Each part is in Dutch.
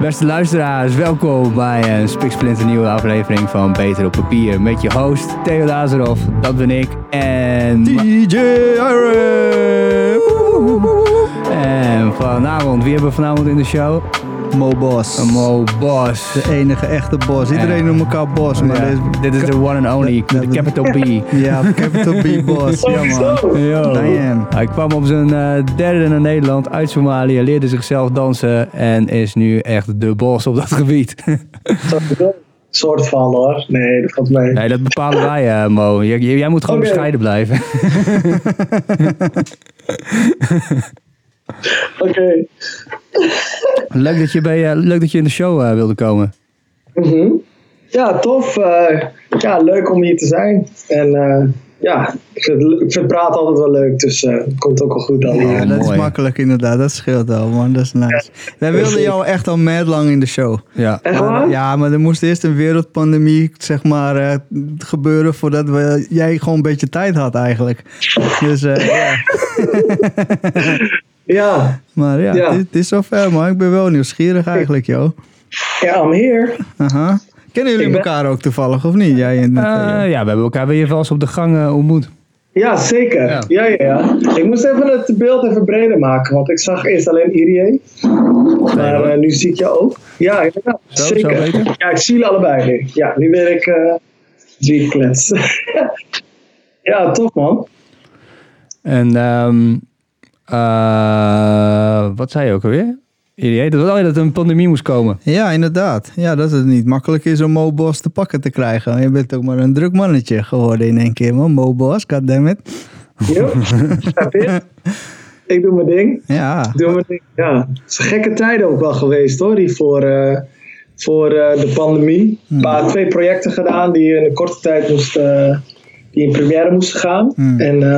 Beste luisteraars, welkom bij een spiksplinter nieuwe aflevering van Beter op Papier. Met je host Theo Lazarov, dat ben ik. En... DJ Iron! En vanavond, wie hebben we vanavond in de show? Mo Boss. Mo Boss. De enige echte boss. Iedereen noemt elkaar boss, maar dit is de one and only, de capital B. Ja, Capital B boss. Ja man. Yo. Damn. Hij kwam op zijn eh, derde naar Nederland uit Somalië, leerde zichzelf dansen en is nu echt de boss op dat gebied. soort van hoor. Nee, dat valt mee. nee, dat bepalen wij, eh, Mo. Jij, jij moet gewoon bescheiden blijven. Oké. Leuk, dat je bij, eh, leuk dat je in de show eh, wilde komen. Mhm. Ja, tof. eh, ja, leuk om hier te zijn. En eh, ja, ik vind, ik vind praten altijd wel leuk, dus eh, het komt ook wel goed dan. Ja, dat mooi. is makkelijk inderdaad. Dat scheelt wel man. Dat is nice. Wij wilden jou echt al mad lang in de show. Ja. Echt ja, maar er moest eerst een wereldpandemie zeg maar, eh, gebeuren voordat we, jij gewoon een beetje tijd had eigenlijk. Dus eh, ja. Ja, Maar ja, Ja. Het, is, het is zover man. Ik ben wel nieuwsgierig eigenlijk joh. ja, I'm here. Aha. Kennen jullie ben- elkaar ook toevallig of niet? Jij en Eh, ja, we hebben elkaar weer wel eens op de gang eh, ontmoet. Ja, zeker. Ja. Ja. Ja, ja, Ik moest even het beeld even breder maken, want ik zag eerst alleen Irie. Maar eh, nu zie ik je ook. Ja, inderdaad. Zo, zeker. zo beter? Ja, ik zie jullie allebei nu. Ja, nu ben ik eh drie klets. ja, tof man. En ehm eh, wat zei je ook alweer? Idee dat, oh dat er een pandemie moest komen. Ja, inderdaad. Ja, dat het niet makkelijk is om Mo Bos te pakken te krijgen. Je bent ook maar een druk mannetje geworden in één keer, man. Mo Bos, goddammit. Jo, snap je? Ik doe mijn ding. Ja, Ik doe mijn ding. Ja, het is een gekke tijden ook wel geweest hoor, die voor, eh, voor eh, de pandemie. Maar twee projecten gedaan die in een korte tijd moesten, die in première moesten gaan. Hmm. En eh,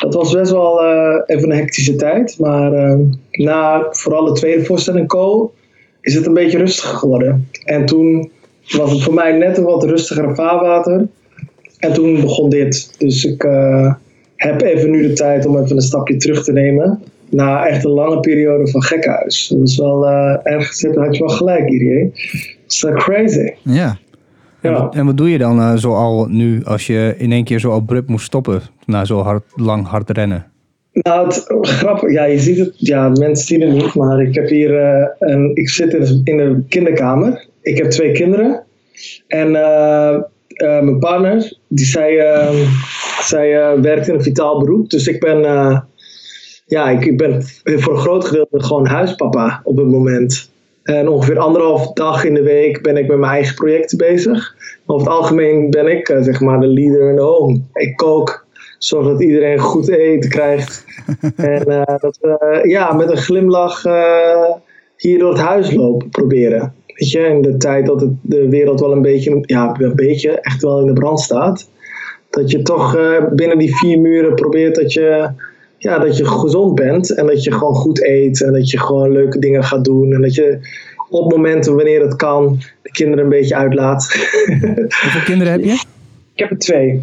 dat was best wel eh, even een hectische tijd. Maar eh, na vooral de tweede voorstelling Co is het een beetje rustiger geworden. En toen was het voor mij net een wat rustiger vaarwater. En toen begon dit. Dus ik heb even nu de tijd om even een stapje terug te nemen. Na echt een lange periode van gekhuis. Dat was wel eh, ergens, had je wel gelijk, Irie. Dat is crazy. ja. En, Ja. wat, en wat doe je dan eh, zo al nu als je in één keer zo abrupt moest stoppen na zo hard, lang hard rennen? Nou, het grappig, ja, je ziet het, ja, mensen zien het niet, maar ik heb hier eh, een, ik zit in de, in de kinderkamer. Ik heb twee kinderen. En eh, mijn partner, die zij, eh, zij werkt in een vitaal beroep. Dus ik ben, ja, ik, ik ben voor een groot gedeelte gewoon huispapa op het moment. En ongeveer anderhalf dag in de week ben ik met mijn eigen projecten bezig. Maar over het algemeen ben ik eh, zeg maar de leader in the home. Ik kook, zorg dat iedereen goed eten krijgt. en eh, dat we ja, met een glimlach eh, hier door het huis lopen proberen. Weet je, in de tijd dat het, de wereld wel een beetje, ja, een beetje echt wel in de brand staat. Dat je toch eh, binnen die vier muren probeert dat je, ja, dat je gezond bent. En dat je gewoon goed eet. En dat je gewoon leuke dingen gaat doen. En dat je op momenten wanneer het kan, de kinderen een beetje uitlaat. Hoeveel kinderen heb je? Ik heb er twee.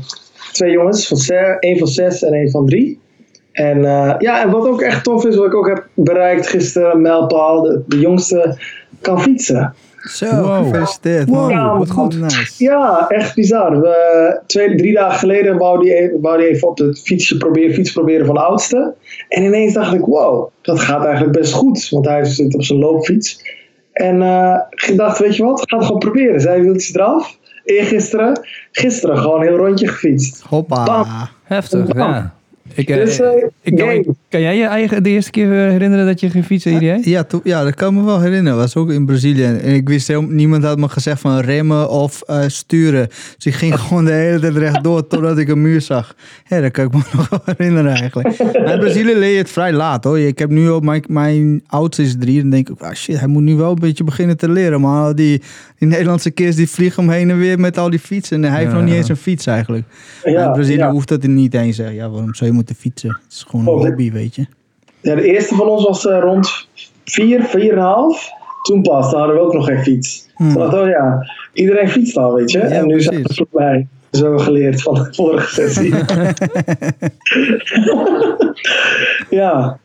Twee jongens, van zes, één van zes en één van drie. En eh, ja, en wat ook echt tof is, wat ik ook heb bereikt gisteren, mijlpaal, de, de jongste kan fietsen. Zo, Wow. gefeliciteerd, Wow, man. wat goed. Nice. Ja, echt bizar. We, twee, drie dagen geleden wou die, even, wou die even op de fietsje proberen, fiets proberen van de oudste. En ineens dacht ik, wow, dat gaat eigenlijk best goed. Want hij zit op zijn loopfiets. En eh, ik dacht, weet je wat, ga het gewoon proberen. Zij wieltjes eraf. Eergisteren, gisteren gewoon een heel rondje gefietst. Hoppa. Bam. Heftig, Bam. ja. Ik, eh, Dus, eh, ik kan, kan jij je eigen de eerste keer eh, herinneren dat je ging fietsen, idee? Ja, to- ja, dat kan me wel herinneren. was ook in Brazilië. En ik wist helemaal, niemand had me gezegd van remmen of sturen. Dus ik ging gewoon de hele tijd rechtdoor totdat ik een muur zag. Ja, dat kan ik me nog wel herinneren eigenlijk. Maar in Brazilië leer je het vrij laat hoor. Ik heb nu ook, mijn, mijn oudste is drie. Dan denk ik, ah shit, hij moet nu wel een beetje beginnen te leren. Maar die, die Nederlandse kids die vliegen om heen en weer met al die fietsen. En hij heeft Ja. nog niet eens een fiets eigenlijk. Ja, in Brazilië ja. hoeft dat niet eens. Ja, waarom zou je moeten fietsen? Het is gewoon een Oh, hobby, weet je. Ja, de eerste van ons was eh, rond 4, 4,5. Toen pas, dan hadden we ook nog geen fiets. Hmm. Toen dacht ik, oh ja, iedereen fietst al, weet je. Ja, en nu zijn we precies. er voorbij. Zo hebben we geleerd van de vorige sessie. ja.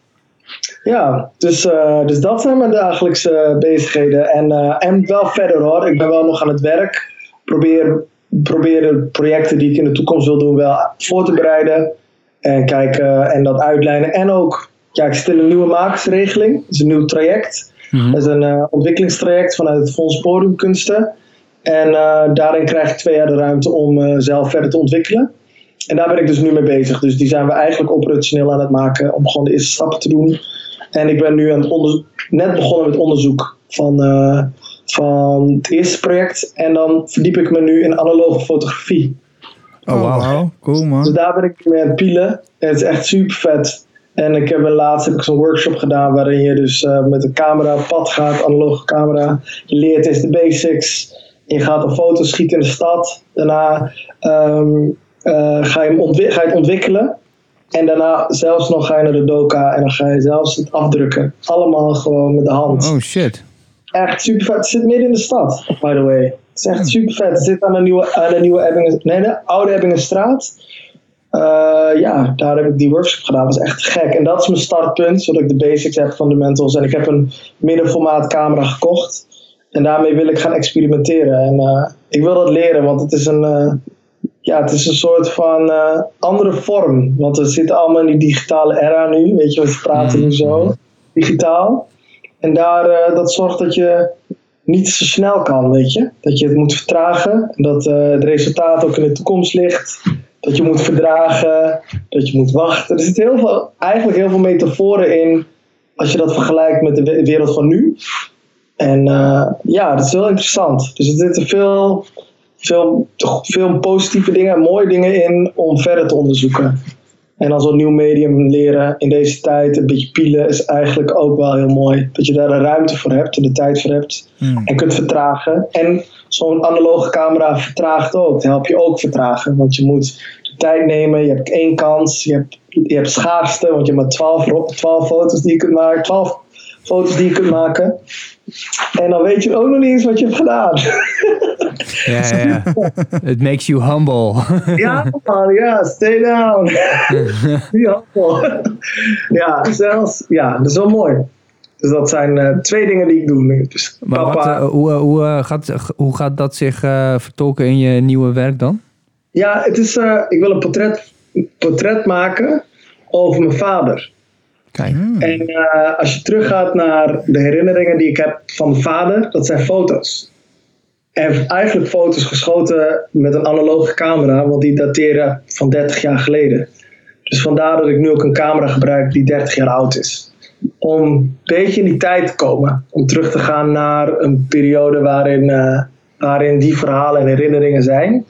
Ja, dus, eh, dus dat zijn mijn dagelijkse bezigheden. En, eh, en wel verder hoor. Ik ben wel nog aan het werk. Probeer, probeer de projecten die ik in de toekomst wil doen wel voor te bereiden. En kijken en dat uitlijnen. En ook, ja, ik zit in een nieuwe makersregeling. Dat is een nieuw traject. Dat is een eh, ontwikkelingstraject vanuit het Fonds Podiumkunsten. En eh, daarin krijg ik twee jaar de ruimte om eh, zelf verder te ontwikkelen. En daar ben ik dus nu mee bezig. Dus die zijn we eigenlijk operationeel aan het maken om gewoon de eerste stappen te doen. En ik ben nu aan het net begonnen met onderzoek van, eh, van het eerste project. En dan verdiep ik me nu in analoge fotografie. Oh, wauw. Cool, man. Dus daar ben ik mee aan het pielen. En het is echt super vet. En ik heb een laatst heb ik zo'n workshop gedaan waarin je dus eh, met een camera op pad gaat, analoge camera. Je leert eerst de basics. Je gaat een foto schieten in de stad. Daarna ehm, eh, ga, je hem ga je het ontwikkelen. En daarna zelfs nog ga je naar de doka en dan ga je zelfs het afdrukken. Allemaal gewoon met de hand. Oh shit. Echt super vet. Het zit midden in de stad, by the way. Het is echt super vet. Het zit aan de nieuwe, aan de nieuwe Ebbingen, nee, de oude Ebbingenstraat. Eh ja, daar heb ik die workshop gedaan. Dat is echt gek. En dat is mijn startpunt, zodat ik de basics heb, fundamentals. En ik heb een middenformaat camera gekocht. En daarmee wil ik gaan experimenteren. En eh, ik wil dat leren, want het is een, eh, ja, het is een soort van eh, andere vorm. Want we zitten allemaal in die digitale era nu. Weet je, we praten nu zo digitaal. En daar, eh, dat zorgt dat je niet zo snel kan, weet je. Dat je het moet vertragen. En dat eh, het resultaat ook in de toekomst ligt. Dat je moet verdragen. Dat je moet wachten. Er zitten heel veel, eigenlijk heel veel metaforen in. Als je dat vergelijkt met de we- wereld van nu. En ja, dat is heel interessant. Dus er zitten veel, veel, veel positieve dingen, mooie dingen in om verder te onderzoeken. En dan zo'n nieuw medium leren in deze tijd, een beetje pielen, is eigenlijk ook wel heel mooi. Dat je daar de ruimte voor hebt en de tijd voor hebt. En kunt vertragen. En zo'n analoge camera vertraagt ook. Dat helpt je ook vertragen. Want je moet de tijd nemen. Je hebt één kans. Je hebt, je hebt schaarste. Want je hebt maar 12, ro- 12 foto's die je kunt maken. 12 foto's die je kunt maken. En dan weet je ook nog niet eens wat je hebt gedaan. Ja, ja. It makes you humble. Ja, man, ja, stay down. ja, man. ja, zelfs, ja, dat is wel mooi. Dus dat zijn eh, twee dingen die ik doe nu. Dus Maar wat, papa, eh, hoe, eh, hoe, gaat, hoe gaat dat zich vertolken in je nieuwe werk dan? ja, het is, ik wil een portret, portret maken over mijn vader. Kijk. En eh, als je teruggaat naar de herinneringen die ik heb van mijn vader, dat zijn foto's. En eigenlijk foto's geschoten met een analoge camera, want die dateren van 30 jaar geleden. Dus vandaar dat ik nu ook een camera gebruik die 30 jaar oud is. Om een beetje in die tijd te komen. Om terug te gaan naar een periode waarin, eh, waarin die verhalen en herinneringen zijn.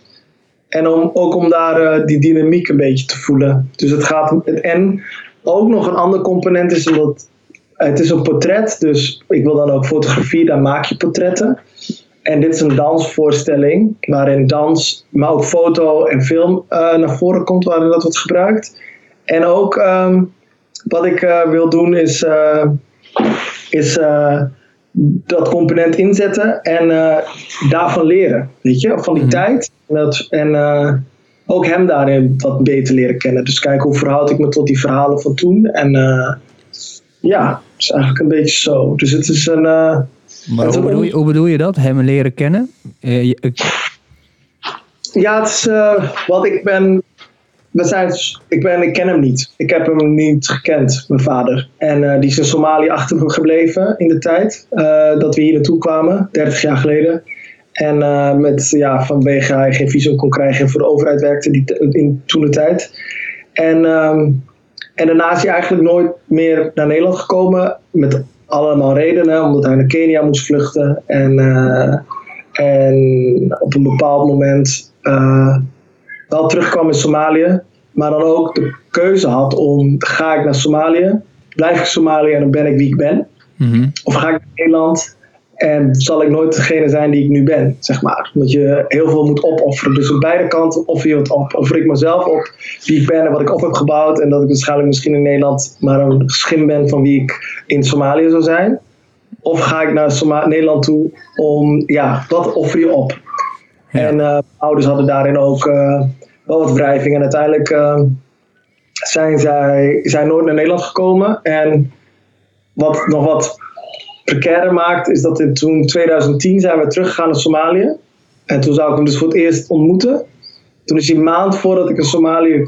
En om, ook om daar eh, die dynamiek een beetje te voelen. Dus het gaat. En ook nog een ander component is omdat het is een portret. Dus ik wil dan ook fotografie, daar maak je portretten. En dit is een dansvoorstelling waarin dans, maar ook foto en film eh, naar voren komt, waarin dat wordt gebruikt. En ook ehm, wat ik eh, wil doen is, eh, is dat component inzetten en daarvan leren. Weet je, van die tijd. En, dat, en ook hem daarin wat beter leren kennen. Dus kijken hoe verhoud ik me tot die verhalen van toen. En eh, ja, het is eigenlijk een beetje zo. Dus het is een. eh, Maar hoe bedoel, je, hoe bedoel je dat? Hem leren kennen? Eh, je- ik- Ja, het is wat ik ben. We zijn, ik, ben, ik ken hem niet. Ik heb hem niet gekend, mijn vader. En die is in Somalië achter me gebleven in de tijd dat we hier naartoe kwamen, 30 jaar geleden. En uh, met, ja, vanwege hij geen visum kon krijgen en voor de overheid werkte die in toen de tijd. En, um, en daarna is hij eigenlijk nooit meer naar Nederland gekomen. Met allemaal redenen, omdat hij naar Kenia moest vluchten. En, uh, en op een bepaald moment uh, wel terugkwam in Somalië. Maar dan ook de keuze had om, ga ik naar Somalië? Blijf ik Somalië en dan ben ik wie ik ben? Mm-hmm. Of ga ik naar Nederland en zal ik nooit degene zijn die ik nu ben, zeg maar. Omdat je heel veel moet opofferen. Dus aan beide kanten offer je wat op. Offer ik mezelf op wie ik ben en wat ik op heb gebouwd. En dat ik waarschijnlijk misschien in Nederland maar een schim ben van wie ik in Somalië zou zijn. Of ga ik naar Soma Nederland toe om, ja, wat offer je op? Ja. En uh, ouders hadden daarin ook uh, wel wat wrijving. En uiteindelijk uh, zijn zij zijn nooit naar Nederland gekomen. En wat nog wat precaire maakt, is dat in toen 2010 zijn we teruggegaan naar Somalië. En toen zou ik hem dus voor het eerst ontmoeten. Toen is hij een maand voordat ik in Somalië,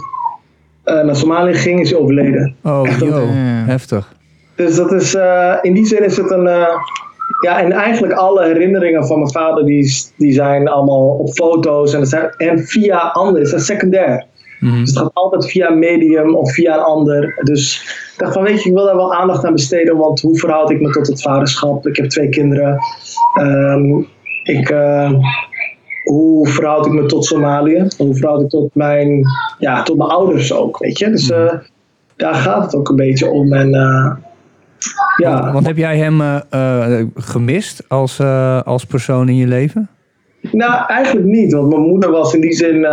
eh, naar Somalië ging, is hij overleden. Oh, Echt yo, Ja. heftig. Dus dat is, eh, in die zin is het een. eh, ja, en eigenlijk alle herinneringen van mijn vader, die, die zijn allemaal op foto's en, dat zijn, en via anderen, het is secundair. Mhm. Dus het gaat altijd via een medium of via een ander. Dus ik dacht van, weet je, ik wil daar wel aandacht aan besteden, want hoe verhoud ik me tot het vaderschap? Ik heb twee kinderen. Ehm, ik, eh, hoe verhoud ik me tot Somalië? Hoe verhoud ik tot mijn, ja, tot mijn ouders ook, weet je? Dus eh, daar gaat het ook een beetje om. En eh, ja, Want heb jij hem gemist als, als persoon in je leven? Nou, eigenlijk niet, want mijn moeder was in die zin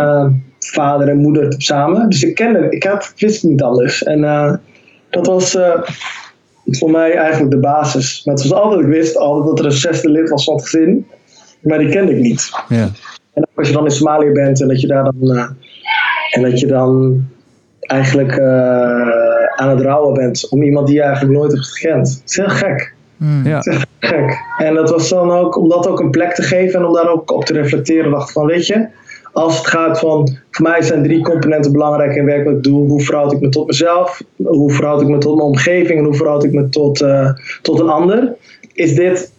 vader en moeder samen. Dus ik kende, ik had, wist niet anders. En eh, dat was eh, voor mij eigenlijk de basis. Maar het was altijd, ik wist altijd dat er een zesde lid was van het gezin. Maar die kende ik niet. Ja. En als je dan in Somalië bent en dat je daar dan, eh, en dat je dan eigenlijk aan het rouwen bent om iemand die je eigenlijk nooit hebt gekend. Het is heel gek Hmm. Ja. gek. En dat was dan ook om dat ook een plek te geven en om daar ook op te reflecteren. Dacht van, weet je, als het gaat van, voor mij zijn drie componenten belangrijk in werk wat ik doe. Hoe verhoud ik me tot mezelf? Hoe verhoud ik me tot mijn omgeving? En hoe verhoud ik me tot, eh, tot een ander? Is dit,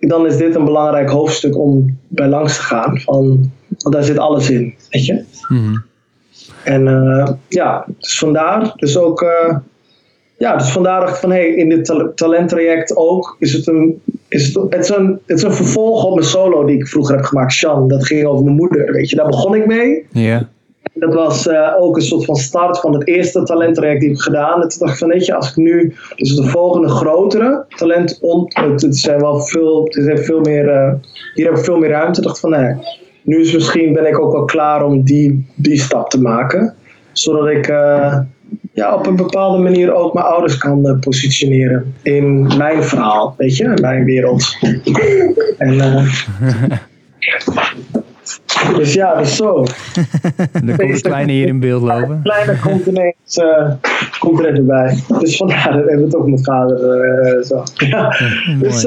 dan is dit een belangrijk hoofdstuk om bij langs te gaan. Van, want daar zit alles in, weet je. Mhm. En eh, ja, dus vandaar. Dus ook, eh, ja, dus vandaar dacht ik van, hey, in dit tal- talenttraject ook, is het een, is het, is een, het is een vervolg op mijn solo die ik vroeger heb gemaakt, Shan. Dat ging over mijn moeder, weet je. Daar begon ik mee. Ja. Dat was eh, ook een soort van start van het eerste talenttraject die ik heb gedaan. En toen dacht ik van, weet je, als ik nu, dus de volgende grotere talent, ont, het, zijn wel veel, het is veel meer, eh, hier heb ik veel meer ruimte. Dacht van, nee, nu is misschien ben ik ook wel klaar om die, die stap te maken. Zodat ik eh, ja, op een bepaalde manier ook mijn ouders kan eh, positioneren in mijn verhaal, weet je, in mijn wereld. En, eh, dus ja, dus zo. Dan komt de kleine hier in beeld lopen. kleine komt ineens uh, komt er even bij. Dus vandaar dat hebben we het ook met vader uh, zo. Ja. dus,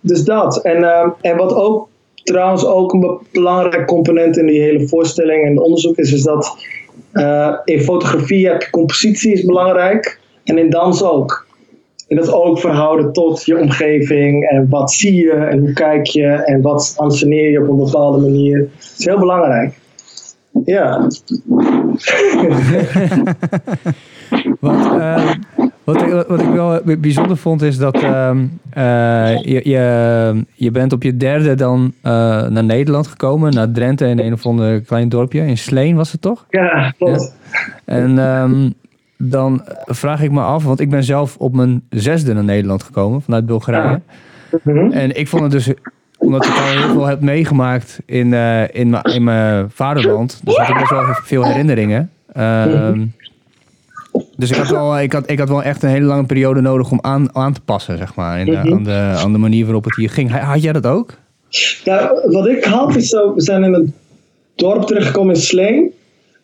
dus dat. En, en wat ook trouwens ook een belangrijk component in die hele voorstelling en onderzoek is, is dat uh, in fotografie heb je compositie is belangrijk en in dans ook. En dat ook verhouden tot je omgeving en wat zie je en hoe kijk je en wat anseneer je op een bepaalde manier. Dat is heel belangrijk. Ja. wat, uh, wat, ik, wat ik wel bijzonder vond is dat uh, uh, je, je, je bent op je derde dan uh, naar Nederland gekomen, naar Drenthe in een of ander klein dorpje. In Sleen was het toch? Ja, klopt. Ja. En um, dan vraag ik me af, want ik ben zelf op mijn zesde naar Nederland gekomen vanuit Bulgarije. Ja. -hmm. En ik vond het dus omdat ik al heel veel heb meegemaakt in, uh, in, mijn vaderland. Dus had ik best wel veel herinneringen. Um, dus ik had, wel, ik, had, ik had wel echt een hele lange periode nodig om aan, aan te passen, zeg maar. In, uh, aan, de, aan de manier waarop het hier ging. Had jij dat ook? Nou, wat ik had is zo, we zijn in een dorp terechtgekomen in Sleen.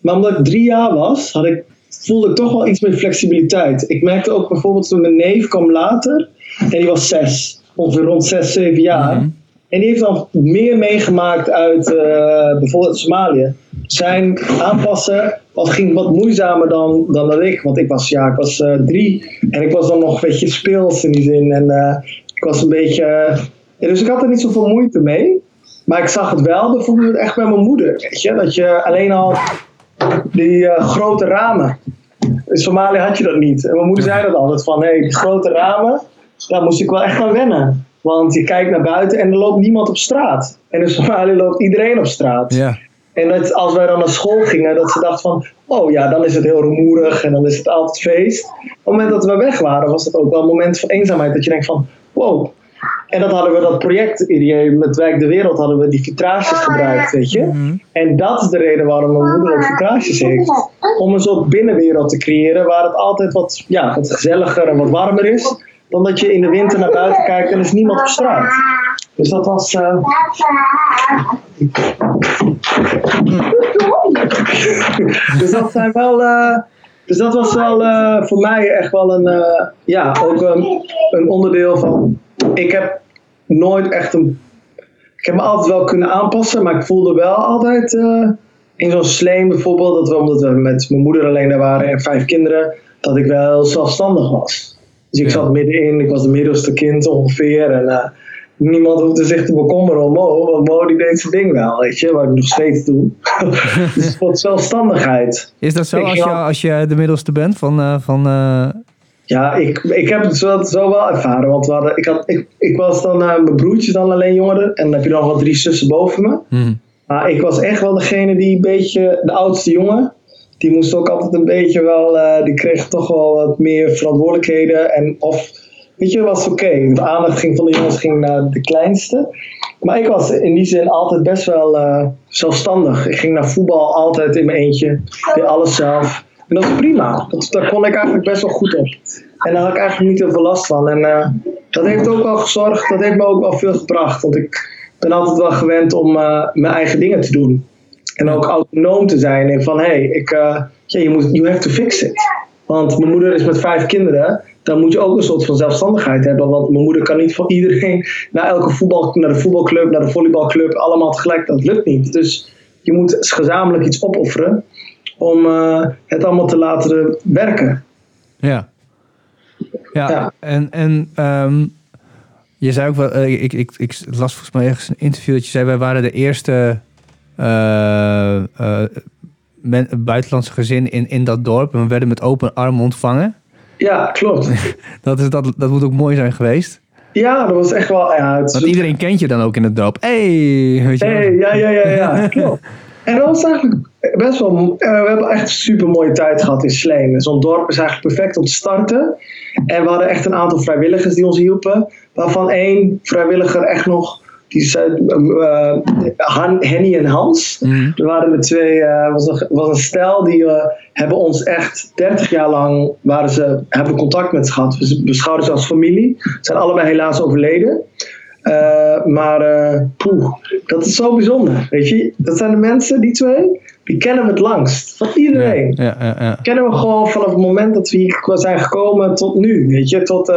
Maar omdat ik drie jaar was, had ik, voelde ik toch wel iets meer flexibiliteit. Ik merkte ook bijvoorbeeld toen mijn neef kwam later. En die was zes, ongeveer rond zes, zeven jaar. Mm -hmm. En die heeft dan meer meegemaakt uit uh, bijvoorbeeld Somalië. Zijn aanpassen was, ging wat moeizamer dan, dan dat ik. Want ik was, ja, ik was uh, drie en ik was dan nog een beetje speels in die zin. En uh, ik was een beetje. Dus ik had er niet zoveel moeite mee. Maar ik zag het wel bijvoorbeeld echt bij mijn moeder. Weet je? Dat je alleen al die grote ramen. In Somalië had je dat niet. En mijn moeder zei dat altijd van hé, hey, die grote ramen, daar moest ik wel echt aan wennen. Want je kijkt naar buiten en er loopt niemand op straat. En in Somalië loopt iedereen op straat. Ja. En dat als wij dan naar school gingen, dat ze dachten van, oh ja, dan is het heel rumoerig en dan is het altijd feest. Op het moment dat we weg waren, was het ook wel een moment van eenzaamheid. Dat je denkt van, wow. En dat hadden we dat project met Wijk de Wereld, hadden we die vitrages gebruikt, weet je. Mm -hmm. En dat is de reden waarom mijn moeder ook vitrages heeft. Om een soort binnenwereld te creëren waar het altijd wat, ja, wat gezelliger en wat warmer is. Dan dat je in de winter naar buiten kijkt en er is niemand op straat. Dus dat was. Uh... dus dat wel. Uh... Dus dat was wel eh, voor mij echt wel een, eh, ja, ook een, een onderdeel van. Ik heb nooit echt een. Ik heb me altijd wel kunnen aanpassen, maar ik voelde wel altijd eh, in zo'n sleen bijvoorbeeld, dat we, omdat we met mijn moeder alleen daar waren en vijf kinderen, dat ik wel zelfstandig was. Dus ik Ja. zat middenin, ik was de middelste kind ongeveer. En eh, niemand hoefde zich te bekommeren om Mo, want Mo die deed zijn ding wel, weet je, wat ik nog steeds doe. dus wat zelfstandigheid. Is dat zo Ik als je, als je de middelste bent van... eh, van eh, Ja, ik, ik heb het zo, zo wel ervaren. Want we hadden, ik, had, ik, ik was dan, mijn broertje dan alleen jongere. En dan heb je nog wel drie zussen boven me. hm. Maar ik was echt wel degene die een beetje, de oudste jongen. Die moest ook altijd een beetje wel, eh, die kreeg toch wel wat meer verantwoordelijkheden. En of, weet je, was oké. De aandacht ging van de jongens ging naar de kleinste. Maar ik was in die zin altijd best wel eh, zelfstandig. Ik ging naar voetbal altijd in mijn eentje. Deed alles zelf. En dat is prima. Dat, daar kon ik eigenlijk best wel goed op. En daar had ik eigenlijk niet heel veel last van. En eh, dat heeft ook wel gezorgd, dat heeft me ook wel veel gebracht. Want ik ben altijd wel gewend om mijn eigen dingen te doen. En ook autonoom te zijn. En van, hé, hey, ik, ja, je moet, you have to fix it. Want mijn moeder is met vijf kinderen. Dan moet je ook een soort van zelfstandigheid hebben. Want mijn moeder kan niet voor iedereen naar elke voetbal, naar de voetbalclub, naar de volleybalclub, allemaal tegelijk. Dat lukt niet. Dus je moet gezamenlijk iets opofferen om eh, het allemaal te laten werken. Ja. Ja, Ja. en, en ehm, je zei ook wel, eh, ik, ik, ik las volgens mij ergens een interview dat je zei, wij waren de eerste men, buitenlandse gezin in, in dat dorp en we werden met open armen ontvangen. Ja, klopt. Dat, is, dat, dat moet ook mooi zijn geweest. Ja, dat was echt wel. Ja, het, Want iedereen kent je dan ook in het dorp. Hey, weet je. Hey, ja, ja, ja, ja, klopt. En dat was eigenlijk best wel. eh, we hebben echt een super mooie tijd gehad in Sleen. Zo'n dorp is eigenlijk perfect om te starten. En we hadden echt een aantal vrijwilligers die ons hielpen. Waarvan één vrijwilliger echt nog. Die zei, eh, Han- Henny en Hans. Mhm. Er waren er twee, eh, was, een, was een stel die eh, hebben ons echt 30 jaar lang waren ze, hebben contact met ze gehad. We beschouwden ze als familie. Ze zijn allebei helaas overleden. Eh, maar eh, poeh, dat is zo bijzonder. Weet je, dat zijn de mensen, die twee, die kennen we het langst. Van iedereen. Ja, ja, ja. Kennen we gewoon vanaf het moment dat we hier zijn gekomen tot nu. Weet je, tot, eh,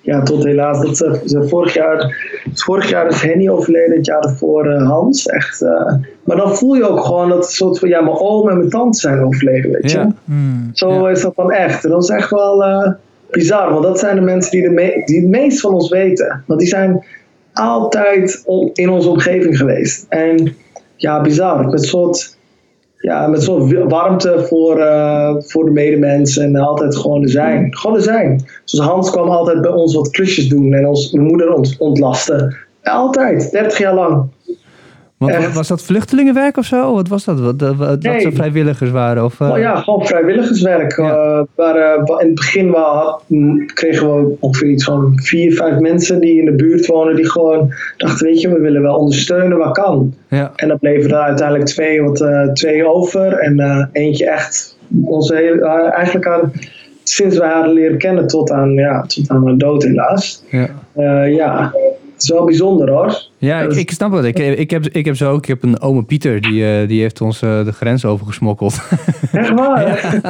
ja, tot helaas. Dat ze, ze vorig, jaar, vorig jaar is Henny overleden, het jaar ervoor eh, Hans. Echt, eh, maar dan voel je ook gewoon dat het soort van, ja, mijn oom en mijn tante zijn overleden, weet je. Hmm. Zo is dat dan echt. En dat is echt wel bizar, want dat zijn de mensen die, de me- die het meest van ons weten. Want die zijn altijd in onze omgeving geweest. En ja, bizar. Met een soort, ja, met wi- warmte voor, eh, voor de medemens en altijd gewoon er zijn. Gewoon er zijn. Zoals Hans kwam altijd bij ons wat klusjes doen en ons, mijn moeder ont, ontlasten. Altijd, 30 jaar lang. Was dat vluchtelingenwerk of zo? Wat was dat? Wat, Nee. ze vrijwilligers waren? Of, eh, Oh ja, gewoon vrijwilligerswerk. Ja. Eh, waar, eh, in het begin kregen we ongeveer iets van vier, vijf mensen die in de buurt wonen. Die gewoon dachten, weet je, we willen wel ondersteunen wat kan. ja. En dan bleven er uiteindelijk twee, wat, twee over. En eentje echt, onze, hele- eigenlijk aan, sinds wij haar leren kennen tot aan, ja, tot aan haar dood helaas. Ja. Ja, is wel bijzonder hoor. Ja, ik, ik snap het. Ik, ik, heb, ik heb zo ook. Ik heb een ome Pieter, die, eh, die heeft ons eh, de grens overgesmokkeld. Echt waar?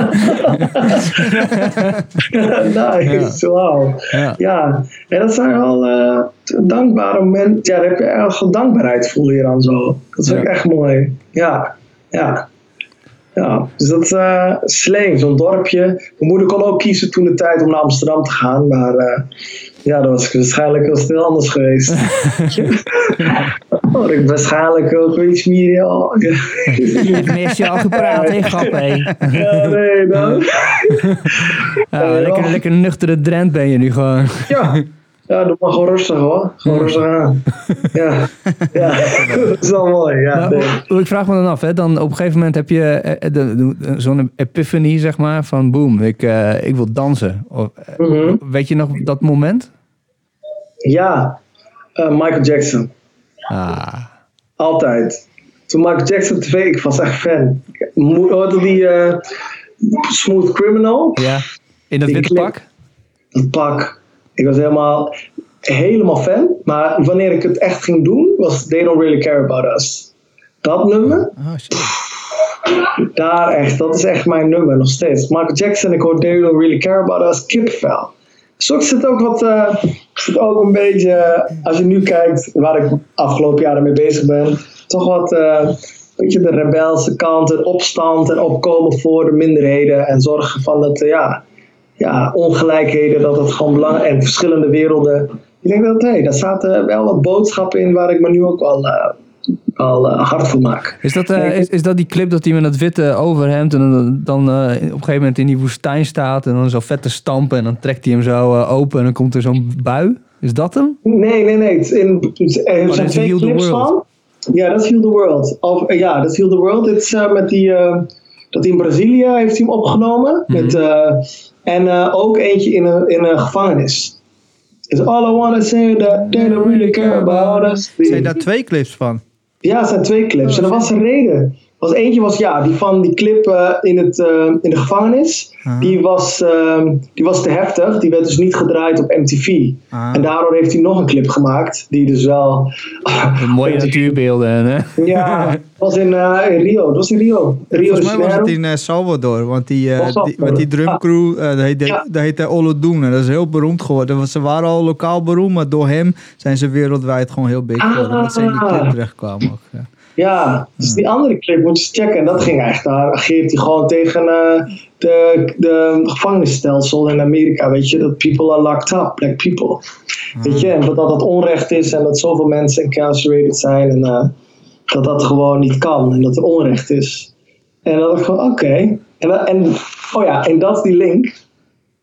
nice, wauw. ja. Ja, en dat zijn wel eh, dankbare momenten. Ja, daar heb je echt wel dankbaarheid voel je dan zo. Dat is ook Ja. echt mooi. Ja, ja. Ja, dus dat is eh Sleen, zo'n dorpje. Mijn moeder kon ook kiezen toen de tijd om naar Amsterdam te gaan, maar ja, dat was waarschijnlijk wel heel anders geweest. oh, ik waarschijnlijk ook iets meer. Ja, Ik mis je al gepraat, hè, grap, hé. ja nee, dan. Ja, lekker, lekker nuchtere Drent ben je nu gewoon. Ja. Ja, doe maar gewoon rustig hoor. Gewoon rustig aan. Ja, ja. dat is wel mooi. Ja, Maar, o- ik vraag me dan af, hè, dan op een gegeven moment heb je eh, de- zo'n epiphany, zeg maar, van boom, ik, eh, ik wil dansen. Of, eh, Mhm. Weet je nog dat moment? Ja, eh, Michael Jackson. Ah, Altijd. Toen Michael Jackson tv, ik was echt fan. Hoorde die eh, Smooth Criminal? ja. In dat witte pak? Dat pak. Ik was helemaal, helemaal fan. Maar wanneer ik het echt ging doen, was They Don't Really Care About Us. Dat nummer, Oh, shit. Daar echt, dat is echt mijn nummer nog steeds. Michael Jackson, ik hoor They Don't Really Care About Us, kippenvel. Soms zit ook wat, uh, zit ook een beetje, als je nu kijkt waar ik afgelopen jaren mee bezig ben, toch wat, uh, beetje de rebelse kant, en opstand en opkomen voor de minderheden en zorgen van dat, uh, ja, ja, ongelijkheden, dat het gewoon belangrijk en verschillende werelden. Ik denk dat, hé, hey, daar zaten wel wat boodschappen in waar ik me nu ook wel al uh, hard voor maak. Is dat, uh, is, is dat die clip dat hij met dat witte overhemd en dan, dan uh, op een gegeven moment in die woestijn staat en dan zo vet te stampen en dan trekt hij hem zo open en dan komt er zo'n bui? Is dat hem? Nee, nee, nee. Het, in, er oh, zijn twee clips van. Ja, dat is Heal the World. Of, ja, dat is Heal the World. Het is met die, dat hij in Brazilië heeft hij hem opgenomen. Mhm. met, en ook eentje in een, in een gevangenis. Is all I wanna say that they don't really care about us. Zijn daar twee clips van? Ja, het zijn twee clips. En er was een reden. Was eentje was ja, die van die clip uh, in, het, uh, in de gevangenis. Ah. Die, was, uh, die was te heftig. Die werd dus niet gedraaid op MTV. Ah. En daardoor heeft hij nog een clip gemaakt. Die dus wel. Mooie natuurbeelden, hè? Ja, was in, uh, in Rio. Het was in Rio. Rio Volgens mij was het in uh, Salvador, want die, uh, dat? die, want die drumcrew, dat heet, Ja. dat heet en dat is heel beroemd geworden. Want Ze waren al lokaal beroemd, maar door hem zijn ze wereldwijd gewoon heel big geworden. Dat ze in die Ah. clip terechtkwamen ook. Ja. Ja, dus die andere clip moet je checken. En dat ging echt, daar ageert hij gewoon tegen de, de gevangenisstelsel in Amerika. Weet je, dat people are locked up, black people. Weet je, en dat dat onrecht is en dat zoveel mensen incarcerated zijn. En dat dat gewoon niet kan en dat er onrecht is. En dan dacht ik van, oké. Okay. En, en, oh ja, en dat is die link.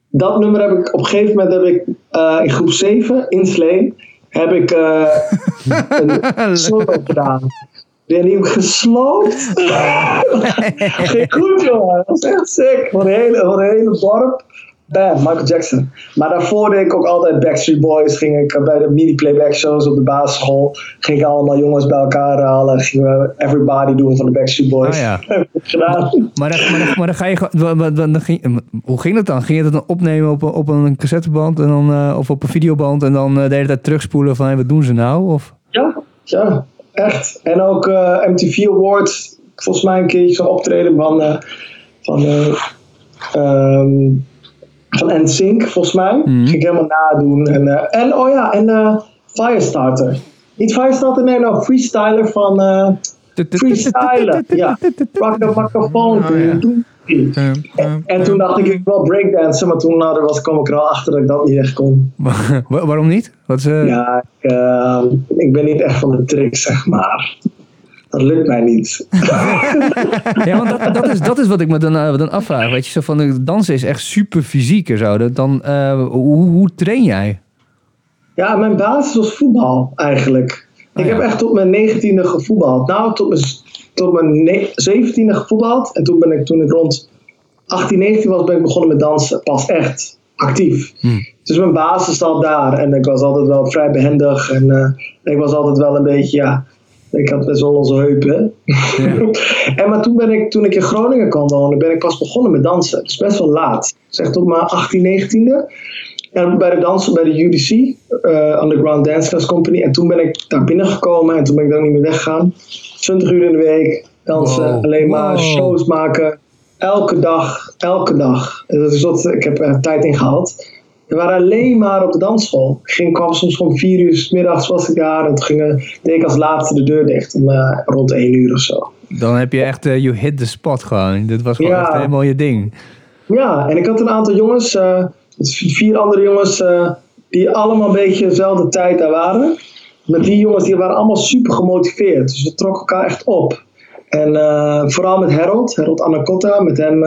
Dat nummer heb ik op een gegeven moment heb ik uh, in groep 7 in Sleen heb ik uh, een solo gedaan. Ben ik gesloopt? Ging goed, jongen. Dat was echt sick. Voor een hele, een hele dorp. Bam, Michael Jackson. Maar daarvoor deed ik ook altijd Backstreet Boys. Ging ik bij de mini-playback shows op de basisschool. Ging ik allemaal jongens bij elkaar halen. Gingen we Everybody doen van de Backstreet Boys. Ah, ja. Heb ik gedaan. Maar, dan, maar, dan, maar dan ga je gewoon- dan, dan, dan ging, hoe ging dat dan? Ging je dat dan opnemen op, een- op een cassetteband en dan, eh, of op een videoband en dan eh, de hele tijd terugspoelen van hey, wat doen ze nou? Of? Ja, ja, echt. En ook eh, MTV Awards. Volgens mij een keertje zo'n optreden van, van, eh, ehm, van NSYNC, volgens mij. Mhm. Ging ik helemaal nadoen. En, eh, en oh ja, en eh, Firestarter. Niet Firestarter, nee, nou, Freestyler van... eh Freestyler, ja. Microfoon. Oh, ja. En, en toen dacht ik, ik wil breakdansen, maar toen nou, was, kwam ik er al achter dat ik dat niet echt kon. Wa- waarom niet? Wat is, Ja, ik, ik ben niet echt van de tricks, zeg maar. Dat lukt mij niet. Ja, want dat, dat, is, dat is wat ik me dan, eh, dan afvraag. Weet je, zo van eh, dansen is echt super fysiek en zo. Dat Dan, eh, hoe, hoe train jij? Ja, mijn basis was voetbal eigenlijk. Oh, ik ja. heb echt tot mijn negentiende gevoetbald. Nou, tot mijn, tot mijn zeventiende gevoetbald. En toen ben ik, toen ik rond 18, 19 was, ben ik begonnen met dansen. Pas echt actief. Hmm. Dus mijn basis zat daar. En ik was altijd wel vrij behendig. En ik was altijd wel een beetje, ja... Ik had best wel onze heupen. en maar toen, ben ik, toen ik in Groningen kwam wonen, ben ik pas begonnen met dansen. Dus best wel laat. Zeg tot mijn 18, 19e. En bij de dansen bij de UDC, eh, Underground Dance Class Company. En toen ben ik daar binnengekomen en toen ben ik daar niet meer weggegaan. 20 uur in de week, dansen, Wow. alleen maar Wow. shows maken. Elke dag, elke dag. En dat is wat ik heb er tijd in gehad. We waren alleen maar op de dansschool. Ik ging, kwam soms om vier uur 's middags was ik daar. En toen ging, deed ik als laatste de deur dicht. Om, eh, rond één uur of zo. Dan heb je echt, eh, you hit the spot gewoon. Dit was gewoon Ja. echt helemaal je ding. Ja, en ik had een aantal jongens, eh, vier andere jongens, die allemaal een beetje dezelfde tijd daar waren. Met die jongens, die waren allemaal super gemotiveerd. Dus we trokken elkaar echt op. En vooral met Harold, Harold Anacotta, met hem,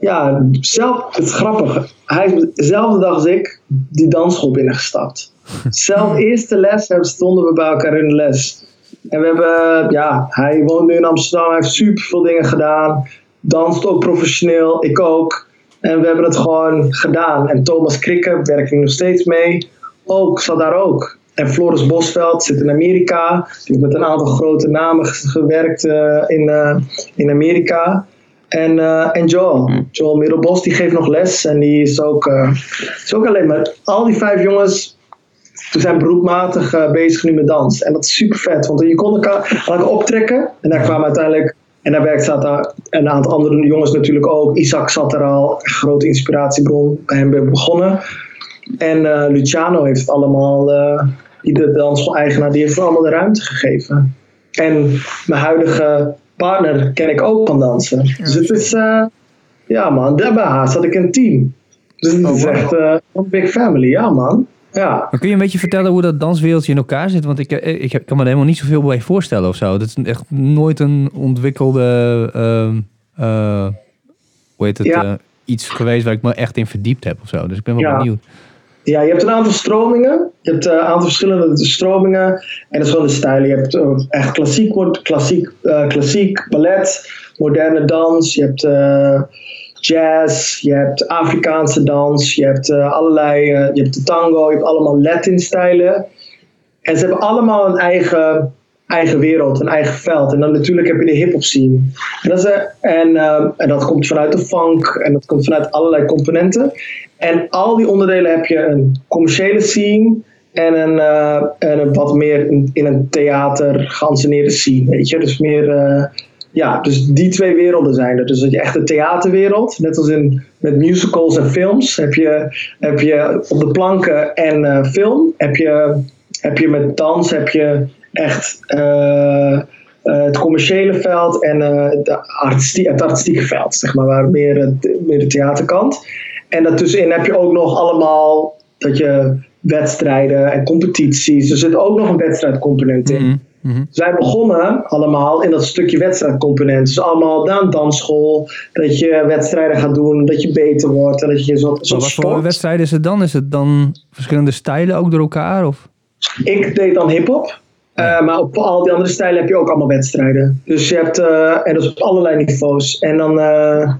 ja, zelf, het is grappig. Hij is dezelfde dag als ik die dansschool binnengestapt. Zelf eerste les hebben- stonden we bij elkaar in de les. En we hebben, ja, hij woont nu in Amsterdam, hij heeft super veel dingen gedaan. Danst ook professioneel, ik ook. En we hebben het gewoon gedaan. En Thomas Krikke werkt er nog steeds mee. Ook, zat daar ook. En Floris Bosveld zit in Amerika. Die heeft met een aantal grote namen ge- gewerkt eh, in, eh, in Amerika. En, eh, en Joel, Joel Middelbos, die geeft nog les. En die is ook, eh, is ook alleen maar... Al die vijf jongens we zijn beroepmatig eh, bezig nu met dans. En dat is super vet, want je kon elkaar, elkaar optrekken. En daar kwamen uiteindelijk En daar werkt zat daar een aantal andere jongens natuurlijk ook. Isaac zat er al, een grote inspiratiebron. Bij hem begonnen. En Luciano heeft het allemaal, die de dansschool-eigenaar, die heeft allemaal de ruimte gegeven. En mijn huidige partner ken ik ook van dansen. Dus het is, uh, ja man, daarbij haast had ik een team. Dus het Oh, is wow. echt een big family, ja man. Ja. Maar kun je een beetje vertellen hoe dat danswereldje in elkaar zit? Want ik, eh, ik heb- kan me er helemaal niet zoveel bij voorstellen of zo. Dat is echt nooit een ontwikkelde, ehm, eh, hoe heet het, Ja. eh, iets geweest waar ik me echt in verdiept heb of zo. Dus ik ben wel Ja. benieuwd. Ja, je hebt een aantal stromingen. Je hebt eh, een aantal verschillende stromingen. En dat is gewoon de stijlen. Je hebt eh, echt klassiek, wordt klassiek, eh, klassiek, ballet, moderne dans. Je hebt jazz. Je hebt Afrikaanse dans. Je hebt allerlei, je hebt de tango. Je hebt allemaal Latin stijlen. En ze hebben allemaal een eigen, eigen wereld, een eigen veld. En dan natuurlijk heb je de hip-hop scene. En dat, is, eh, en, eh, en dat komt vanuit de funk en dat komt vanuit allerlei componenten. En al die onderdelen heb je een commerciële scene en een, eh, en wat meer in, een theater geanceneerde scene, weet je. Dus meer, ja, dus die twee werelden zijn er. Dus dat je echt de theaterwereld, net als in met musicals en films, heb je, heb je op de planken en film, heb je, heb je met dans, heb je echt eh, eh, het commerciële veld en eh, de artistie, het artistieke veld, zeg maar, waar meer, het- meer de theaterkant. En daartussenin heb je ook nog allemaal dat je wedstrijden en competities. Er zit ook nog een wedstrijdcomponent in. Mhm, mhm. Wij begonnen allemaal in dat stukje wedstrijdcomponent. Dus allemaal na een dansschool, dat je wedstrijden gaat doen, dat je beter wordt en dat je zo, zo wat voor wedstrijden is het dan? Is het dan verschillende stijlen ook door elkaar? Of? Ik deed dan hip-hop. Eh, maar op al die andere stijlen heb je ook allemaal wedstrijden. Dus je hebt, eh, en dat is op allerlei niveaus. En dan, eh,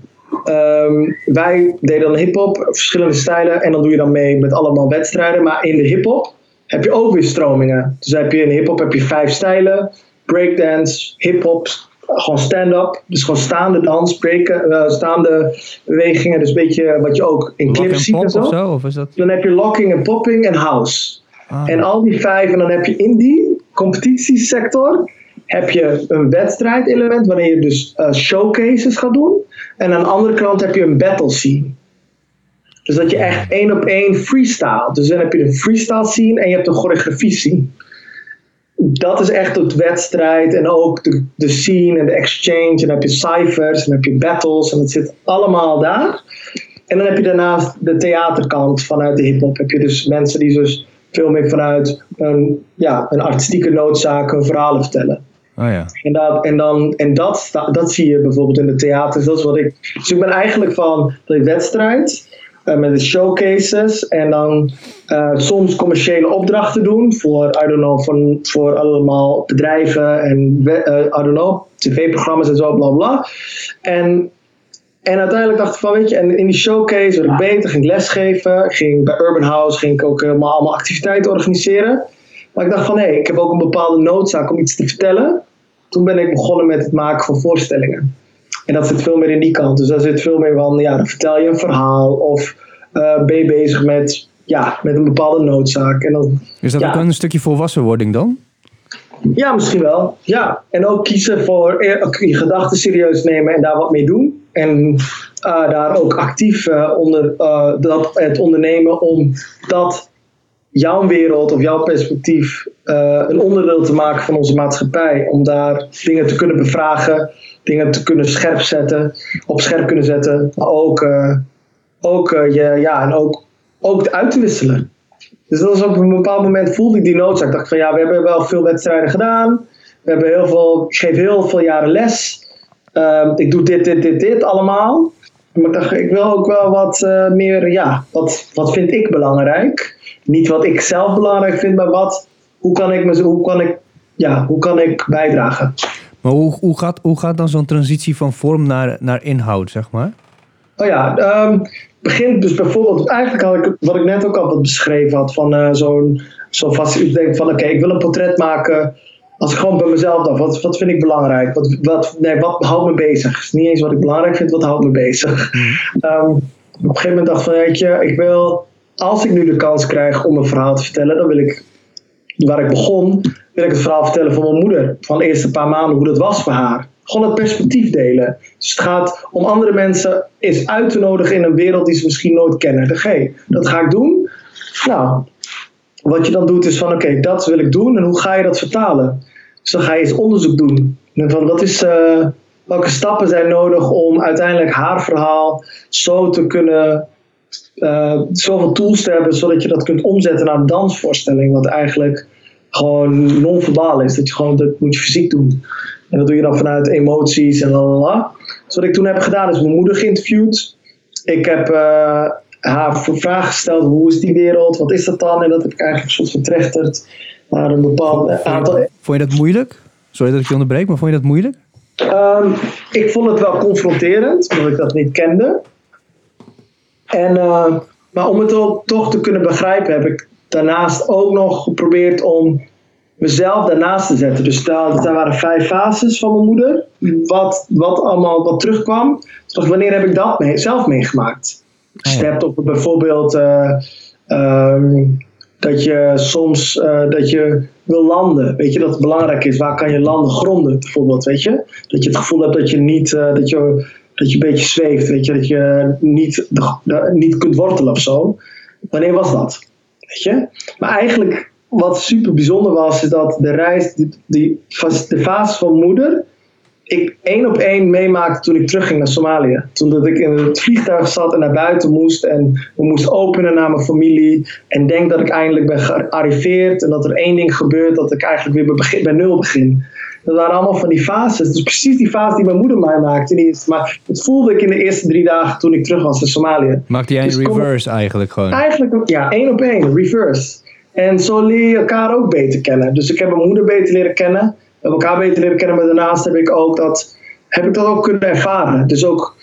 ehm, wij deden dan hip-hop, verschillende stijlen. En dan doe je dan mee met allemaal wedstrijden. Maar in de hip-hop heb je ook weer stromingen. Dus heb je in hip-hop heb je vijf stijlen: breakdance, hip-hop, gewoon stand-up. Dus gewoon staande dans, breken, staande bewegingen. Dus een beetje wat je ook in clips ziet en pop zo. of zo? Of is dat... Dan heb je locking en popping en house. Ah. En al die vijf, en dan heb je in die competitiesector heb je een wedstrijdelement, wanneer je dus eh, showcases gaat doen. En aan de andere kant heb je een battle scene. Dus dat je echt één op één freestyle. Dus dan heb je de freestyle scene en je hebt de choreografie scene. Dat is echt het wedstrijd en ook de, de scene en de exchange. En dan heb je cijfers en dan heb je battles en dat zit allemaal daar. En dan heb je daarnaast de theaterkant vanuit de hip-hop. Heb je dus mensen die dus veel meer vanuit een, ja, een artistieke noodzaak hun verhalen vertellen. Oh ja. En, dat, en, dan, en dat, dat zie je bijvoorbeeld in de theaters. Dat is wat ik. Dus ik ben eigenlijk van de wedstrijd eh, met de showcases en dan eh, soms commerciële opdrachten doen voor, I don't know, voor, voor allemaal bedrijven en eh, I don't know, tv-programma's en zo, bla bla. En, en uiteindelijk dacht ik van, weet je, en in die showcase werd ik beter, ging ik lesgeven, ging bij Urban House, ging ik ook helemaal allemaal activiteiten organiseren. Maar ik dacht van, hé, ik heb ook een bepaalde noodzaak om iets te vertellen. Toen ben ik begonnen met het maken van voorstellingen. En dat zit veel meer in die kant. Dus daar zit veel meer van, ja, dan vertel je een verhaal of eh, ben je bezig met, ja, met een bepaalde noodzaak. En dan, Is dat Ja. ook een stukje volwassenwording dan? ja, misschien wel. Ja, en ook kiezen voor eh, je gedachten serieus nemen en daar wat mee doen. En eh, daar ook actief eh, onder eh, dat, het ondernemen om dat jouw wereld of jouw perspectief een onderdeel te maken van onze maatschappij. Om daar dingen te kunnen bevragen, dingen te kunnen scherp zetten, op scherp kunnen zetten. Maar ook, eh, ook, je, ja, en ook, ook uit te wisselen. Dus dat was op een bepaald moment voelde ik die noodzaak. Ik dacht van ja, we hebben wel veel wedstrijden gedaan. We hebben heel veel, ik geef heel veel jaren les. Ehm, ik doe dit, dit, dit, dit allemaal. Maar ik dacht, ik wil ook wel wat eh, meer, ja, wat, wat vind ik belangrijk? Niet wat ik zelf belangrijk vind, maar wat, hoe kan ik, me, hoe kan ik, ja, hoe kan ik bijdragen? Maar hoe, hoe, gaat, hoe gaat dan zo'n transitie van vorm naar, naar inhoud, zeg maar? Oh ja, ehm begint dus bijvoorbeeld, eigenlijk had ik, wat ik net ook al wat beschreven had, van eh, zo'n zo vast, ik denk van oké, ik wil een portret maken, als ik gewoon bij mezelf dacht, wat, wat vind ik belangrijk? Wat, wat, nee, wat houdt me bezig? Het is niet eens wat ik belangrijk vind, wat houdt me bezig? Ehm, op een gegeven moment dacht ik van, weet je, ik wil, als ik nu de kans krijg om een verhaal te vertellen, dan wil ik, waar ik begon, wil ik het verhaal vertellen van mijn moeder, van de eerste paar maanden, hoe dat was voor haar. gewoon het perspectief delen. Dus het gaat om andere mensen eens uit te nodigen in een wereld die ze misschien nooit kennen. Oké, dat ga ik doen. Nou, wat je dan doet is van oké, dat wil ik doen en hoe ga je dat vertalen? Dus dan ga je eens onderzoek doen. En van wat is, uh, welke stappen zijn nodig om uiteindelijk haar verhaal zo te kunnen, uh, zoveel tools te hebben, zodat je dat kunt omzetten naar een dansvoorstelling, wat eigenlijk gewoon non-verbaal is. Dat je gewoon, dat moet je fysiek doen. En dat doe je dan vanuit emoties en lalala. Dus wat ik toen heb gedaan is mijn moeder geïnterviewd. Ik heb uh, haar vragen gesteld, hoe is die wereld, wat is dat dan? En dat heb ik eigenlijk soort vertrechterd naar een bepaald aantal... Vond je dat moeilijk? Sorry dat ik je onderbreek, maar vond je dat moeilijk? Um, ik vond het wel confronterend, omdat ik dat niet kende. En, uh, maar om het toch te kunnen begrijpen, heb ik daarnaast ook nog geprobeerd om mezelf daarnaast te zetten. Dus daar, daar waren vijf fases van mijn moeder, wat, wat allemaal wat terugkwam. Dus wanneer heb ik dat mee, zelf meegemaakt? Je hebt op bijvoorbeeld uh, um, dat je soms uh, dat je wil landen. Weet je dat het belangrijk is? Waar kan je landen? Gronden bijvoorbeeld, weet je? Dat je het gevoel hebt dat je niet, uh, dat je, dat je een beetje zweeft, weet je? Dat je niet, niet kunt wortelen of zo. Wanneer was dat? Weet je? Maar eigenlijk, wat super bijzonder was, is dat de reis, die, die, de fase van moeder, ik één op één meemaakte toen ik terugging naar Somalië. Toen dat ik in het vliegtuig zat en naar buiten moest en we moesten openen naar mijn familie. En denk dat ik eindelijk ben gearriveerd en dat er één ding gebeurt, dat ik eigenlijk weer bij, begin, bij nul begin. Dat waren allemaal van die fases. Dus precies die fase die mijn moeder mij maakte. Maar het voelde ik in de eerste drie dagen toen ik terug was in Somalië. Maakte jij een dus reverse eigenlijk gewoon? Eigenlijk, ja, één op één, reverse. En zo leer je elkaar ook beter kennen. Dus ik heb mijn moeder beter leren kennen elkaar beter leren kennen. Maar daarnaast heb ik ook dat, heb ik dat ook kunnen ervaren. Dus ook,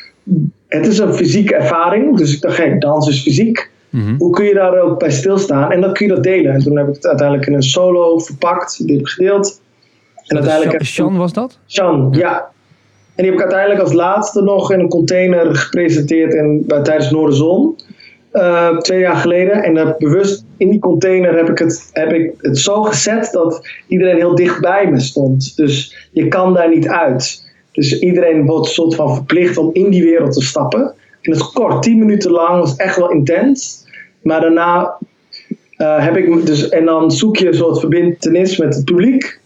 het is een fysieke ervaring. Dus ik dacht, hey, dans is fysiek. Mm-hmm. Hoe kun je daar ook bij stilstaan? En dan kun je dat delen. En toen heb ik het uiteindelijk in een solo verpakt. Die heb ik gedeeld. En uiteindelijk Sean was dat? Sean, ja. ja. En die heb ik uiteindelijk als laatste nog in een container gepresenteerd in, bij, tijdens Noorderzon. Uh, twee jaar geleden. En uh, bewust in die container heb ik, het, heb ik het zo gezet dat iedereen heel dicht bij me stond. Dus je kan daar niet uit. Dus iedereen wordt soort van verplicht om in die wereld te stappen. En het kort, 10 minuten lang, was echt wel intens. Maar daarna uh, heb ik dus, en dan zoek je een soort verbindenis met het publiek.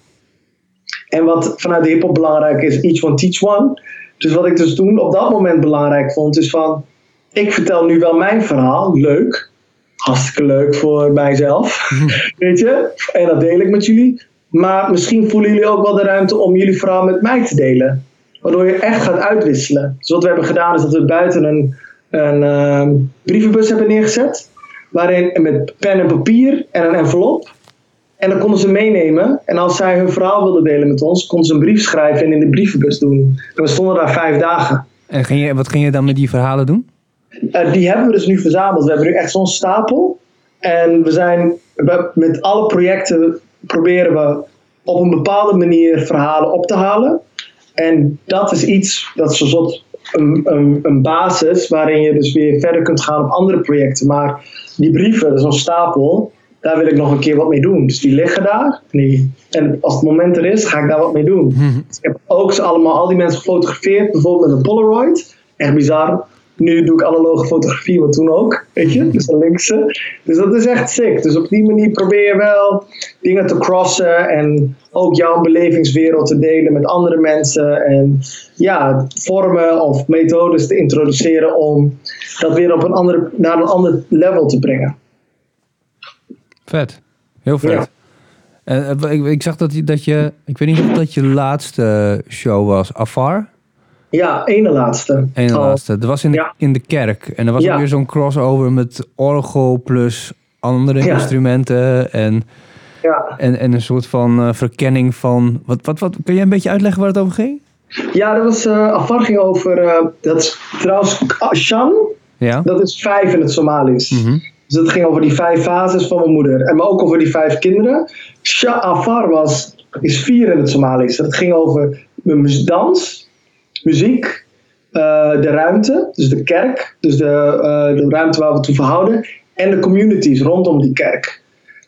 En wat vanuit de hip-hop belangrijk is, each one teach one. Dus wat ik dus toen op dat moment belangrijk vond, is van ik vertel nu wel mijn verhaal, leuk. Hartstikke leuk voor mijzelf, weet je. En dat deel ik met jullie. Maar misschien voelen jullie ook wel de ruimte om jullie verhaal met mij te delen. Waardoor je echt gaat uitwisselen. Dus wat we hebben gedaan is dat we buiten een, een uh, brievenbus hebben neergezet. Waarin met pen en papier en een envelop. En dan konden ze meenemen. En als zij hun verhaal wilden delen met ons, konden ze een brief schrijven en in de brievenbus doen. En we stonden daar vijf dagen. En ging je, wat ging je dan met die verhalen doen? Uh, die hebben we dus nu verzameld. We hebben nu echt zo'n stapel. En we zijn we, met alle projecten proberen we op een bepaalde manier verhalen op te halen. En dat is iets, dat is een soort een, een, een, basis waarin je dus weer verder kunt gaan op andere projecten. Maar die brieven, zo'n stapel, daar wil ik nog een keer wat mee doen. Dus die liggen daar. En, die, en als het moment er is, ga ik daar wat mee doen. Dus ik heb ook ze allemaal, al die mensen gefotografeerd, bijvoorbeeld met een Polaroid. Echt bizar. Nu doe ik analoge fotografie, maar toen ook. Weet je, dus dan linkse. Dus dat is echt sick. Dus op die manier probeer je wel dingen te crossen en ook jouw belevingswereld te delen met andere mensen. En ja, vormen of methodes te introduceren om dat weer op een andere, naar een ander level te brengen. Vet. Heel vet. Ja. En, uh, ik, ik, zag dat, dat je, ik weet niet of dat je laatste show was, Afar. Ja, ene laatste. Ene laatste. Dat was in de, in de kerk. En er was weer zo'n crossover met orgel plus andere instrumenten. En, ja. en, en een soort van uh, verkenning van... Wat, wat, wat, kun je een beetje uitleggen waar het over ging? Ja, dat was uh, afval over... Uh, dat is trouwens Shan. Ja. Dat is vijf in het Somalisch. Mm -hmm. Dus dat ging over die vijf fases van mijn moeder. En maar ook over die vijf kinderen. Afar was, is vier in het Somalisch. Dat ging over dans, muziek, uh, de ruimte, dus de kerk, dus de, uh, de ruimte waar we toe verhouden, en de communities rondom die kerk.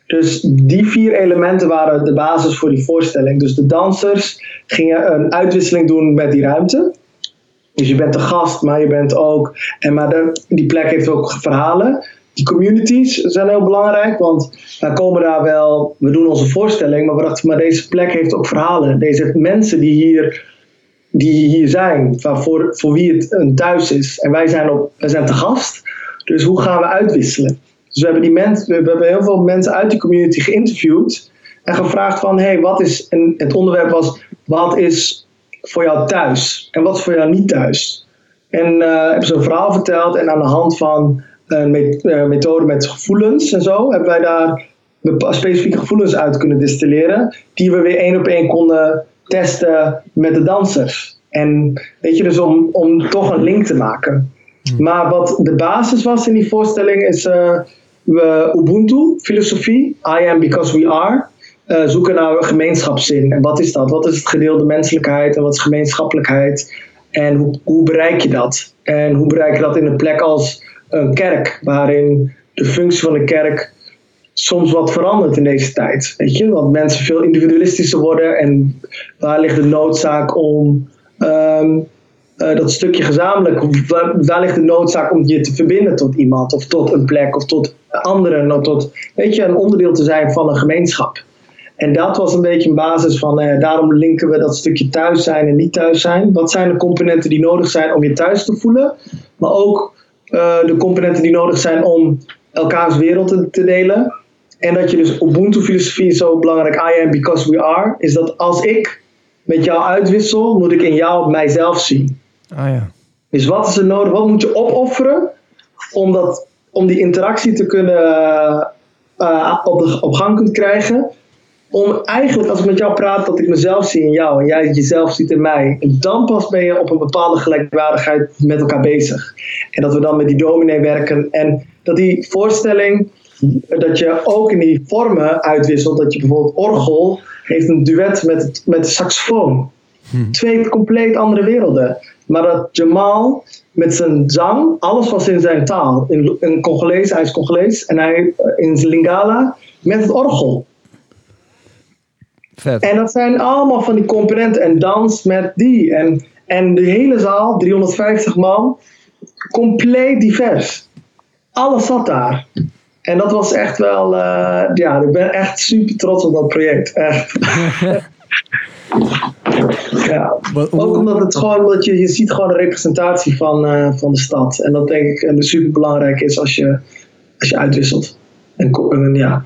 Dus die vier elementen waren de basis voor die voorstelling. Dus de dansers gingen een uitwisseling doen met die ruimte. Dus je bent de gast, maar je bent ook. En maar de, die plek heeft ook verhalen. Die communities zijn heel belangrijk, want wij komen daar wel. We doen onze voorstelling, maar we dachten, maar deze plek heeft ook verhalen. Deze mensen die hier, die hier zijn, voor, voor wie het een thuis is. En wij zijn, op, wij zijn te gast. Dus hoe gaan we uitwisselen? Dus we hebben, die mensen, we hebben heel veel mensen uit die community geïnterviewd en gevraagd van, hey, wat is, en het onderwerp was, wat is voor jou thuis en wat is voor jou niet thuis? En uh, hebben ze een verhaal verteld en aan de hand van een uh, methode met gevoelens en zo, hebben wij daar specifieke gevoelens uit kunnen distilleren, die we weer één op één konden testen met de dansers. En weet je, dus om, om toch een link te maken. Hmm. Maar wat de basis was in die voorstelling is uh, Ubuntu, filosofie, I am because we are. Uh, zoeken naar gemeenschapszin. En wat is dat? Wat is het gedeelde menselijkheid en wat is gemeenschappelijkheid? En hoe, hoe bereik je dat? En hoe bereik je dat in een plek als een kerk, waarin de functie van de kerk soms wat verandert in deze tijd? Weet je? Want mensen veel individualistischer worden en waar ligt de noodzaak om um, uh, dat stukje gezamenlijk, waar, ligt de noodzaak om je te verbinden tot iemand of tot een plek of tot anderen, of tot weet je, een onderdeel te zijn van een gemeenschap. En dat was een beetje een basis van, uh, daarom linken we dat stukje thuis zijn en niet thuis zijn. Wat zijn de componenten die nodig zijn om je thuis te voelen, maar ook uh, de componenten die nodig zijn om elkaars wereld te delen. En dat je dus Ubuntu-filosofie zo belangrijk, I am because we are, is dat als ik met jou uitwissel, moet ik in jou mijzelf zien. Ah, ja. Dus wat is er nodig? Wat moet je opofferen om, dat, om die interactie te kunnen uh, op, op gang kunt krijgen? Om eigenlijk, als ik met jou praat, dat ik mezelf zie in jou en jij jezelf ziet in mij. En dan pas ben je op een bepaalde gelijkwaardigheid met elkaar bezig. En dat we dan met die dominee werken. En dat die voorstelling, dat je ook in die vormen uitwisselt. Dat je bijvoorbeeld orgel heeft een duet met, met de saxofoon. Hm. Twee compleet andere werelden. Maar dat Jamal met zijn zang, alles was in zijn taal. In, in Congolees, hij is Congolees. En hij eh, in Lingala met het orgel. Vet. En dat zijn allemaal van die componenten. En dans met die. En, en de hele zaal, 350 man, compleet divers. Alles zat daar. En dat was echt wel, uh, ja, ik ben echt super trots op dat project. Echt. Ja. Ook omdat het gewoon, dat je, je ziet gewoon een representatie van, uh, van de stad. En dat denk ik en super belangrijk is als je, als je uitwisselt. En, en ja.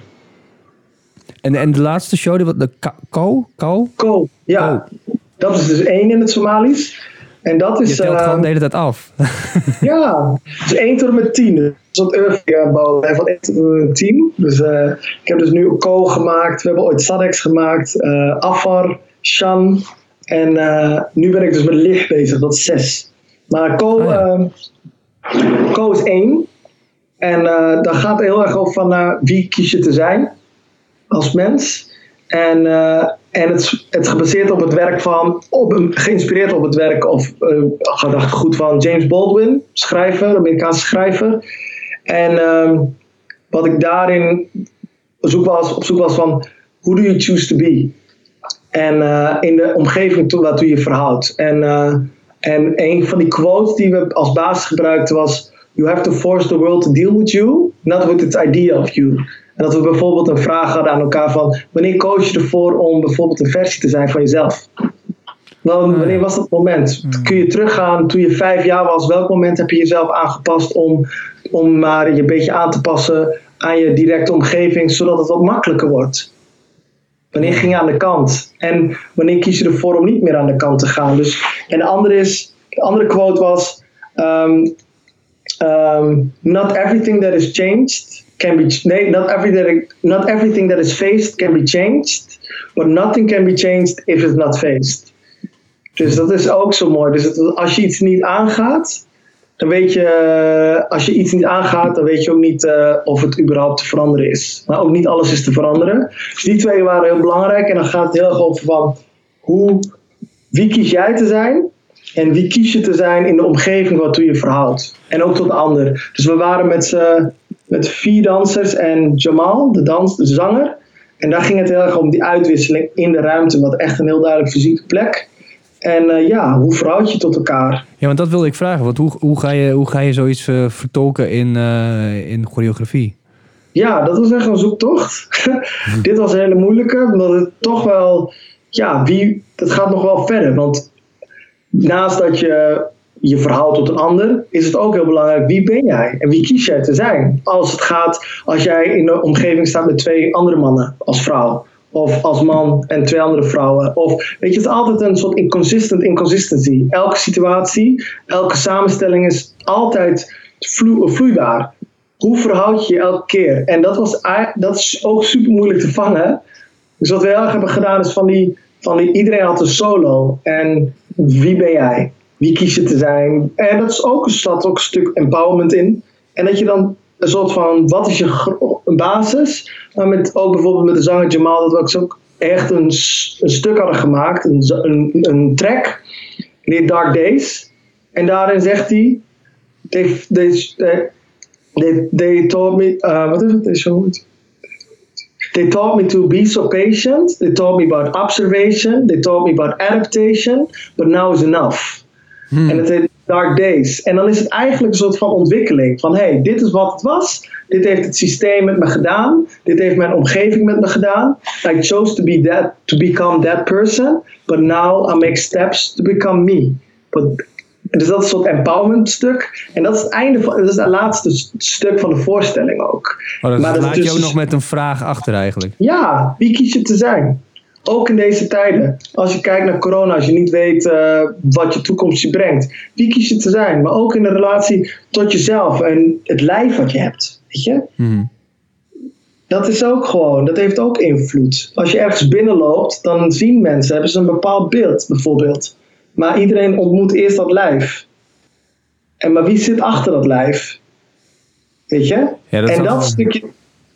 En, en de laatste show, die, de Ko? Ko? Ko, ja. Dat is dus één in het Somalisch. En dat is, je telt uh, gewoon de hele tijd af. ja, dus één tot met tien. Dat Urfia-bouw van 1 tot met 10. Dus uh, ik heb dus nu Ko gemaakt. We hebben ooit Sadex gemaakt. Uh, Afar, Shan. En uh, nu ben ik dus met licht bezig, dat is 6. Maar Ko, oh, ja. Ko is 1. En dat gaat heel erg over van wie kies je te zijn als mens. En, en het, het gebaseerd op het werk van, op, geïnspireerd op het werk of gedachtegoed van James Baldwin, schrijver, Amerikaanse schrijver. En um, wat ik daarin op zoek was, op zoek was van, who do you choose to be? En uh, in de omgeving toe, waartoe je verhoudt. En, uh, en een van die quotes die we als basis gebruikten was: You have to force the world to deal with you, not with its idea of you. En dat we bijvoorbeeld een vraag hadden aan elkaar van: Wanneer koos je ervoor om bijvoorbeeld een versie te zijn van jezelf? Nou, wanneer was dat moment? Hmm. Kun je teruggaan toen je vijf jaar was? Welk moment heb je jezelf aangepast om, om maar je een beetje aan te passen aan je directe omgeving, zodat het wat makkelijker wordt? Wanneer ging je aan de kant? En wanneer kies je ervoor om niet meer aan de kant te gaan? Dus, en de andere, is, de andere quote was: um, um, Not everything that is changed can be nee, not everything, not everything that is faced can be changed, but nothing can be changed if it's not faced. Dus dat is ook zo mooi. Dus het, als je iets niet aangaat, dan weet je, eh, als je iets niet aangaat, dan weet je ook niet uh, of het überhaupt te veranderen is. Maar ook niet alles is te veranderen. Dus die twee waren heel belangrijk. En dan gaat het heel erg over van hoe, wie kies jij te zijn en wie kies je te zijn in de omgeving waartoe je verhoudt. En ook tot de ander. Dus we waren met met vier dansers en Jamal, de, dans, de zanger. En daar ging het heel erg om die uitwisseling in de ruimte, wat echt een heel duidelijk fysieke plek. En eh, ja, hoe verhoud je tot elkaar? Ja, want dat wilde ik vragen. Want hoe, hoe, ga, je, hoe ga je zoiets uh, vertolken in, uh, in choreografie? Ja, dat was echt een zoektocht. Dit was een hele moeilijke, omdat het toch wel, ja, wie, dat gaat nog wel verder. Want naast dat je je verhaal tot een ander, is het ook heel belangrijk wie ben jij en wie kies jij te zijn. Als het gaat, als jij in de omgeving staat met twee andere mannen als vrouw, of als man en twee andere vrouwen. Of weet je, het is altijd een soort inconsistent inconsistency. Elke situatie, elke samenstelling is altijd vlo vloeibaar. Hoe verhoud je je elke keer? En dat, was, dat is ook super moeilijk te vangen. Dus wat we heel erg hebben gedaan is van die, van die iedereen had een solo. En wie ben jij? Wie kies je te zijn? En dat is ook, staat ook een stuk empowerment in. En dat je dan een soort van, wat is je basis? Maar met, ook bijvoorbeeld met de zanger Jamal, dat we ook echt een, een stuk hadden gemaakt, een, een, een track, die Dark Days. En daarin zegt hij, they, they, they, they taught me, uh, wat is het? Is zo They taught me to be so patient. They taught me about observation. They taught me about adaptation. But now is enough. Hmm. En het Dark Days. En dan is het eigenlijk een soort van ontwikkeling. Van hey, dit is wat het was. Dit heeft het systeem met me gedaan. Dit heeft mijn omgeving met me gedaan. I chose to be that, to become that person. But now I make steps to become me. But, dus dat is een soort empowerment stuk. En dat is het einde van, dat is het laatste stuk van de voorstelling ook. Oh, dat maar dat laat dus, je ook nog met een vraag achter eigenlijk. Ja, wie kies je te zijn? Ook in deze tijden. Als je kijkt naar corona, als je niet weet uh, wat je toekomst je brengt. Wie kies je te zijn? Maar ook in de relatie tot jezelf en het lijf wat je hebt. Weet je? Mm. Dat is ook gewoon, dat heeft ook invloed. Als je ergens binnenloopt, dan zien mensen, hebben ze een bepaald beeld bijvoorbeeld. Maar iedereen ontmoet eerst dat lijf. En maar wie zit achter dat lijf? Weet je? Ja, dat en dat stukje.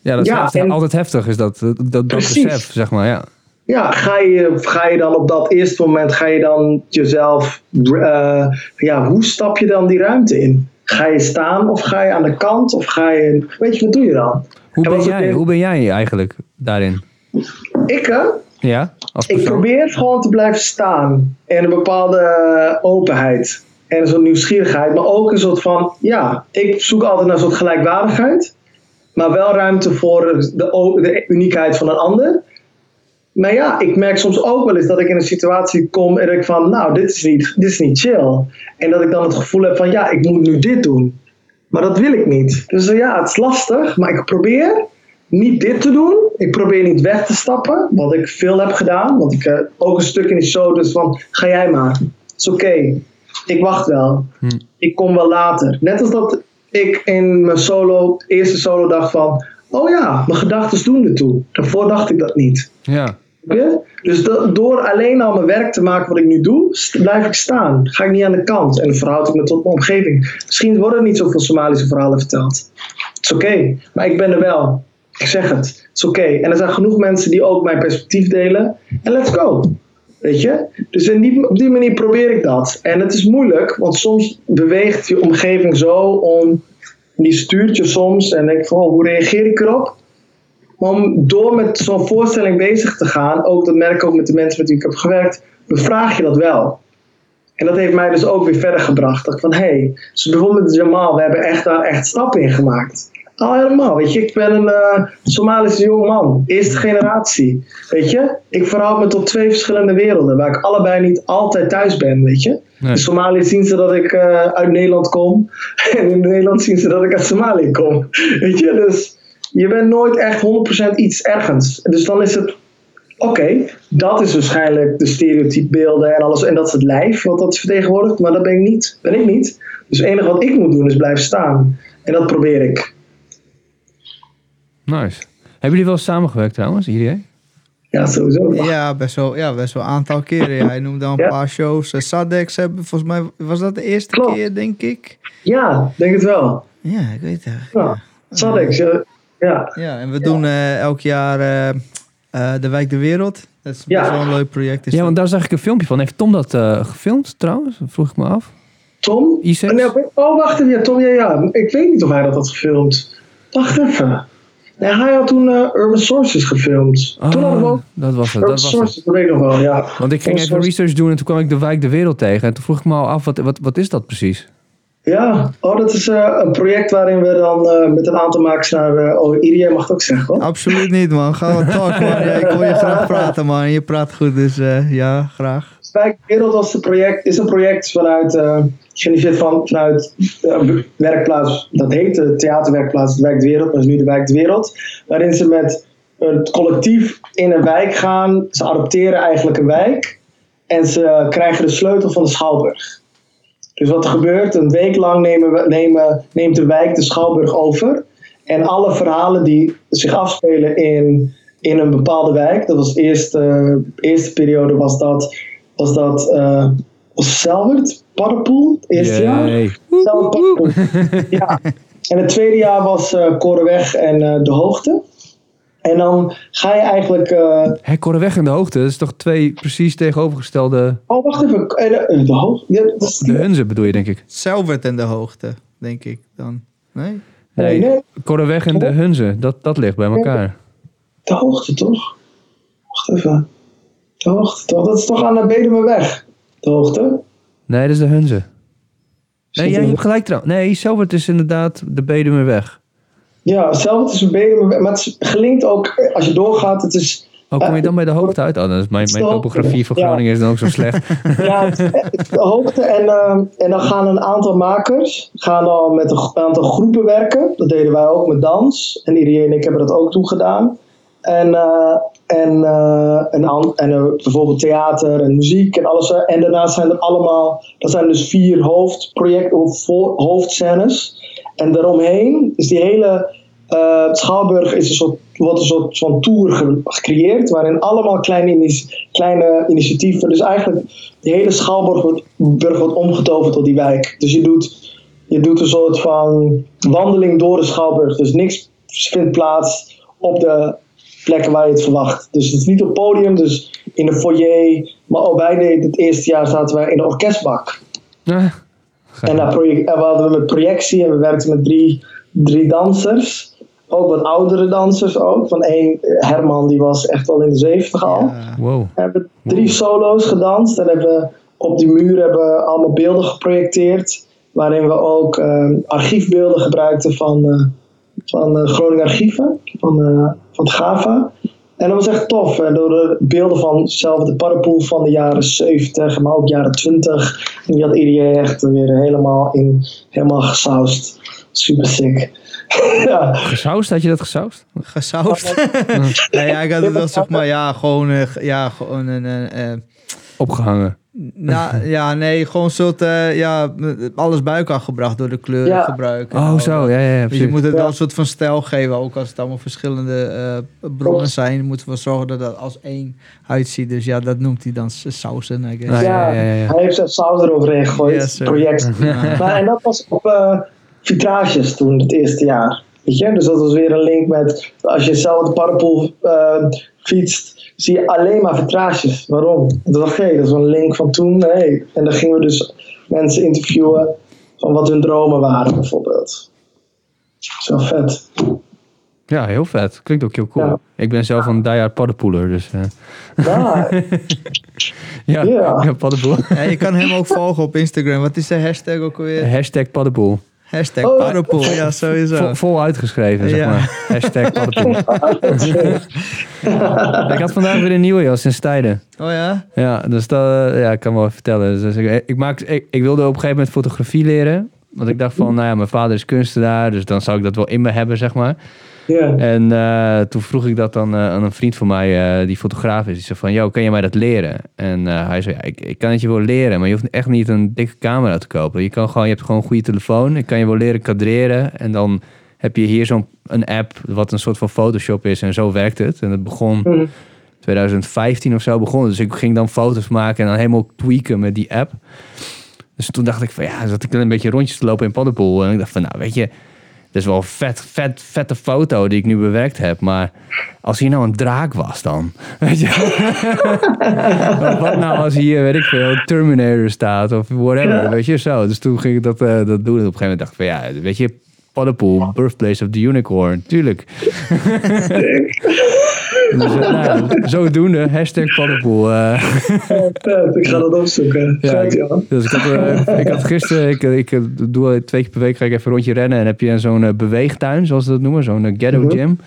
Ja, dat is ja, en, altijd heftig, is dat, dat, dat besef, zeg maar, ja ja, ga je, ga je dan op dat eerste moment, ga je dan jezelf, uh, ja, hoe stap je dan die ruimte in? Ga je staan of ga je aan de kant of ga je, weet je, wat doe je dan? Hoe, ben jij, hoe ben jij eigenlijk daarin? Ik, hè? Ja, ik probeer gewoon te blijven staan in een bepaalde openheid en een soort nieuwsgierigheid, maar ook een soort van, ja, ik zoek altijd naar een soort gelijkwaardigheid, maar wel ruimte voor de, de uniekheid van een ander. Maar ja, ik merk soms ook wel eens dat ik in een situatie kom en ik van, nou, dit is, niet, dit is niet chill. En dat ik dan het gevoel heb van, ja, ik moet nu dit doen. Maar dat wil ik niet. Dus ja, het is lastig, maar ik probeer niet dit te doen. Ik probeer niet weg te stappen, wat ik veel heb gedaan. Want ik uh, ook een stuk in die show, dus van, ga jij maar. Het is oké. Ik wacht wel. Hm. Ik kom wel later. Net als dat ik in mijn solo, eerste solo dacht van, oh ja, mijn gedachten doen ertoe. Daarvoor dacht ik dat niet. Ja. Dus door alleen al mijn werk te maken wat ik nu doe, blijf ik staan. Ga ik niet aan de kant en verhoud ik me tot mijn omgeving. Misschien worden er niet zoveel Somalische verhalen verteld. Het is oké, maar ik ben er wel. Ik zeg het, het is oké. En er zijn genoeg mensen die ook mijn perspectief delen. En let's go. Weet je? Dus in die, op die manier probeer ik dat. En het is moeilijk, want soms beweegt je omgeving zo om. Die stuurt je soms en denk van, oh, hoe reageer ik erop? om door met zo'n voorstelling bezig te gaan, ook dat merk ik ook met de mensen met wie ik heb gewerkt, bevraag je dat wel. En dat heeft mij dus ook weer verder gebracht. Dat ik van, hé, hey, dus bijvoorbeeld met Jamal, we hebben echt daar echt stappen in gemaakt. Al helemaal, weet je, ik ben een uh, Somalische jongeman, eerste generatie, weet je. Ik verhoud me tot twee verschillende werelden, waar ik allebei niet altijd thuis ben, weet je. In Somalië zien ze dat ik uh, uit Nederland kom, en in Nederland zien ze dat ik uit Somalië kom, weet je. Dus je bent nooit echt 100% iets ergens. Dus dan is het, oké, dat is waarschijnlijk de stereotypebeelden en alles. En dat is het lijf wat dat vertegenwoordigt, maar dat ben ik niet. Ben ik niet. Dus het enige wat ik moet doen is blijven staan. En dat probeer ik. Nice. Hebben jullie wel samengewerkt trouwens, iedereen? Ja, sowieso. Ja, best wel, ja, best wel een aantal keren. Ja. Hij noemde al een paar shows. Uh, Sadex hebben, volgens mij was dat de eerste keer, denk ik. Ja, denk het wel. Ja, ik weet het. Ja. ja. Sadex, ja. ja, en we doen uh, elk jaar uh, uh, De Wijk de Wereld. Dat is best wel een leuk project. Is ja, want daar zag ik een filmpje van. Heeft Tom dat gefilmd trouwens? vroeg ik me af. Tom? I6? Oh, nee, oh, wacht even. Ja, Tom, ja, ja. Ik weet niet of hij dat had gefilmd. Wacht even. Nee, hij had toen eh, Urban Sources gefilmd. toen hadden we ook dat was het. Urban Dat was het. Sources, dat weet ik nog wel, ja. Want ik ging Urban even Sources. research doen en toen kwam ik de wijk De Wereld tegen. En toen vroeg ik me al af, wat, wat, wat is dat precies? Ja, oh, dat is eh, een project waarin we dan eh, met een aantal makers naar... eh oh, Irie mag het ook zeggen, hoor. Absoluut niet, man. Ga wat talk, man. Ik hoor je graag praten, man. Je praat goed, dus eh, ja, graag. Wijk Wereld was een project, is een project vanuit, geïnitieerd van, vanuit eh, werkplaats, dat heette Theaterwerkplaats de Wijk de Wereld, maar is nu de Wijk de Wereld. Waarin ze met het collectief in een wijk gaan, ze adopteren eigenlijk een wijk en ze krijgen de sleutel van de Schouwburg. Dus wat er gebeurt, een week lang nemen we, nemen, neemt de wijk de Schouwburg over. En alle verhalen die zich afspelen in, in een bepaalde wijk, dat was de eerste, eerste periode, was dat, was dat eh Selwert, Paddenpoel, het eerste jaar. Yay. Selwert, Paddenpoel. ja. En het tweede jaar was eh Korenweg en eh, De Hoogte. En dan ga je eigenlijk. eh, Hé, Korreweg en De Hoogte, dat is toch twee precies tegenovergestelde... oh, wacht even. eh, De, de Hoogte. Ja, dat is De Hunze bedoel je, denk ik. Selvert in de hoogte, denk ik dan. Nee? Nee, nee. Korreweg en De Hunze, dat, dat ligt bij elkaar. De Hoogte toch? Wacht even. De Hoogte toch? Dat is toch aan de Bedemerweg? De Hoogte? Nee, dat is De Hunze. Nee, er- hebt gelijk trouwens. Nee, Selwert is inderdaad de Bedemerweg. Ja, hetzelfde is een Bedemerweg. Maar het gelinkt ook, eh, als je doorgaat, het is Oh, kom je dan bij De Hoogte uit? Oh, mijn, mijn topografie voor Ja. Groningen is dan ook zo slecht. Ja, echt de hoogte. En, ehm, en dan gaan een aantal makers gaan dan met een aantal groepen werken. Dat deden wij ook met dans. En Irie en ik hebben dat ook toen gedaan. En, eh, en, eh, en, en eh, bijvoorbeeld theater en muziek en alles. En daarnaast zijn er allemaal, dat zijn dus vier hoofdprojecten of hoofdscènes. En daaromheen is die hele eh, Schouwburg is een soort, wordt een soort van tour ge- gecreëerd, waarin allemaal kleine, kleine initiatieven, dus eigenlijk de hele Schouwburg wordt, wordt omgetoverd tot die wijk. Dus je doet, je doet een soort van wandeling door de Schouwburg, dus niks vindt plaats op de plekken waar je het verwacht. Dus het is niet op het podium, dus in de foyer, maar ook wij deden het eerste jaar zaten wij in de orkestbak. Ah, En, daar project, en we hadden we met projectie en we werkten met drie, drie dansers. Ook wat oudere dansers ook. Van één, eh, Herman, die was echt al in de zeventig al. Ja. wow. We hebben drie solo's gedanst. En hebben we op die muur hebben we allemaal beelden geprojecteerd. Waarin we ook eh, archiefbeelden gebruikten van, eh, van eh, Groningen Archieven. Van, eh, van het GAVA. En dat was echt tof. hè, door de beelden van zelf de paddenpoel van de jaren 70, maar ook jaren 20. En die had iedereen echt weer helemaal, in, helemaal gesausd. Super sick. ja. Gesausd? Had je dat gesausd? Gesausd. nee, ja, ik had het wel zeg maar, ja, gewoon, eh, ja, gewoon een, eh, eh, Opgehangen. Nou, ja, nee, gewoon een soort, eh, ja, alles bij elkaar gebracht door de kleuren Ja. gebruiken. Oh, zo. Ja, ja, ja. Dus je moet het wel Ja. een soort van stijl geven, ook als het allemaal verschillende eh, bronnen Klopt. zijn. Moeten we zorgen dat dat als één uitziet. Dus ja, dat noemt hij dan sausen, I guess. Ja, ja, ja, ja. Hij heeft zijn saus eroverheen gegooid, Yes, project. maar, en dat was op eh, vitrages toen, het eerste jaar. Weet je? Dus dat was weer een link met, als je zelf de parapol eh, fietst, zie je alleen maar vitrages. Waarom? Dat dacht ik, hey, dat is een link van toen. Hey. En dan gingen we dus mensen interviewen van wat hun dromen waren, bijvoorbeeld. Zo vet. Ja, heel vet. Klinkt ook heel cool. Ja. Ik ben zelf een diehard paddenpoeler, dus... eh, Ja, ja, Ja. ja. paddenpoel. Ja, je kan hem ook volgen op Instagram. Wat is de hashtag ook alweer? Hashtag paddenpoel. Hashtag Oh, Paddenpoel. Ja, sowieso. Vol, vol uitgeschreven, zeg Ja. maar. Hashtag paddenpoel. ik had vandaag weer een nieuwe jas in Stijden. Oh ja? Ja, dus dat ja, ik kan wel vertellen. Dus ik, ik, maak, ik, ik wilde op een gegeven moment fotografie leren. Want ik dacht van, nou ja, mijn vader is kunstenaar, dus dan zou ik dat wel in me hebben, zeg maar. Ja. En eh, toen vroeg ik dat dan eh, aan een vriend van mij, eh, die fotograaf is. Die zei van, yo, kan je mij dat leren? En hij zei, ja, ik, ik kan het je wel leren, maar je hoeft echt niet een dikke camera te kopen. Je, kan gewoon, je hebt gewoon een goede telefoon. Ik kan je wel leren kadreren. En dan heb je hier zo'n een app, wat een soort van Photoshop is. En zo werkt het. En het begon Mhm. 2015 of zo begonnen. Dus ik ging dan foto's maken en dan helemaal tweaken met die app. Dus toen dacht ik van ja, zat ik dan een beetje rondjes te lopen in Paddenpoel. En ik dacht van nou weet je, dat is wel een vet, vet, vette foto die ik nu bewerkt heb. Maar als hier nou een draak was dan, weet je. Wat nou als hier, weet ik veel, Terminator staat of whatever, Ja. weet je, zo. Dus toen ging ik dat, eh, dat doen. En op een gegeven moment dacht ik van ja, weet je, Paddepoel, birthplace of the unicorn. Tuurlijk. Dus, uh, nou, zodoende, hashtag Paddepoel. Uh. Oh, ik ga dat opzoeken. Ja, ik, dus ik had, uh, ik had gisteren, ik, ik doe twee keer per week ga ik even een rondje rennen. En heb je zo'n beweegtuin, zoals ze dat noemen, zo'n ghetto gym.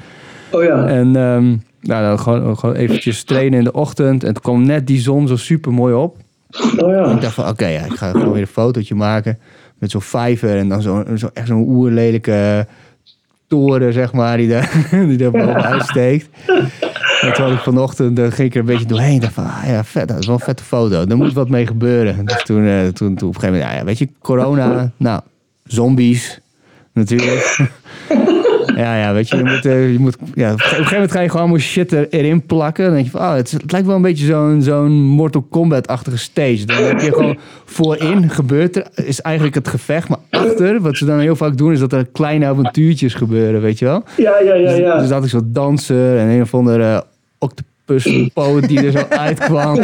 Oh ja. En um, nou, dan gewoon, gewoon eventjes trainen in de ochtend. En toen kwam net die zon zo super mooi op. Oh ja. En ik dacht van, oké, okay, ja, ik ga gewoon weer een fotootje maken met zo'n vijver en dan zo, zo echt zo'n oerlelijke toren, zeg maar, die daar, die daar bovenuit steekt. Toen had ik vanochtend, dan ging ik er een beetje doorheen. dacht van, ah, ja, vet, dat is wel een vette foto. Er moet wat mee gebeuren. Dus toen, uh, toen, toen op een gegeven moment, ja, weet je, corona, nou, zombies, natuurlijk. Ja, ja, weet je, je moet, uh, je moet, ja, op een gegeven moment ga je gewoon allemaal shit er, erin plakken. Dan denk je van, oh, het, het lijkt wel een beetje zo'n zo'n Mortal Kombat-achtige stage. Dan heb je gewoon voorin gebeurt er, is eigenlijk het gevecht. Maar achter, wat ze dan heel vaak doen, is dat er kleine avontuurtjes gebeuren, weet je wel? Ja, ja, ja. ja. Dus, dus dat ik zo dansen en een of andere octopus poot die er zo uitkwam.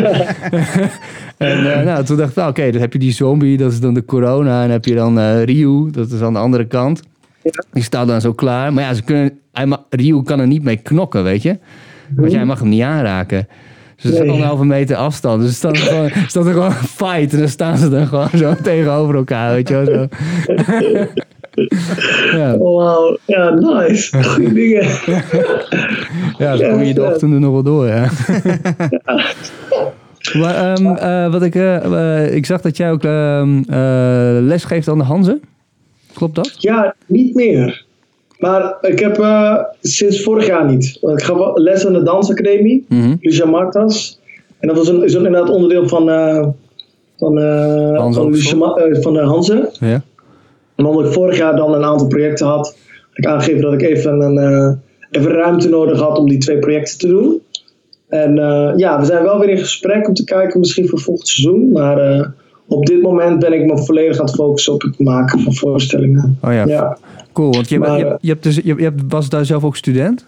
en uh, nou, toen dacht ik, nou, oké, dan heb je die zombie, dat is dan de corona. En heb je dan uh, Ryu, dat is aan de andere kant. Die staat dan zo klaar. Maar ja, ze kunnen, hij Ryu kan er niet mee knokken, weet je. Want jij mag hem niet aanraken. Dus staat nee. anderhalve meter afstand. Dus staat er, gewoon, staat er gewoon een fight. En dan staan ze dan gewoon zo tegenover elkaar, weet je wel. Zo. ja. Wow, ja, nice. Goeie dingen. ja, dan kom je de ochtenden nog wel door, ja. Maar um, uh, wat ik, uh, ik zag dat jij ook uh, les geeft aan de Hanze. Klopt dat? Ja, niet meer. Maar ik heb sinds vorig jaar niet. Ik ga les aan de dansacademie, mm -hmm. Lucia Martas. En dat was een, is een, inderdaad onderdeel van, van, van, van de Hanze. Ja. En omdat ik vorig jaar dan een aantal projecten had, had ik aangegeven dat ik even, een, even ruimte nodig had om die twee projecten te doen. En ja, we zijn wel weer in gesprek om te kijken, misschien voor volgend seizoen. Maar op dit moment ben ik me volledig aan het focussen op het maken van voorstellingen. Oh ja, ja. cool. Want je, maar, je, je, hebt dus, je, je was daar zelf ook student?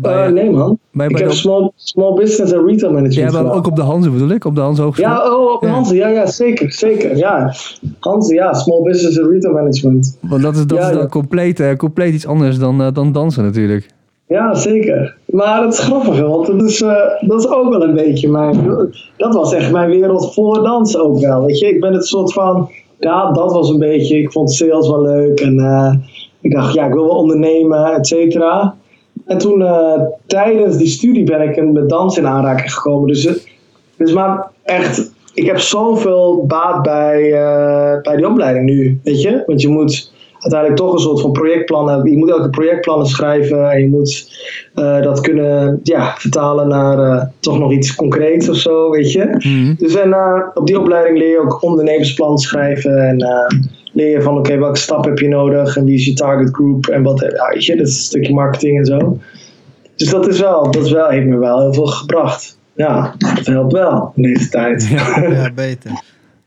Bij, uh, nee man, bij, ik heb small, small business en retail management. Ja, maar ook op de Hanze bedoel ik, op de Hanze Hogeschool? Ja, oh, op de ja. Hanze, ja, ja, zeker, zeker, ja. Hanze, ja, small business en retail management. Want dat is, dat ja, is dan compleet, uh, compleet iets anders dan, uh, dan dansen natuurlijk. Ja, zeker. Maar het is grappig, want dat is, uh, dat is ook wel een beetje mijn... Dat was echt mijn wereld voor dansen ook wel, weet je. Ik ben het soort van... Ja, dat was een beetje... Ik vond sales wel leuk en uh, ik dacht, ja, ik wil wel ondernemen, et cetera. En toen, uh, tijdens die studie ben ik met dans in aanraking gekomen. Dus, dus maar echt... Ik heb zoveel baat bij, bij die opleiding nu, weet je. Want je moet uiteindelijk toch een soort van projectplan hebben. Je moet elke projectplannen schrijven en je moet uh, dat kunnen ja, vertalen naar toch nog iets concreets of zo, weet je. Mm-hmm. Dus en, op die opleiding leer je ook ondernemersplan schrijven en leer je van oké, okay, welke stap heb je nodig en wie is je target group en wat, ja, weet je, dat is een stukje marketing en zo. Dus dat is wel, dat is wel, heeft me wel heel veel gebracht. Ja, dat helpt wel in deze tijd. Ja, ja beter.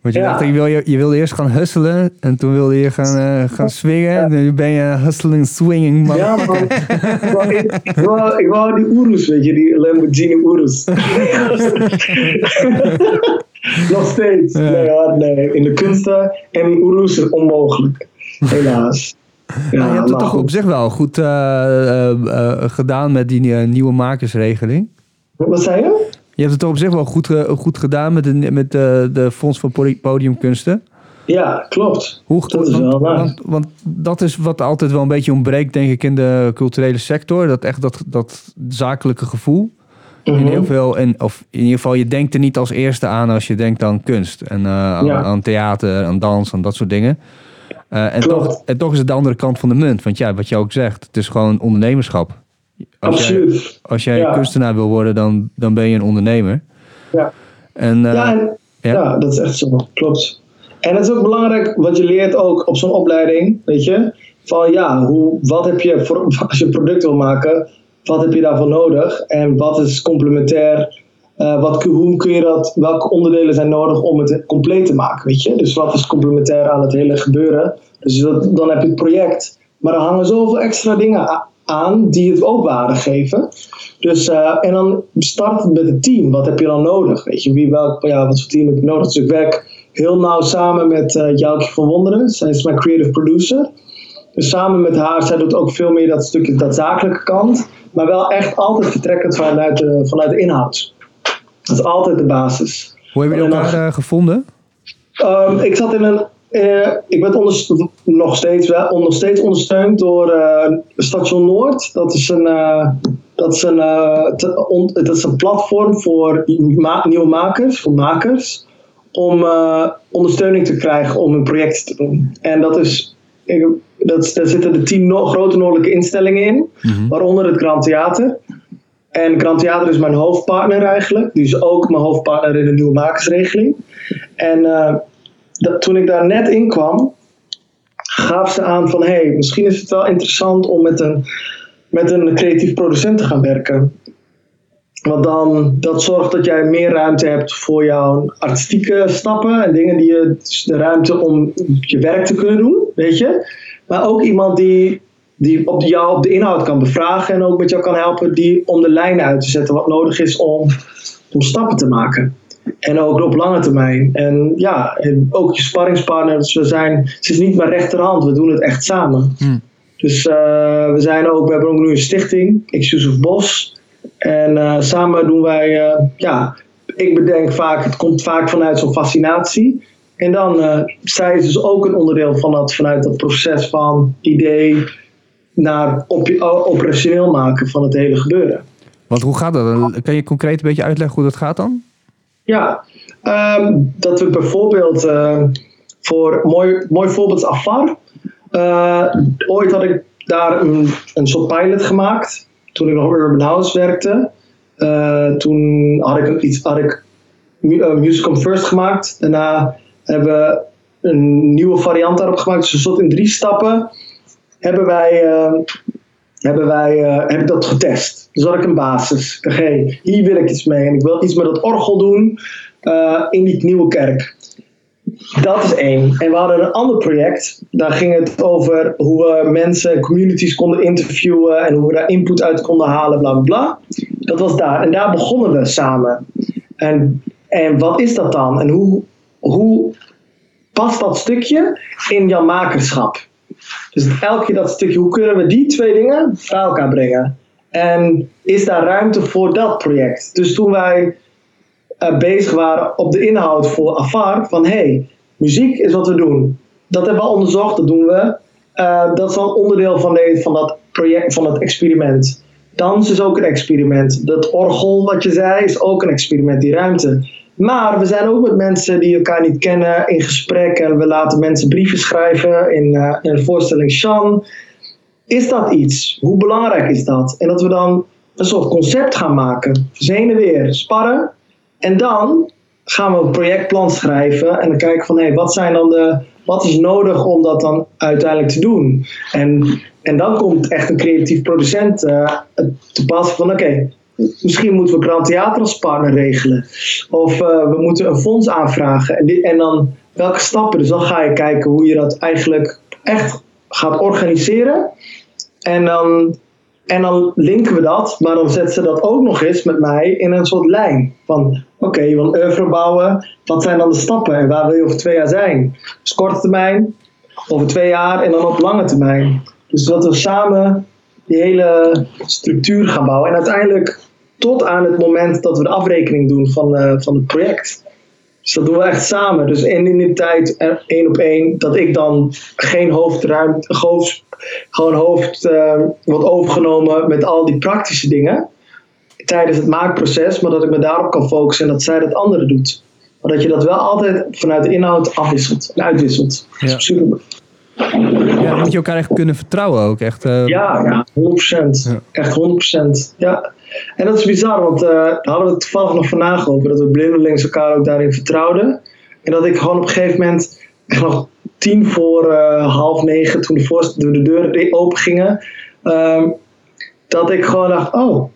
Want je, Ja. dacht, je, wil, je, wilde eerst gaan hustelen en toen wilde je gaan, eh, gaan swingen. En nu ben je hustling, swinging man. Ja, man. ik, wou, ik, ik wou, ik wou die Urus, weet je, die Lamborghini Urus. Nog steeds. Ja. Nee, hoor, nee. In de kunsten en in Urus is onmogelijk. Helaas. Ja, je hebt het toch goed. op zich wel goed eh, eh, eh, gedaan met die nieuwe makersregeling. Wat zei je? Je hebt het toch op zich wel goed, goed gedaan met de, met de, de Fonds voor Podi- Podiumkunsten. Ja, klopt. Hoe, Dat is want, wel waar. want, want dat is wat altijd wel een beetje ontbreekt, denk ik, in de culturele sector. Dat echt dat, dat zakelijke gevoel. In Mhm. heel veel, en, of in ieder geval, je denkt er niet als eerste aan als je denkt aan kunst. En eh, aan, Ja. aan theater, aan dans, aan dat soort dingen. Eh, en, Klopt. toch, en toch is het de andere kant van de munt. Want ja, wat je ook zegt, het is gewoon ondernemerschap. Als jij, Absoluut. als jij Ja. kunstenaar wil worden, dan, dan ben je een ondernemer. Ja. En, eh, ja, en, ja. ja. dat is echt zo. Klopt. En het is ook belangrijk wat je leert ook op zo'n opleiding, weet je. Van ja, hoe, wat heb je voor, als je product wil maken, wat heb je daarvoor nodig? En wat is complementair? Eh, wat, hoe kun je dat, welke onderdelen zijn nodig om het compleet te maken, weet je? Dus wat is complementair aan het hele gebeuren? Dus dat, dan heb je het project. Maar er hangen zoveel extra dingen aan die het ook waarde geven. Dus, eh, en dan start met het team. Wat heb je dan nodig? Weet je, wie, welk, ja, wat voor team heb je nodig? Dus ik werk heel nauw samen met Joukje van Wonderen. Zij is mijn creative producer. Dus samen met haar, zij doet ook veel meer dat stukje, dat zakelijke kant. Maar wel echt altijd vertrekkend vanuit de, vanuit de inhoud. Dat is altijd de basis. Hoe hebben jullie elkaar uh, gevonden? Um, ik zat in een. Uh, ik ben nog, steeds wel, nog steeds ondersteund door uh, Station Noord. Dat is een, dat is een, te, on, dat is een platform voor ma nieuwe makers, voor makers. Om ondersteuning te krijgen om hun project te doen. En dat is. Ik, dat, daar zitten de tien no grote noordelijke instellingen in, mm -hmm. waaronder het Grand Theater. En Grand Theater is mijn hoofdpartner eigenlijk. Die is ook mijn hoofdpartner in de nieuwe makersregeling. En uh, dat, toen ik daar net in kwam, gaf ze aan van... hé, hey, misschien is het wel interessant om met een, met een creatief producent te gaan werken. Want dan, dat zorgt dat jij meer ruimte hebt voor jouw artistieke stappen en dingen die je, dus de ruimte om je werk te kunnen doen, weet je. Maar ook iemand die die op jou op de inhoud kan bevragen en ook met jou kan helpen die, om de lijnen uit te zetten wat nodig is om, om stappen te maken. En ook op lange termijn. En ja, en ook je sparringspartner. Dus we zijn, het is niet mijn rechterhand, we doen het echt samen. Hmm. Dus uh, we, zijn ook, we hebben ook nu een stichting, ik Yusuf Bos. En uh, samen doen wij, uh, ja, ik bedenk vaak, het komt vaak vanuit zo'n fascinatie. En dan, zij is dus ook een onderdeel van dat, vanuit dat proces van idee, naar op, operationeel maken van het hele gebeuren. Want hoe gaat dat? Kan je concreet een beetje uitleggen hoe dat gaat dan? Ja, um, dat we bijvoorbeeld uh, voor mooi, mooi voorbeeld Afar. Uh, ooit had ik daar een, een soort pilot gemaakt toen ik nog op Urban House werkte. Uh, toen had ik, iets, had ik First gemaakt. Daarna hebben we een nieuwe variant daarop gemaakt. Dus een in drie stappen hebben wij, uh, hebben wij uh, heb ik dat getest. Dus had ik een basis. Hey, hier wil ik iets mee. En ik wil iets met dat orgel doen uh, in die nieuwe kerk. Dat is één. En we hadden een ander project. Daar ging het over hoe we mensen, communities konden interviewen. En hoe we daar input uit konden halen, bla bla. Dat was daar. En daar begonnen we samen. En, en wat is dat dan? En hoe, hoe past dat stukje in jouw makerschap? Dus elke keer dat stukje, hoe kunnen we die twee dingen bij elkaar brengen? En is daar ruimte voor dat project? Dus toen wij uh, bezig waren op de inhoud voor Afar, van hey, muziek is wat we doen. Dat hebben we onderzocht, dat doen we. Uh, dat is wel onderdeel van, van dat project, van het experiment. Dans is ook een experiment. Dat orgel wat je zei is ook een experiment, die ruimte. Maar we zijn ook met mensen die elkaar niet kennen in gesprek en we laten mensen brieven schrijven in, uh, in voorstelling Shan. Is dat iets? Hoe belangrijk is dat? En dat we dan een soort concept gaan maken. Heen weer, sparren. En dan gaan we een projectplan schrijven en dan kijken van hé, hey, wat zijn dan de, wat is nodig om dat dan uiteindelijk te doen? En, en dan komt echt een creatief producent uh, te passen van oké, misschien moeten we Grand Theater als partner regelen. Of uh, we moeten een fonds aanvragen. En, en dan welke stappen? Dus dan ga je kijken hoe je dat eigenlijk echt gaat organiseren. En dan, en dan linken we dat, maar dan zetten ze dat ook nog eens met mij in een soort lijn. Van oké, okay, je wil een oeuvre bouwen. Wat zijn dan de stappen en waar wil je over twee jaar zijn? Dus korte termijn, over twee jaar en dan op lange termijn. Dus dat we samen die hele structuur gaan bouwen. En uiteindelijk tot aan het moment dat we de afrekening doen van, uh, van het project. Dus dat doen we echt samen. Dus in, in die tijd eh, één op één, dat ik dan geen hoofdruimte, hoofd, gewoon hoofd uh, wordt overgenomen met al die praktische dingen tijdens het maakproces, maar dat ik me daarop kan focussen en dat zij dat andere doet. Maar dat je dat wel altijd vanuit de inhoud afwisselt en uitwisselt. Ja. Dat is super. Ja, dan moet je elkaar echt kunnen vertrouwen ook. Echt, uh... Ja, ja, 100%. Ja. Echt 100%. Ja. En dat is bizar, want uh, daar hadden we het toevallig nog vandaag over. Dat we blindelings elkaar ook daarin vertrouwden. En dat ik gewoon op een gegeven moment, echt nog tien voor uh, half negen, toen de, voorst- de deuren open gingen. Uh, dat ik gewoon dacht, oh,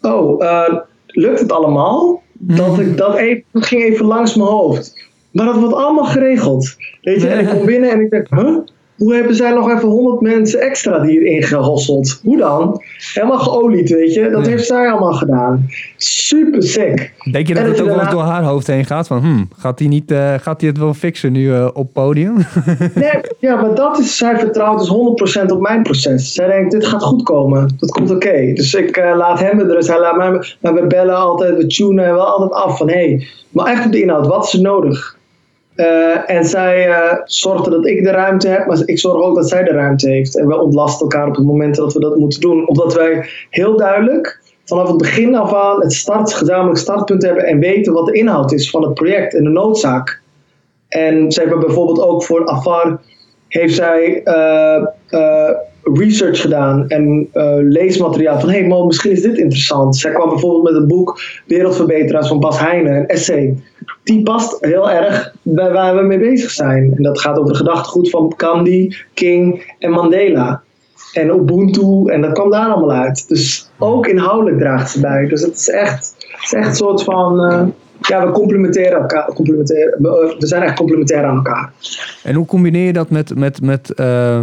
oh, uh, lukt het allemaal? Dat, ik, dat, even, dat ging even langs mijn hoofd. Maar dat wordt allemaal geregeld. Weet je, en ik kom binnen en ik denk, huh? Hoe hebben zij nog even 100 mensen extra hierin gehosseld? Hoe dan? Helemaal geolied, weet je. Dat Ja. heeft zij allemaal gedaan. Super sick. Denk je dat het ook je wel door daarna- haar hoofd heen gaat? Van, hmm, gaat hij niet, eh, gaat hij het wel fixen nu eh, op podium? Nee, ja, maar dat is, zij vertrouwt dus 100% op mijn proces. Zij denkt, dit gaat goed komen. Dat komt oké. Dus ik eh, laat hem er dus, hij laat mij, maar we bellen altijd, we tunen wel altijd af van, hé, hey, maar echt op de inhoud, wat is er nodig? Eh, en zij eh zorgde dat ik de ruimte heb, maar ik zorg ook dat zij de ruimte heeft. En we ontlasten elkaar op het moment dat we dat moeten doen. Omdat wij heel duidelijk vanaf het begin af aan het start, gezamenlijk startpunt hebben en weten wat de inhoud is van het project en de noodzaak. En ze hebben bijvoorbeeld ook voor Afar heeft zij eh, research gedaan en eh, leesmateriaal van hey misschien is dit interessant. Zij kwam bijvoorbeeld met het boek Wereldverbeteraars van Bas Heijnen, een essay. Die past heel erg bij waar we mee bezig zijn. En dat gaat over de gedachtegoed van Gandhi, King en Mandela. En Ubuntu, en dat kwam daar allemaal uit. Dus ook inhoudelijk draagt ze bij. Dus het is echt, echt een soort van. eh, ja, we complementeren elkaar. Complementeren, we zijn echt complementair aan elkaar. En hoe combineer je dat met, met, met, eh,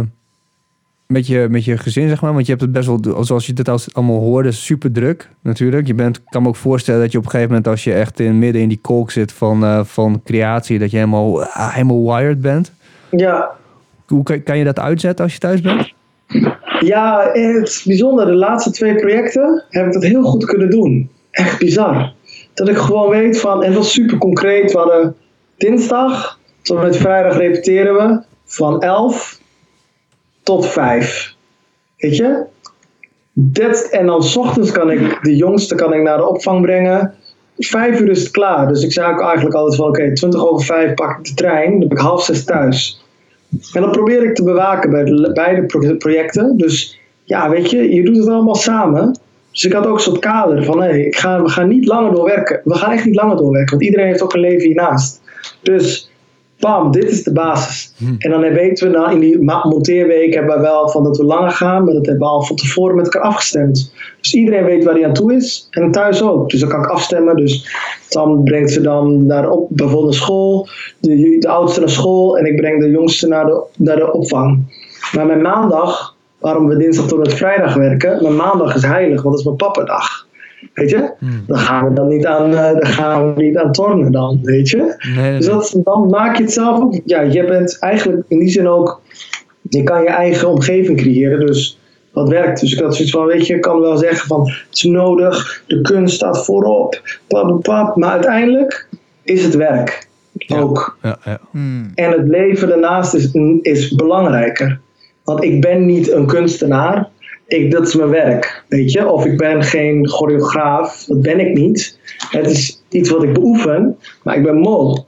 met, je, met je gezin, zeg maar? Want je hebt het best wel, zoals je dit als- allemaal hoorde, super druk natuurlijk. Je bent, kan me ook voorstellen dat je op een gegeven moment, als je echt in midden in die kolk zit van, eh, van creatie, dat je helemaal, ah, helemaal wired bent. Ja, Hoe kan, kan je dat uitzetten als je thuis bent? Ja, het is bijzonder. De laatste twee projecten heb ik dat heel goed kunnen doen. Echt bizar. Dat ik gewoon weet van, en dat was super concreet. We hadden dinsdag tot met vrijdag repeteren we van 11 tot 5. Weet je? Dat, en dan 's ochtends kan ik de jongste kan ik naar de opvang brengen. Vijf uur is het klaar. Dus ik zei eigenlijk altijd van oké, 20 over 5 pak ik de trein. Dan ben ik half zes thuis. En dat probeer ik te bewaken bij de, beide pro- projecten. Dus ja, weet je, je doet het allemaal samen. Dus ik had ook zo'n kader van, hé, ik ga, we gaan niet langer doorwerken. We gaan echt niet langer doorwerken, want iedereen heeft ook een leven hiernaast. Dus, bam, dit is de basis. En dan weten we, nou, in die monteerweek hebben we wel van dat we langer gaan, maar dat hebben we al van tevoren met elkaar afgestemd. Dus iedereen weet waar hij aan toe is en thuis ook. Dus dan kan ik afstemmen. Dus dan brengt ze dan naar op, bijvoorbeeld naar school, de, de oudste naar school en ik breng de jongste naar de, naar de opvang. Maar mijn maandag, waarom we dinsdag tot en vrijdag werken, mijn maandag is heilig, want dat is mijn pappadag. Weet je? Dan gaan we dan niet aan, eh, dan gaan we niet aan tornen dan, weet je? Nee, Dus dat, dan maak je het zelf ook. Ja, je bent eigenlijk in die zin ook. Je kan je eigen omgeving creëren. Dus wat werkt. Dus ik had zoiets van: weet je, ik kan wel zeggen van het is nodig. De kunst staat voorop. Pap, pap, pap. Maar uiteindelijk is het werk ook. Ja, ja. Hmm. En het leven daarnaast is, is belangrijker. Want ik ben niet een kunstenaar. Ik, dat is mijn werk, weet je. Of ik ben geen choreograaf. Dat ben ik niet. Het is iets wat ik beoefen. Maar ik ben Mo.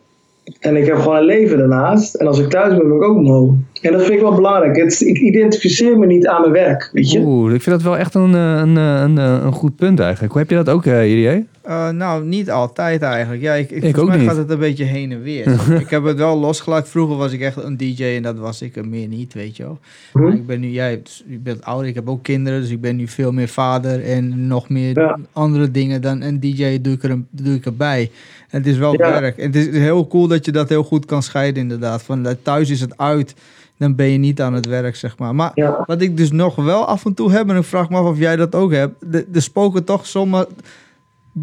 En ik heb gewoon een leven daarnaast. En als ik thuis ben, ben ik ook Mo. En dat vind ik wel belangrijk. Het, ik identificeer me niet aan mijn werk, weet je. Oeh, ik vind dat wel echt een, eh, een, eh, een, eh, een goed punt eigenlijk. Hoe heb je dat ook, uh? Eh, nou, niet altijd eigenlijk. Ja, ik, ik, volgens ook mij niet. gaat het een beetje heen en weer. ik heb het wel losgelaten. Vroeger was ik echt een DJ en dat was ik er meer niet, weet je wel. Hm? Maar ik ben nu, jij je bent ouder, ik heb ook kinderen, dus ik ben nu veel meer vader en nog meer Ja. andere dingen dan een DJ doe ik, er doe ik erbij. En het is wel Ja. werk. En het is heel cool dat je dat heel goed kan scheiden inderdaad. Van thuis is het uit, dan ben je niet aan het werk, zeg maar. Maar Ja. wat ik dus nog wel af en toe heb, en ik vraag me af of jij dat ook hebt, de, de spoken toch zomaar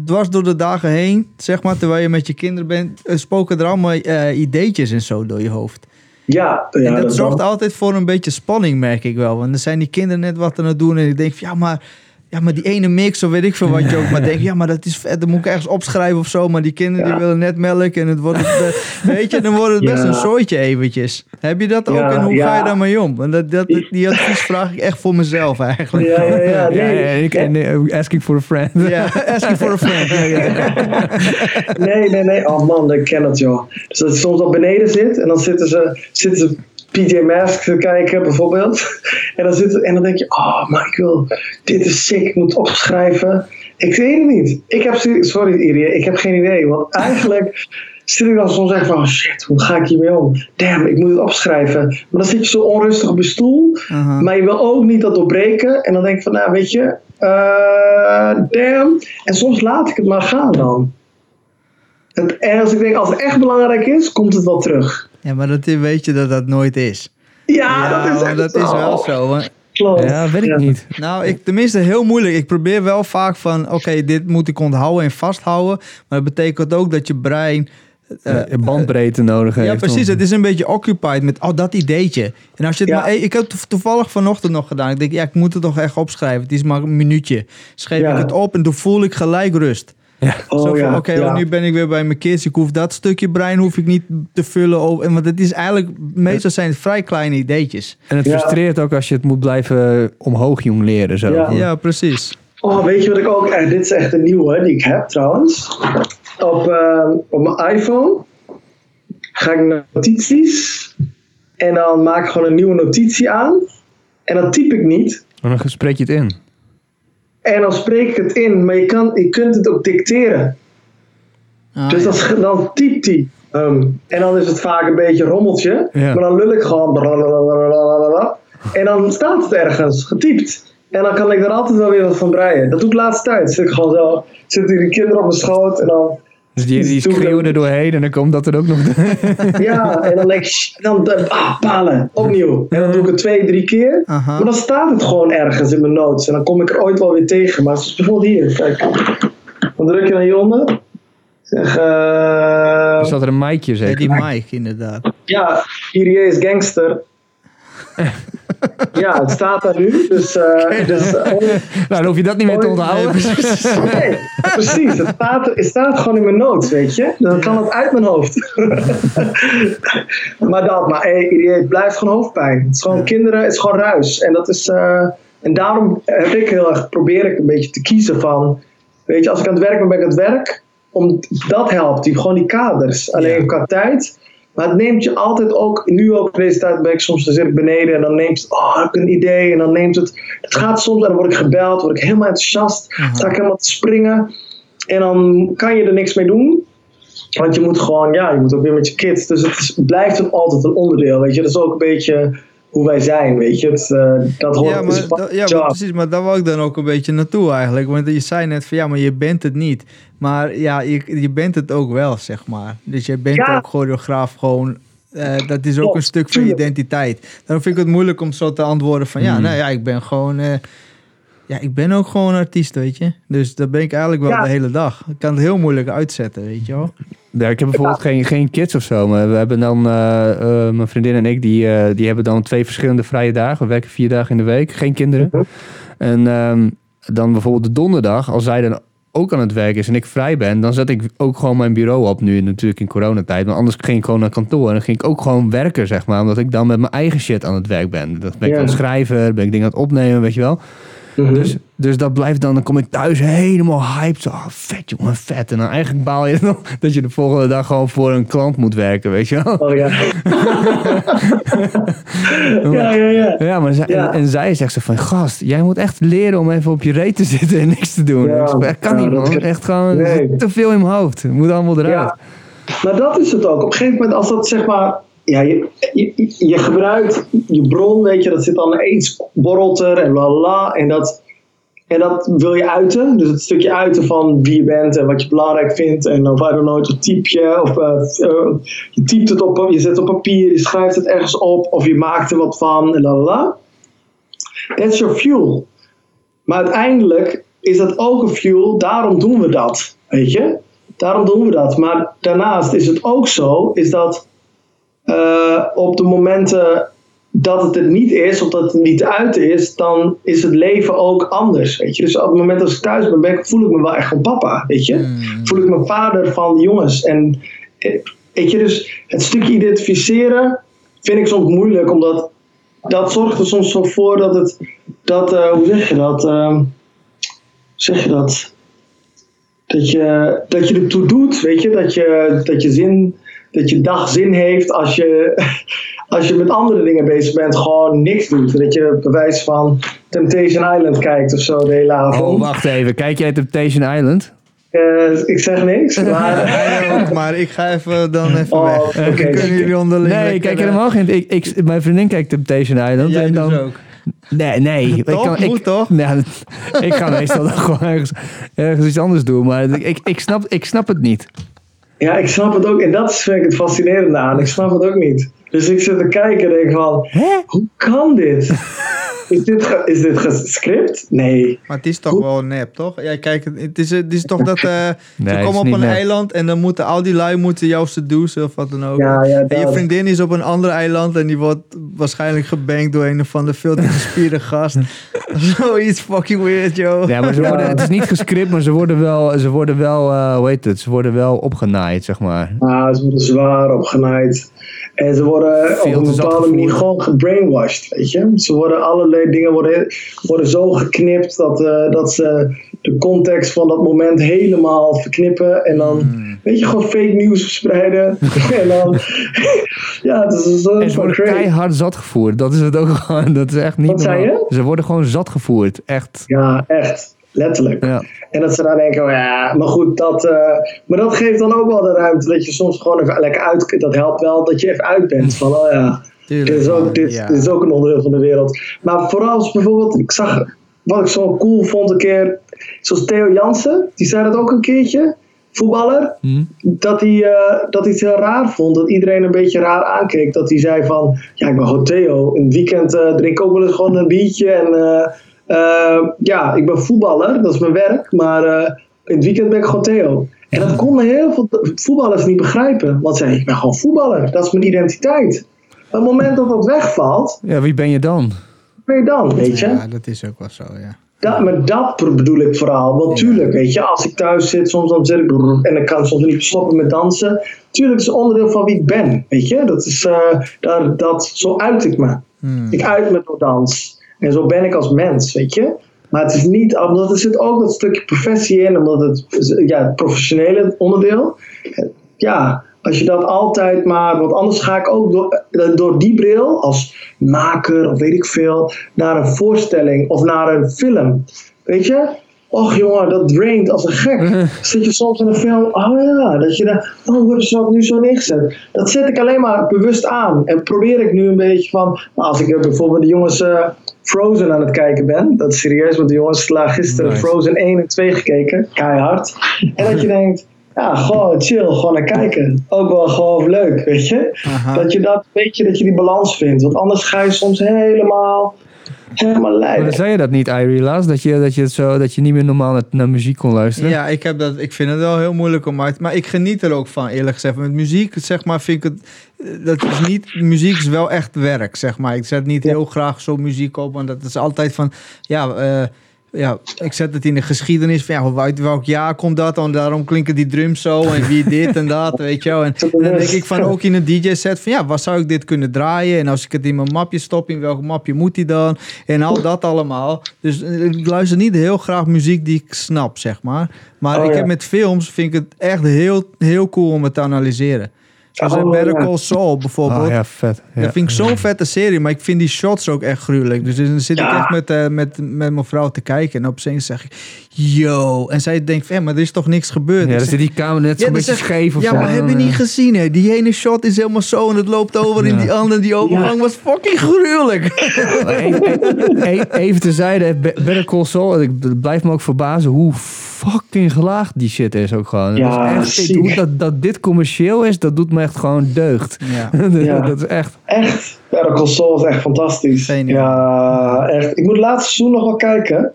dwars door de dagen heen, zeg maar, terwijl je met je kinderen bent, eh, spoken er allemaal eh, ideetjes en zo door je hoofd. Ja, ja, en dat, zorgt wel- altijd voor een beetje spanning, merk ik wel. Want dan zijn die kinderen net wat aan het doen en ik denk van, ja, maar... Ja, maar die ene mix, of weet ik veel wat je ook maar denkt. Ja, maar dat is vet, dat moet ik ergens opschrijven of zo. Maar die kinderen die willen net melk en het wordt... Het, eh, weet je, dan wordt het best Ja. een zooitje eventjes. Heb je dat ook Ja, en hoe ga je daarmee om? Want dat, dat, die advies vraag ik echt voor mezelf eigenlijk. Ja, ja, ja. Ik, en, eh, asking for a friend. Ja, asking for a friend. Nee, nee, nee. Oh man, ik ken het joh. Dus dat je soms op beneden zit en dan zitten ze, zitten ze PJ Masks te kijken bijvoorbeeld. En dan, zitten, en dan denk je, oh Michael, dit is sick, ik moet opschrijven. Ik weet het niet. Ik heb, sorry Irie, ik heb geen idee. Want eigenlijk zit ik dan soms echt van, oh shit, hoe ga ik hiermee om? Damn, ik moet het opschrijven. Maar dan zit je zo onrustig op je stoel. Aha. Maar je wil ook niet dat doorbreken. En dan denk ik van, nou weet je, eh, damn. En soms laat ik het maar gaan dan. En als ik denk, als het echt belangrijk is, komt het wel terug. Ja, maar dat weet je dat dat nooit is. Ja, dat is echt dat is wel zo. hè. Klopt. Ja, weet ik Ja. niet. Nou, ik, tenminste heel moeilijk. Ik probeer wel vaak van, oké, dit moet ik onthouden en vasthouden. Maar dat betekent ook dat je brein... eh, Eh, bandbreedte nodig heeft. ja, precies. om- Het is een beetje occupied met, oh, dat ideetje. En als je het Ja. maar, ik heb het toevallig vanochtend nog gedaan. Ik denk, ja, ik moet het toch echt opschrijven. Het is maar een minuutje. Schreef Ja. ik het op en toen voel ik gelijk rust. Ja. Oh, ja, oké, ja. oh, nu ben ik weer bij mijn kids. Ik hoef dat stukje brein hoef ik niet te vullen. En want het is eigenlijk, meestal zijn het vrij kleine ideetjes. En het Ja. frustreert ook als je het moet blijven omhoog jong leren. Zo. Ja. Ja, precies. Oh, weet je wat ik ook... eh, dit is echt een nieuwe die ik heb trouwens. Op, eh, op mijn iPhone ga ik naar notities. En dan maak ik gewoon een nieuwe notitie aan. En dan typ ik niet. Maar dan spreek je het in. En dan spreek ik het in. Maar je, kan, je kunt het ook dicteren. Ah, dus ja. dan, typt hij. ehm, en dan is het vaak een beetje een rommeltje. Ja. Maar dan lul ik gewoon. blablabla. En dan staat het ergens getypt. En dan kan ik er altijd wel weer wat van breien. Dat doe ik laatste tijd. Zit ik gewoon zo. Zitten die kinderen op mijn schoot. En dan. Dus die, die schreeuwen er doorheen en dan komt dat er ook nog... Ja, en dan denk ik. Dan, dan ah, palen. Opnieuw. En dan doe ik het twee, drie keer. Aha. Maar dan staat het gewoon ergens in mijn notes. En dan kom ik er ooit wel weer tegen. Maar zoals bijvoorbeeld hier. Kijk. Dan druk je naar hieronder. Zeg. eh Er zat er een micje Ja, zeker. die Mike, inderdaad. Ja, Irie is gangster. Ja, het staat daar nu. Dus, eh, dus eh, Nou, dan hoef je dat niet meer te Ooit- onthouden. nee, precies. Het staat, het staat gewoon in mijn notes, weet je. Dan kan het uit mijn hoofd. maar dat, maar hey, het blijft gewoon hoofdpijn. Het is gewoon kinderen, het is gewoon ruis. En dat is, eh, en daarom heb ik heel erg, probeer ik een beetje te kiezen van, weet je, als ik aan het werk ben, ben ik aan het werk. Om, dat helpt, die, gewoon die kaders. Alleen Ja. qua tijd. Maar het neemt je altijd ook, nu ook deze tijd ben ik soms, dan zit ik beneden en dan neemt het, oh, heb ik een idee. En dan neemt het, het gaat soms en dan word ik gebeld, word ik helemaal enthousiast. Aha. Sta ik helemaal te springen. En dan kan je er niks mee doen. Want je moet gewoon, ja, je moet ook weer met je kids. Dus het is, blijft ook altijd een onderdeel, weet je. Dat is ook een beetje hoe wij zijn, weet je. Het, eh, dat hoort Ja, maar, da- ja, maar precies, maar daar wou ik dan ook een beetje naartoe eigenlijk. Want je zei net van ja, maar je bent het niet. Maar ja, je, je bent het ook wel, zeg maar. Dus je bent Ja. ook choreograaf gewoon. eh, dat is ook een stuk van je identiteit. Daarom vind ik het moeilijk om zo te antwoorden van ja, Hmm. nou ja, ik ben gewoon. eh, ja, ik ben ook gewoon artiest, weet je. Dus dat ben ik eigenlijk wel Ja. de hele dag. Ik kan het heel moeilijk uitzetten, weet je wel. Ja, ik heb bijvoorbeeld geen, geen kids of zo, maar we hebben dan, eh, eh, mijn vriendin en ik, die, eh, die hebben dan twee verschillende vrije dagen. We werken vier dagen in de week, geen kinderen. Mhm. En ehm, dan bijvoorbeeld de donderdag, als zij dan ook aan het werk is en ik vrij ben, dan zet ik ook gewoon mijn bureau op, nu natuurlijk in coronatijd. Maar anders ging ik gewoon naar kantoor en dan ging ik ook gewoon werken, zeg maar, omdat ik dan met mijn eigen shit aan het werk ben. Dan ben ik Ja. aan het schrijven, ben ik dingen aan het opnemen, weet je wel. Mhm. Dus, dus dat blijft dan, dan kom ik thuis helemaal hyped. Oh, vet jongen, vet. En dan eigenlijk baal je nog dat je de volgende dag gewoon voor een klant moet werken, weet je wel. Oh ja. ja, ja, ja. Ja, maar zij, Ja. En, en zij zegt zo van, gast, jij moet echt leren om even op je reet te zitten en niks te doen. Ja, dat kan ja, niet dat man, kan- echt gewoon Nee. te veel in mijn hoofd. Het moet allemaal eruit. Maar dat is het ook. Op een gegeven moment, als dat zeg maar. Ja, je, je, gebruikt je bron, weet je, dat zit dan eens borrelt er en la la. En dat, en dat wil je uiten. Dus het stukje uiten van wie je bent en wat je belangrijk vindt. En of I don't know, je typ je. Of eh, eh, je typt het op, je zet het op papier, je schrijft het ergens op. Of je maakt er wat van en la la. That's your fuel. Maar uiteindelijk is dat ook een fuel, daarom doen we dat. Weet je? Daarom doen we dat. Maar daarnaast is het ook zo, is dat eh, op de momenten dat het er niet is, of dat het niet uit is, dan is het leven ook anders. Weet je? Dus op het moment dat ik thuis ben, ben ik, voel ik me wel echt gewoon papa. Weet je? Hmm. Voel ik me vader van de jongens. En eh, weet je, dus het stukje identificeren vind ik soms moeilijk, omdat dat zorgt er soms voor dat het, dat, eh, hoe zeg je dat? Ehm, zeg je dat? Dat je, dat je ertoe doet, weet je, dat je, dat je zin, dat je dag zin heeft als je, als je met andere dingen bezig bent, gewoon niks doet. Dat je bewijs van Temptation Island kijkt of zo de hele avond. Oh, wacht even. Kijk jij Temptation Island? Eh, ik zeg niks, maar... Ook, maar ik ga even dan even Oh, weg. oké. Dan kunnen jullie onderling Nee, lekker, kijk eh, helemaal geen... Ik, ik, mijn vriendin kijkt Temptation Island. Jij en dus dan, ook. Nee, nee. Ik, Toch? ik, Moet toch? Ja, dat- ik ga meestal dan gewoon ergens, ergens iets anders doen. Maar ik, ik, snap, ik snap het niet. Ja, ik snap het ook. En dat is het fascinerende aan. Ik snap het ook niet. Dus ik zit te kijken en denk van, hoe kan dit? Is dit, ge- is dit gescript? Nee. Maar het is toch wel nep, toch? Ja, kijk, het- is, het is toch dat eh Nee, ze het is komen op niet een nep. eiland en dan moeten al die lui moeten jou seducen of wat dan ook. Ja, ja, en je dat. vriendin is op een ander eiland en die wordt waarschijnlijk gebankt door een of andere veel te gespierde gast. Zoiets fucking weird, joh. Ja, maar ze worden, het is niet gescript, maar ze worden wel, ze worden wel eh, hoe heet het, ze worden wel opgenaaid, zeg maar. Ah, ze worden zwaar opgenaaid. En ze worden Veel op een bepaalde manier gewoon gebrainwashed, weet je. Ze worden allerlei dingen worden, worden zo geknipt dat, eh, dat ze de context van dat moment helemaal verknippen. En dan, Hmm. weet je, gewoon fake nieuws verspreiden. en dan, ja, het is zo En ze worden crazy. keihard zat gevoerd. Dat is het ook gewoon. Dat is echt niet Wat zei normaal. Ze worden gewoon zat gevoerd. Echt. Ja, echt. Letterlijk. Ja. En dat ze dan denken, oh ja, maar goed, dat, eh, maar dat geeft dan ook wel de ruimte dat je soms gewoon even lekker uit, dat helpt wel dat je even uit bent van, oh ja, Tuurlijk, dit is ook, dit, ja. dit is ook een onderdeel van de wereld. Maar vooral als bijvoorbeeld, ik zag, wat ik zo cool vond een keer, zoals Theo Jansen, die zei dat ook een keertje, voetballer, Hm? dat hij, eh, dat hij het heel raar vond, dat iedereen een beetje raar aankeek. Dat hij zei van, ja ik ben gewoon Theo, in het weekend eh, drink ik ook wel eens gewoon een biertje en ja, ik ben voetballer, dat is mijn werk, maar eh, in het weekend ben ik gewoon Theo. En dat konden heel veel voetballers niet begrijpen, want ze zeiden, ik ben gewoon voetballer, dat is mijn identiteit. Op het moment dat dat wegvalt, ja, wie ben je dan? wat ben je dan, weet je? Ja, dat is ook wel zo, ja. Dat, maar dat bedoel ik vooral. Want tuurlijk, weet je, als ik thuis zit, soms dan zit ik en dan kan ik soms niet stoppen met dansen. Tuurlijk is het onderdeel van wie ik ben, weet je. Dat is, eh, daar, dat, zo uit ik me. Hmm. Ik uit me door dans. En zo ben ik als mens, weet je. Maar het is niet, omdat er zit ook dat stukje professie in, omdat het, ja, het professionele onderdeel. Ja, als je dat altijd maar, want anders ga ik ook door, door die bril als maker of weet ik veel, naar een voorstelling of naar een film. Weet je? Och jongen, dat draint als een gek. Zit je soms in een film, oh ja, dat je daar, oh, wordt ze dat nu zo neergezet? Dat zet ik alleen maar bewust aan. En probeer ik nu een beetje van, nou, als ik bijvoorbeeld de jongens eh, Frozen aan het kijken ben, dat is serieus, want de jongens hebben gisteren Nice. Frozen 1 en 2 gekeken, keihard. En dat je denkt, ja, gewoon chill, gewoon naar kijken. Ook wel gewoon leuk, weet je? Aha. Dat je dat, weet je, dat je die balans vindt. Want anders ga je soms helemaal, helemaal Maar leiden. dan zei je dat niet, Irie, laatst? Dat je, dat, je het zo, dat je niet meer normaal naar, naar muziek kon luisteren? Ja, ik, heb dat, ik vind het wel heel moeilijk om uit... Maar ik geniet er ook van, eerlijk gezegd. Met muziek, zeg maar, vind ik het... Dat is niet... Muziek is wel echt werk, zeg maar. Ik zet niet heel graag zo muziek op. Want dat is altijd van... Ja, eh, ja, ik zet het in de geschiedenis van... Ja, uit welk jaar komt dat? En daarom klinken die drums zo. En wie dit en dat, weet je wel. En, en dan denk ik van ook in een DJ-set van... Ja, waar zou ik dit kunnen draaien? En als ik het in mijn mapje stop, in welk mapje moet die dan? En al dat allemaal. Dus eh, ik luister niet heel graag muziek die ik snap, zeg maar. Maar Oh, ik ja. heb met films vind ik het echt heel, heel cool om het te analyseren. Zoals in Oh, Better ja. Call Saul bijvoorbeeld. Oh, ja, vet. Ja. Dat vind ik zo'n vette serie, maar ik vind die shots ook echt gruwelijk. Dus dan zit ik echt met, eh, met, met mijn vrouw te kijken. En opeens zeg ik, yo. En zij denkt, van, ja, maar er is toch niks gebeurd? Ja, dan zit die kamer net Ja, zo'n dan beetje scheef of ja, zo. maar heb je niet gezien, hè? Die ene shot is helemaal zo en het loopt over in Ja. die andere. Die overgang was fucking gruwelijk. Even, even, e- even tezijde, Be- Better Call Saul, ik- het blijft me ook verbazen hoe fucking gelaagd die shit is ook gewoon. Ja, dat, is echt, dat, dat dit commercieel is, dat doet me echt gewoon deugd. Ja. Ja. dat is echt... Echt, Better Call Saul is echt fantastisch. Ja, echt. Ik moet het laatste seizoen nog wel kijken.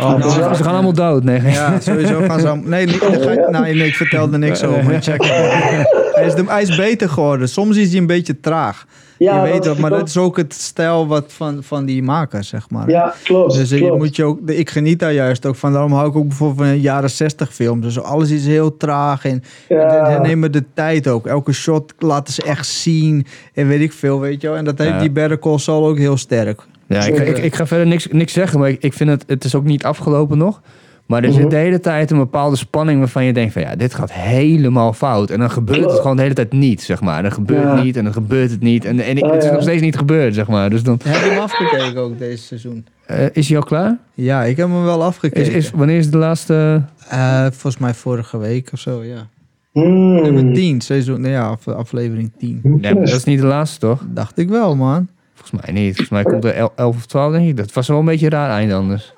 Oh, Ze, wel- ze gaan allemaal dood, nee. Ja, sowieso gaan ze... allemaal- Nee, niet, dan ga je- nee, nee, ik vertelde niks over. Check. Hij is, de, hij is beter geworden. Soms is hij een beetje traag. Ja, je weet dat- dat, maar dat- dat is ook het stijl wat van, van die maker, zeg maar. Ja, klopt. Dus je klopt. moet je ook, ik geniet daar juist ook van. Daarom hou ik ook bijvoorbeeld van jaren 60 films. Dus alles is heel traag en, Ja. en ze nemen de tijd ook. Elke shot laten ze echt zien en weet ik veel, weet je wel. En dat heeft Ja. die Better Call Saul ook heel sterk. Ja, ik, ik, ik ga verder niks, niks zeggen, maar ik, ik vind het, het is ook niet afgelopen nog. Maar er Mhm. zit de hele tijd een bepaalde spanning waarvan je denkt van ja, dit gaat helemaal fout. En dan gebeurt het gewoon de hele tijd niet, zeg maar. Dan gebeurt Ja. het niet en dan gebeurt het niet. En, en ik- Oh, het is ja. nog steeds niet gebeurd, zeg maar. Dus dan, Heb je hem afgekeken ook deze seizoen? eh, is hij al klaar? Ja, ik heb hem wel afgekeken. is, wanneer is de laatste... Eh, volgens mij vorige week of zo, ja. Hmm. Nummer 10, seizoen, nee, ja, af- aflevering 10. Nee, maar dat is niet de laatste, toch? Dacht ik wel, man. Volgens mij niet. Volgens mij komt er el- 11 of 12, denk ik. Dat was wel een beetje een raar eind anders.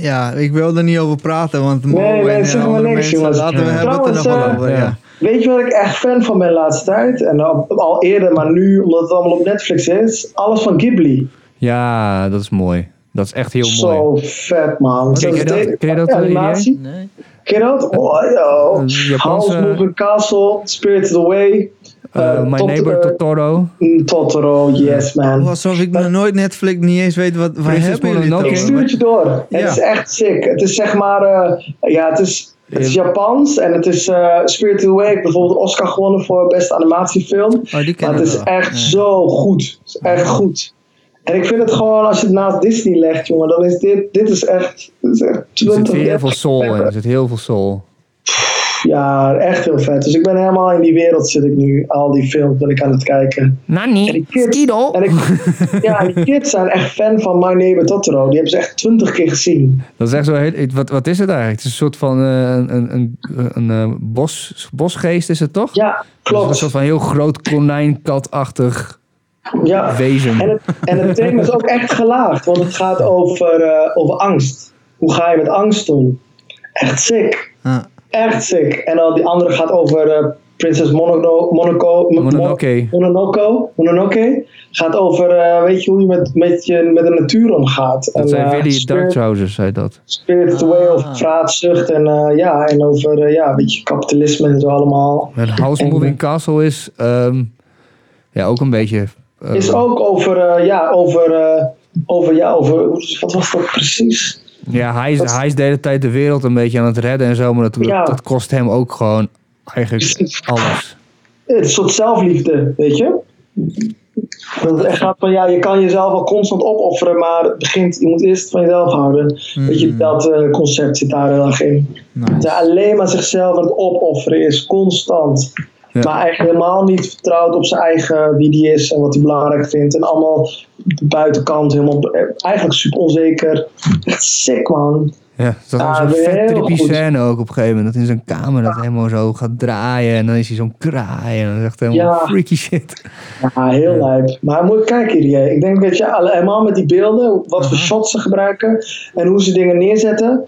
Ja, ik wil er niet over praten, want Mo Nee, nee, en zeg maar andere niks, mensen, jongens. laten we hebben het er nog wel eh, over. Ja. ja. Weet je waar ik echt fan van ben de laatste tijd? En al, al eerder, maar nu, omdat het allemaal op Netflix is. Alles van Ghibli. Ja, dat is mooi. Dat is echt heel mooi. Zo vet, man. Ken je dat? de- Ken je dat, eh, animatie? Nee? Ken je dat? Oh, yo. House Moving Castle, Spirited Away. Eh, eh, My tot- Neighbor eh, Totoro. Totoro, yes man. Alsof ik nog nooit Netflix niet eens weet wat waar hebben jullie. Ik over? stuur het je door. Het is echt sick. Het is zeg maar, eh, ja, het is, het is Ja. Japans en het is eh Away. heeft bijvoorbeeld Oscar gewonnen voor beste animatiefilm. Oh, die ken Maar ik het is wel. echt Ja. zo goed. Het is echt goed. En ik vind het gewoon, als je het naast Disney legt, jongen, dan is dit, dit is echt, dit is echt Er zit 20 heel veel soul in. Er zit heel veel soul. Ja, echt heel vet. Dus ik ben helemaal in die wereld zit ik nu. Al die films ben ik aan het kijken. En Nani, die kids, Skido. en ik, ja, die kids zijn echt fan van My Neighbor Totoro. Die hebben ze echt twintig keer gezien. Dat is echt zo heel, wat, wat is het eigenlijk? Het is een soort van eh, een, een, een, een eh, bos, bosgeest is het toch? Ja, Het is Een klopt. soort van heel groot konijnkatachtig Ja. wezen. En het, en het thema is ook echt gelaagd, want het gaat over, eh, over angst. Hoe ga je met angst om? Echt sick. Ah. Echt sick. En dan die andere gaat over eh Prinses Monono, Monaco, Mo- Mononoke. Mononoke. Mononoke. Gaat over, eh, weet je, hoe je met, met, je met de natuur omgaat. Dat En, zijn eh, weer die Spirit- Dark Trousers, zei dat. Spirited Away Ah. over vraatzucht en, eh, ja, en over ja, weet je, kapitalisme en zo allemaal. En House En- Moving Castle is ehm, ja, ook een beetje... Is ook over, eh, ja, over, eh, over, ja, over, wat was dat precies? Ja, hij is, dat hij is de hele tijd de wereld een beetje aan het redden en zo, maar dat, Ja. dat kost hem ook gewoon eigenlijk alles. Het is een soort zelfliefde, weet je? Dat het echt gaat van, ja, je kan jezelf wel constant opofferen, maar het begint, je moet eerst van jezelf houden. Weet je, dat eh, concept zit daar heel erg in. Dat Nice. alleen maar zichzelf aan het opofferen is, constant. Ja. Maar eigenlijk helemaal niet vertrouwt op zijn eigen, wie die is en wat hij belangrijk vindt. En allemaal de buitenkant, helemaal, eigenlijk super onzeker. Echt sick, man. Ja, dat is Ja, zo'n weer vet scène ook op een gegeven moment. Dat in zijn kamer dat helemaal zo gaat draaien en dan is hij zo'n kraai en dat is echt helemaal Ja. freaky shit. Ja, heel lijp. Maar moet kijken hier. Ik denk dat je helemaal met die beelden, wat voor shots ze gebruiken en hoe ze dingen neerzetten.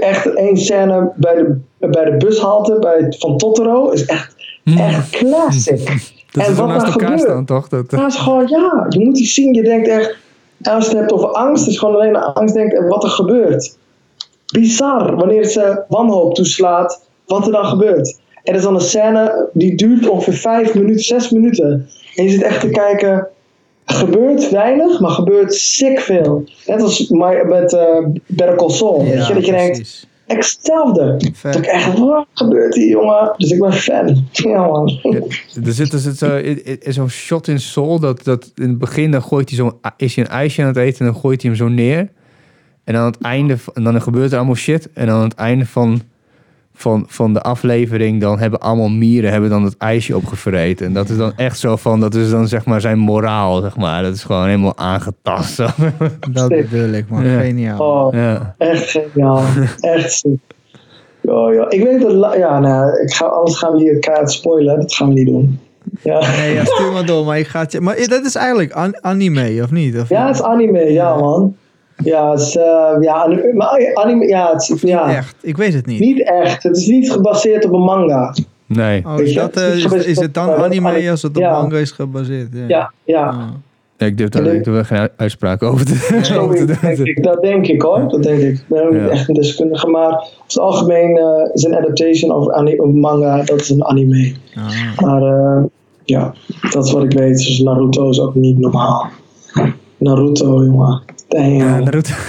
Echt één scène bij de, bij de bushalte bij, van Totoro is echt, echt classic. Dat en is wat naast elkaar gebeurt. staan, toch? Dat, Ja, is gewoon, ja, je moet die zien. Je denkt echt, als je het hebt over angst, is gewoon alleen aan angst denkt en wat er gebeurt. Bizar, wanneer ze wanhoop toeslaat, wat er dan gebeurt. Er is dan een scène die duurt ongeveer vijf minuten, zes minuten. En je zit echt te kijken, gebeurt weinig, maar gebeurt sick veel. Net als met eh Better Call Saul, weet je, dat je denkt, hetzelfde. Vet. Dat ik echt, wat gebeurt hier, jongen? Dus ik ben fan. Ja, man. er zit, er zit zo, zo'n shot in Soul dat, dat in het begin dan gooit hij zo, is hij een ijsje aan het eten en dan gooit hij hem zo neer. En dan aan het einde, en dan gebeurt er allemaal shit. En dan aan het einde van, van, van de aflevering, dan hebben allemaal mieren hebben dan het ijsje opgevreten. En dat is dan echt zo van, dat is dan zeg maar zijn moraal, zeg maar. Dat is gewoon helemaal aangetast. zo. Dat bedoel ik, man. Ja. Geniaal. Oh, ja. Echt geniaal. Echt. Ja, ja. Ik weet dat... Ja, nou, ik ga, anders gaan we hier keihard spoilen. Dat gaan we niet doen. Ja, Nee, ja, stuur maar door, maar ik ga het. Maar dat is eigenlijk an- anime, of niet? Of ja het is anime. Ja, man. Ja, het is... eh, ja, anime, maar anime... Ja, het is... Ja, Echt, ik weet het niet. niet echt. Het is niet gebaseerd op een manga. Nee. Oh, is, dat, het eh, is het dan eh, anime anime. als het op Ja. manga is gebaseerd? Ja. Ja, ja. Ja, ik durf daar, ik durf er geen uitspraak over te, over te doen. denk ik, dat denk ik hoor. Dat denk ik. Ik ben ook niet Ja. echt een deskundige. Maar over het algemeen eh, is een adaptation of ani- of manga. Dat is een anime. Ah. Maar eh, ja, dat is wat ik weet. Dus Naruto is ook niet normaal. Naruto, jongen. Ja, Naruto.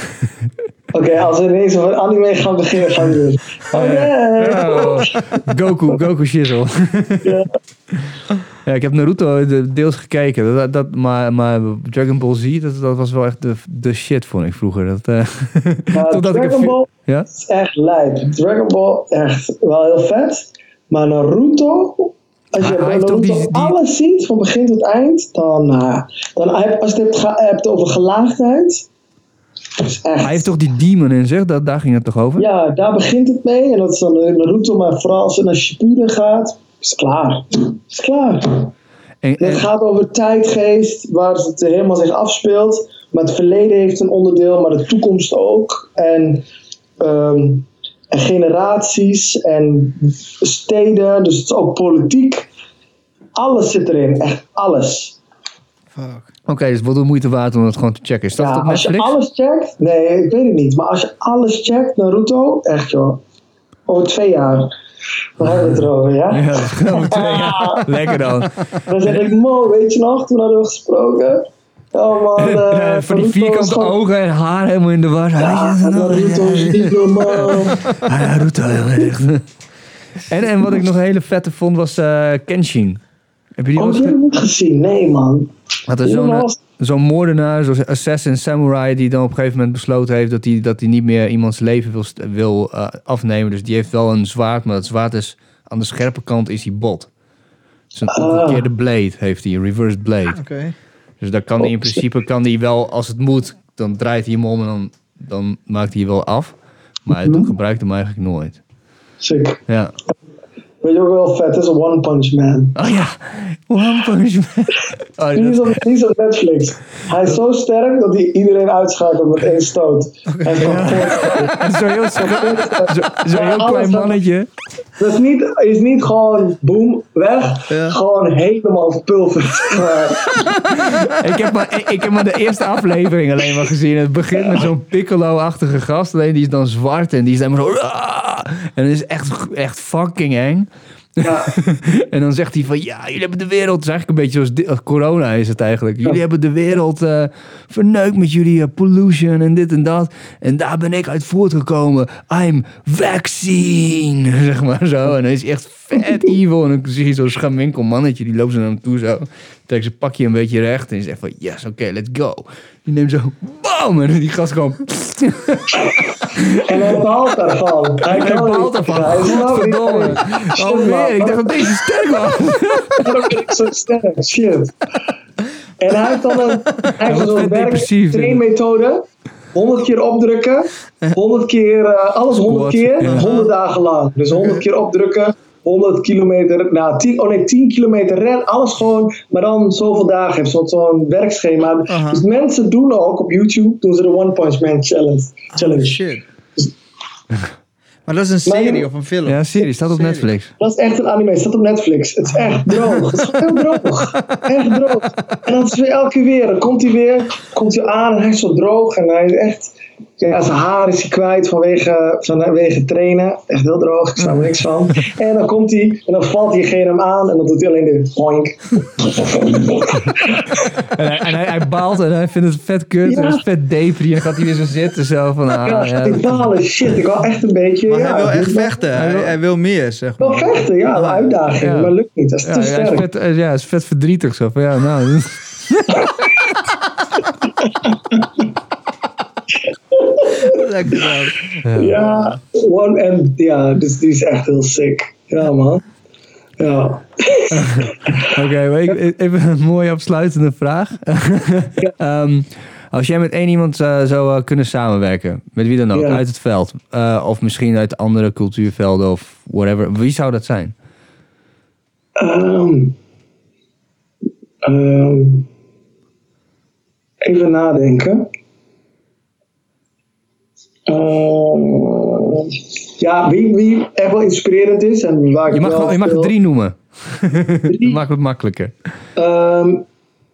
Oké, als we ineens over anime gaan beginnen, gaan we doen. Oh yeah. Oh, Goku, Goku shizzle. Ja. Ja, ik heb Naruto de- deels gekeken. Dat, dat, maar, maar Dragon Ball Z, dat, dat was wel echt de, de shit, vond ik vroeger. Dat, ik Dragon een Ball Ja? is echt lijp. Dragon Ball echt wel heel vet. Maar Naruto, als je Hij- heeft die- die- alles ziet, van begin tot eind, dan, nou, dan heb- als je het hebt, over gelaagdheid, is echt... Hij heeft toch die demon in zich? Dat, daar ging het toch over? Ja, daar begint het mee. En dat is dan Naruto, maar vooral als het naar Shippuden gaat, is het klaar. Is klaar. En, Het gaat over tijdgeest, waar het helemaal zich afspeelt. Maar het verleden heeft een onderdeel, maar de toekomst ook. En, ehm, en generaties en steden, dus het is ook politiek. Alles zit erin, echt alles. Fuck. Oké, dus wat de moeite waard om het gewoon te checken. Staat Ja, het op als je alles checkt, nee, ik weet het niet, maar als je alles checkt, Naruto, echt joh, over twee jaar, dan hebben we het erover, ja? Ja, dat is gewoon twee jaar. Lekker dan. Dan zeg ik, Mo, weet je nog, toen hadden we gesproken. Oh man, eh, Eh, van die vierkante ogen en haar helemaal in de war. Ja, dat? Naruto is niet normaal. Ja, Naruto, heel erg. En, en wat ik nog een hele vette vond was eh, Kenshin. Heb je die Oh, wel niet gezien, nee man. Dat is zo'n moordenaar, zo'n assassin, samurai, die dan op een gegeven moment besloten heeft dat hij, dat hij niet meer iemands leven wil, wil afnemen. Dus die heeft wel een zwaard, maar dat zwaard is aan de scherpe kant is hij bot. Dus een Ah. omgekeerde blade heeft hij, een reversed blade. Oké. Dus daar kan hij in principe, kan hij wel, als het moet, dan draait hij hem om en dan, dan maakt hij wel af. Maar hij Mhm. gebruikt hem eigenlijk nooit. Sick. Ja. Weet je ook wel vet is? One Punch Man. Oh ja, One Punch Man. Oh, Die is, op, die is op Netflix. Hij is zo sterk dat hij iedereen uitschakelt met één stoot. Hij is gewoon voort- Het is zo'n heel, zo, zo heel klein mannetje. Dat is niet, is niet gewoon boem, weg. Ja. Gewoon helemaal verpulverd. Ik heb, maar, ik, ik heb maar de eerste aflevering alleen maar gezien. Het begint met zo'n piccolo-achtige gast. Alleen die is dan zwart en die is dan maar zo... En dat is echt, echt fucking eng. Ja. En dan zegt hij van... Ja, jullie hebben de wereld... Het is eigenlijk een beetje zoals corona is het eigenlijk. Jullie hebben de wereld eh, verneukt met jullie eh, pollution en dit en dat. En daar ben ik uit voortgekomen. I'm vaccine. Zeg maar zo. En hij is echt vet evil. En dan zie je zo'n schaminkel mannetje. Die loopt zo naar hem toe zo. Trekt zijn pakje een beetje recht. En die zegt van... Yes, oké, let's go. Die neemt zo... Bam! En die gast gewoon... En hij baalt daarvan. Hij Hij baalt ervan. Hij. Godverdomme. Alweer. man. Ik dacht dat deze sterk was. Waarom ben ik zo sterk? Shit. En hij heeft dan een, hij zo'n werktrainmethode. 100 keer opdrukken, 100 keer, eh, alles 100 Squat, keer, ja. 100 dagen lang. Dus 100 keer opdrukken, 100 kilometer, nou 10, oh nee, 10 kilometer ren, alles gewoon, maar dan zoveel dagen heeft zo'n zo'n werkschema. Dus mensen doen ook op YouTube, doen ze de One Punch Man Challenge. challenge. Shit. Maar dat is een Maar serie of een film? Ja, serie. Staat op Serie. Netflix. Dat is echt een anime, staat op Netflix. Het is echt droog. Het is gewoon heel droog. Echt droog. En dat is weer elke keer weer. Dan komt hij weer, komt hij aan en hij is zo droog. En hij is echt, ja, zijn haar is hij kwijt vanwege, vanwege trainen. Echt heel droog, ik snap er niks van. En dan komt hij en dan valt diegene hem aan en dan doet hij alleen de boink. En, hij, en hij, hij baalt en hij vindt het vet kut. En Ja. het is vet depri. En dan gaat hij weer zo zitten. Zo van, ah, Ja, ja, ik balen, shit, ik wil echt een beetje. Maar ja, hij wil echt vechten. Hij, hij wil meer, zeg Ik wil maar. vechten, ja, een uitdaging, Ja. maar lukt niet. Dat is ja, te ja, hij is sterk. vet, eh, ja, hij is vet verdrietig. Zo van, ja, nou... Lekker. Ja, one and ja, dus die is echt heel sick. Ja, man. Ja. Oké, ik- even een mooie afsluitende vraag. Ehm, als jij met één iemand eh, zou eh, kunnen samenwerken, met wie dan ook, Ja. uit het veld, eh, of misschien uit andere cultuurvelden of whatever, wie zou dat zijn? Ehm, ehm, even nadenken. Ehm, ja, wie, wie echt wel inspirerend is en waar ik Je mag, wel je mag er drie noemen. dat maakt het makkelijker.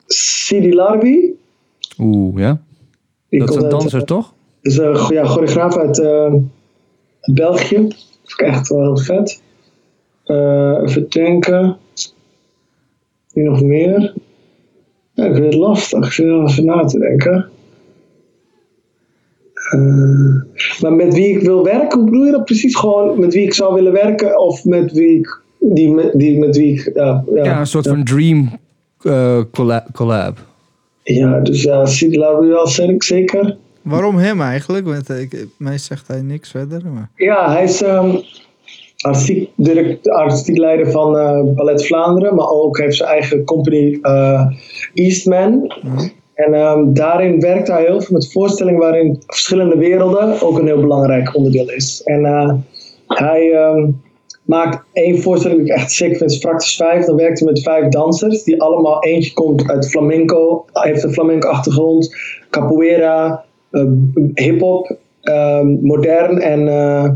Sidi Larbi. Oeh, ja? Die Dat is een uit- danser, toch? is een ja, choreograaf uit eh, België. Dat vind ik echt wel heel vet. Eh, even denken. Wie nog meer? Ja, ik vind het lastig. Ik zit er even na te denken. Eh, maar met wie ik wil werken, hoe bedoel je dat precies? Gewoon met wie ik zou willen werken of met wie ik, die, met- die, met wie ik, ja, ja, Ja, een soort ja. van dream eh, colla- collab. Ja, dus ja, Sid Larbi wel zeker- zeker. Waarom hem eigenlijk? Want ik, mij zegt hij niks verder. Maar... Ja, hij is ehm, artistiek, direct, artistiek leider van eh, Ballet Vlaanderen, maar ook heeft zijn eigen company eh, Eastman. En ehm, daarin werkt hij heel veel met voorstellingen waarin verschillende werelden ook een heel belangrijk onderdeel is. En eh, hij, ehm, maakt één voorstelling die ik echt sick vind, Fractus 5. Dan werkt hij met vijf dansers, die allemaal eentje komt uit flamenco, heeft een flamenco achtergrond, capoeira, uh, hip-hop, uh, modern en, uh,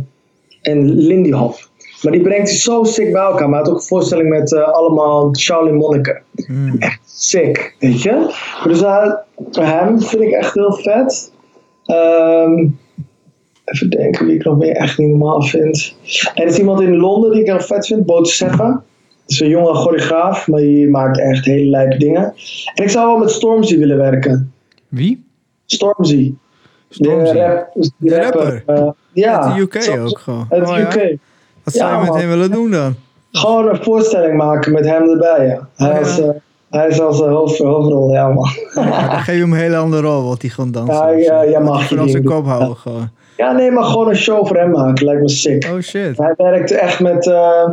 en lindy hop. Maar die brengt zo sick bij elkaar. Maar had ook een voorstelling met uh, allemaal Charlie monniken. Mm. Echt sick, weet je. Dus uh, hem vind ik echt heel vet. Um, even denken wie ik nog meer echt niet normaal vind. Er is iemand in Londen die ik heel vet vind, Bote Sefa. Dat is een jonge choreograaf, maar die maakt echt hele lijpe dingen. En ik zou wel met Stormzy willen werken. Wie? Stormzy. Stormzy. De, rap, de, De rapper? Uh, ja. Uit de UK ook gewoon. Uit de Oh? UK. Wat zou Ja, je met man. hem willen doen dan? Gewoon een voorstelling maken met hem erbij, ja. Hij. Is, uh, hij is als een hoofd, hoofdrol, ja man. Ja, dan geef je hem een hele andere rol, wat hij gewoon dansen. Ja, ja, ja, mag die zijn kop houden gewoon. Ja, nee, maar gewoon een show voor hem maken, lijkt me sick. Oh shit. Hij werkte echt met, eh,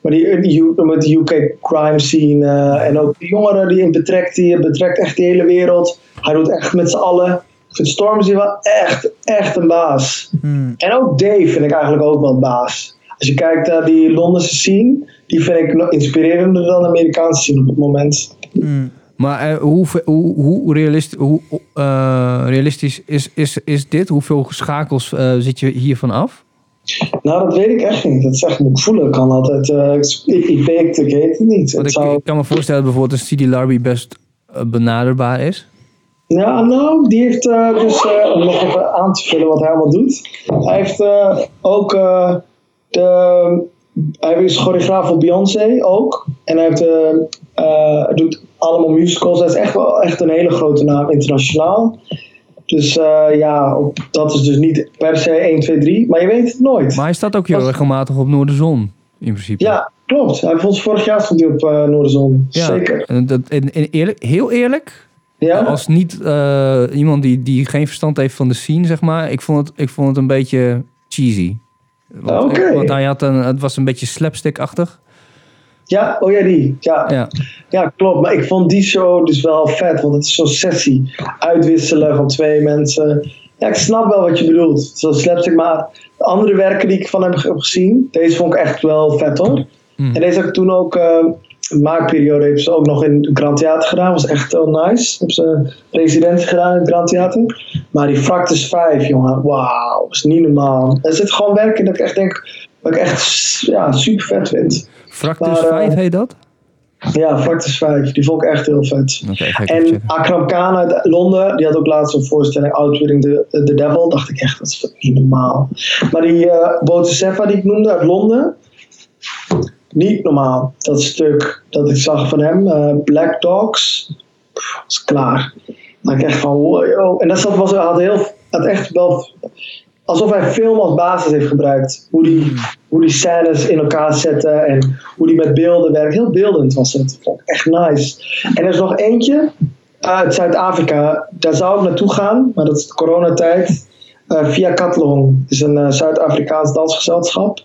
met, die, met de UK crime scene eh, en ook de jongeren die in betrekt, die betrekt echt de hele wereld. Hij doet echt met z'n allen. Ik vind Stormzy wel echt, echt een baas. Hmm. En ook Dave vind ik eigenlijk ook wel een baas. Als je kijkt naar die Londense scene, die vind ik nog inspirerender dan de Amerikaanse scene op het moment. Hmm. Maar eh, hoe, hoe, hoe, realist, hoe eh, realistisch is, is, is dit? Hoeveel schakels eh, zit je hiervan af? Nou, dat weet ik echt niet. Dat is echt moet ik voelen. Ik kan altijd. eh, ik, ik weet het, ik weet het niet. Het ik, zou- ik kan me voorstellen dat bijvoorbeeld een CD Larby best benaderbaar is. Ja, nou, die heeft dus, eh, om nog even aan te vullen wat hij allemaal doet. Hij heeft eh, ook, eh, de, hij is choreograaf voor Beyoncé ook. En hij heeft, eh, eh, doet allemaal musicals. Hij is echt wel echt een hele grote naam internationaal. Dus eh, ja, op- dat is dus niet per se 1, 2, 3. Maar je weet het nooit. Maar hij staat ook heel regelmatig op Noorderzon, in principe. Ja, klopt. Hij vond vorig jaar stond hij op eh Noorderzon. Ja, Zeker. En dat, en, en eerlijk, heel eerlijk, Ja? als niet iemand die, die geen verstand heeft van de scene, zeg maar. Ik vond het, ik vond het een beetje cheesy. Want, Oké. want hij had een, het was een beetje slapstick-achtig. Ja, oh ja, die. Ja. Ja. Ja, klopt. Maar ik vond die show dus wel vet, want het is zo'n sessie. Uitwisselen van twee mensen. Ja, ik snap wel wat je bedoelt. Zo slapstick, maar de andere werken die ik van hem heb gezien, deze vond ik echt wel vet hoor. Hmm. En deze heb ik toen ook, eh maakperiode hebben ze ook nog in het Grand Theater gedaan. was echt wel nice. Hebben ze residentie gedaan in het Grand Theater. Maar die Fractus 5, jongen, wauw, is niet normaal. Er zit gewoon werk in dat ik echt denk, wat ik echt ja, super vet vind. Fractus Maar, eh, 5 heet dat? Ja, Fractus 5, die vond ik echt heel vet. En. Akram Khan uit Londen, die had ook laatst een voorstelling Outwitting the, the Devil. Dacht ik echt, dat is niet normaal. Maar die uh, Bote Sefa die ik noemde uit Londen, niet normaal. Dat stuk dat ik zag van hem, eh, Black Dogs, pff, was klaar. Dan ik echt van, wow. En dat zat- was, had, heel, had echt wel, alsof hij film als basis heeft gebruikt. Hoe die, hoe die scènes in elkaar zetten en hoe die met beelden werkt. Heel beeldend was het. Vond ik echt nice. En er is nog eentje uit Zuid-Afrika. Daar zou ik naartoe gaan, maar dat is de coronatijd. Eh, via Katlong. Is een eh, Zuid-Afrikaans dansgezelschap.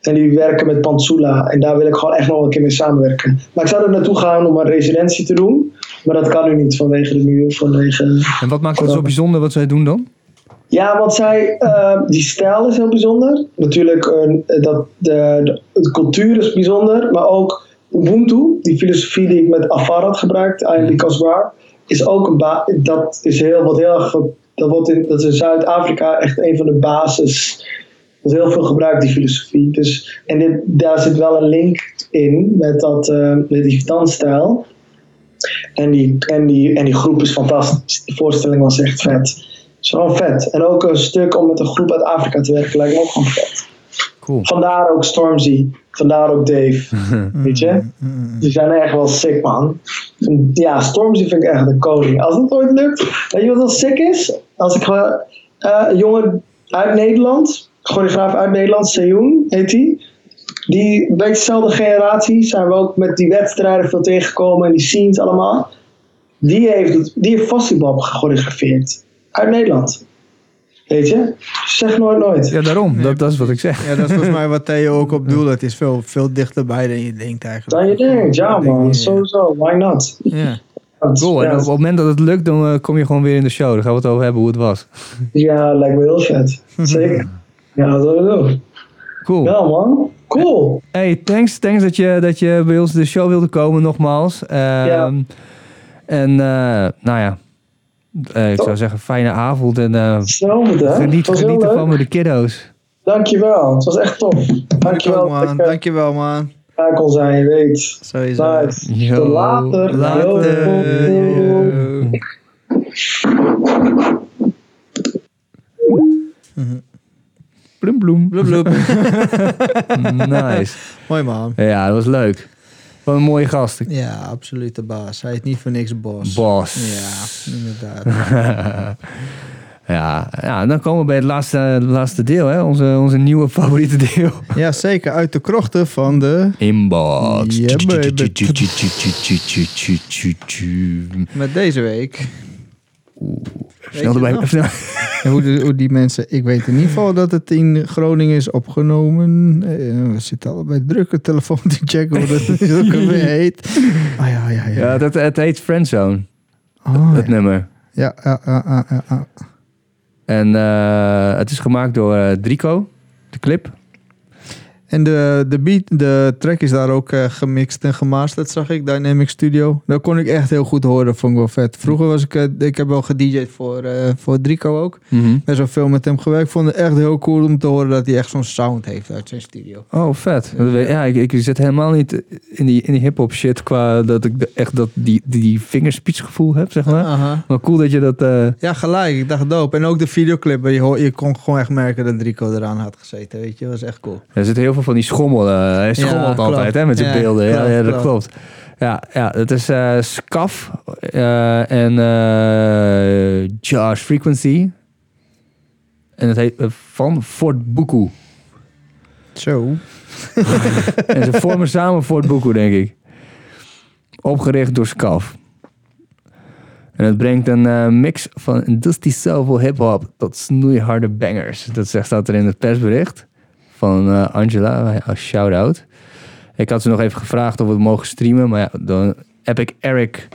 En die werken met Pantsula. En daar wil ik gewoon echt nog een keer mee samenwerken. Maar ik zou er naartoe gaan om een residentie te doen. Maar dat kan nu niet vanwege de muur. Vanwege... En wat maakt het zo bijzonder wat zij doen dan? Ja, want zij, eh, die stijl is heel bijzonder. Natuurlijk, eh, dat, de, de, de cultuur is bijzonder. Maar ook Ubuntu, die filosofie die ik met Afar had gebruikt, I Because Waar, is ook een ba dat is heel, wat heel erg, dat, wordt in, dat is in Zuid-Afrika echt een van de basis. Dat is heel veel gebruikt, die filosofie. Dus, en dit, daar zit wel een link in met, dat, eh, met die dansstijl. En die, en, die, en die groep is fantastisch. Die voorstelling was echt vet. is gewoon vet. En ook een stuk om met een groep uit Afrika te werken lijkt me ook gewoon vet. Cool. Vandaar ook Stormzy. Vandaar ook Dave. Weet je? Die zijn echt wel sick, man. Ja, Stormzy vind ik echt de koning. Als het ooit lukt. Weet je wat wel sick is? Als ik gewoon... eh, een jongen uit Nederland. Choreograaf uit Nederland. Seyoon heet die. Die, een beetje dezelfde generatie. Zijn we ook met die wedstrijden veel tegengekomen. En die scenes allemaal. Die heeft, die heeft gechoreografeerd. Uit Nederland. Weet je? Zeg nooit nooit. Ja, daarom. Dat, dat is wat ik zeg. Ja, dat is volgens mij wat Theo ook op doel. Het is veel, veel dichterbij dan je denkt eigenlijk. Dan je denkt, ja man, sowieso, why not? Ja. Cool. En op het moment dat het lukt, dan eh, kom je gewoon weer in de show. Dan gaan we het over hebben hoe het was. Ja, lijkt me heel vet. Zeker. Ja, ik doen. Cool. Ja man. Cool. Hey, thanks, thanks dat, je, dat je bij ons de show wilde komen nogmaals. Ehm, En eh, nou ja, eh, ik zou zeggen fijne avond en eh, Hetzelfde, hè? geniet, Het was heel genieten leuk. van met de kiddo's. Dankjewel. Het was echt tof. Dankjewel man. ik eh, Dankjewel, man. bij kon zijn, je weet. Sowieso. Nice. Yo, Tot later. later. Yo. Bloem, bloem. Blub, blub. Nice. Mooi, man. Ja, dat was leuk. Wat een mooie gast. Ja, absoluut de baas. Hij is niet voor niks boss. Bos. Ja, inderdaad. ja, ja, dan komen we bij het laatste, laatste deel, hè? Onze, onze nieuwe favoriete deel. ja, zeker. Uit de krochten van de... Inbox. Ja, baby. Met deze week. Snel erbij. En hoe, de- hoe die mensen... Ik weet in ieder geval dat het in Groningen is opgenomen. Eh, we zitten allebei druk een telefoon te checken hoe dat ook weer heet. Ah ja, ja, ja. Ja, dat, het heet Friendzone, Oh, ja. nummer. Ja, ja, ja, ja, ja, ja. En eh, het is gemaakt door eh, Drico, de clip. En de, de beat, de track is daar ook eh, gemixt en gemasterd, zag ik. Dynamic Studio. Dat kon ik echt heel goed horen, vond ik wel vet. Vroeger was ik, eh, ik heb wel gedj'd voor, eh voor Drico ook. Best wel veel met hem gewerkt. Vond het echt heel cool om te horen dat hij echt zo'n sound heeft uit zijn studio. Oh, vet. Ja, ik, ik zit helemaal niet in die, in die hip-hop shit qua dat ik de- echt dat die, die, vingerspitsgevoel heb, zeg maar. Maar cool dat je dat. Ja, gelijk. Ik dacht dope. En ook de videoclip. Je, hoor, je kon gewoon echt merken dat Drico eraan had gezeten. Weet je, dat was echt cool. er zit heel veel van die schommel. eh, hij schommelt altijd hè, met zijn Ja, beelden. Ja, klopt, ja, dat klopt. Ja, ja, het is eh Scaf eh, en eh Josh Frequency. En het heet van Fort Buku. Zo. en ze vormen samen Fort Buku, denk ik. Opgericht door Scaf. En het brengt een mix van dusty soulful hip-hop tot snoeiharde bangers. Dat zegt staat er in het persbericht van eh, Angela. Als shout-out. Ik had ze nog even gevraagd of we het mogen streamen. Maar ja, dan heb ik Eric.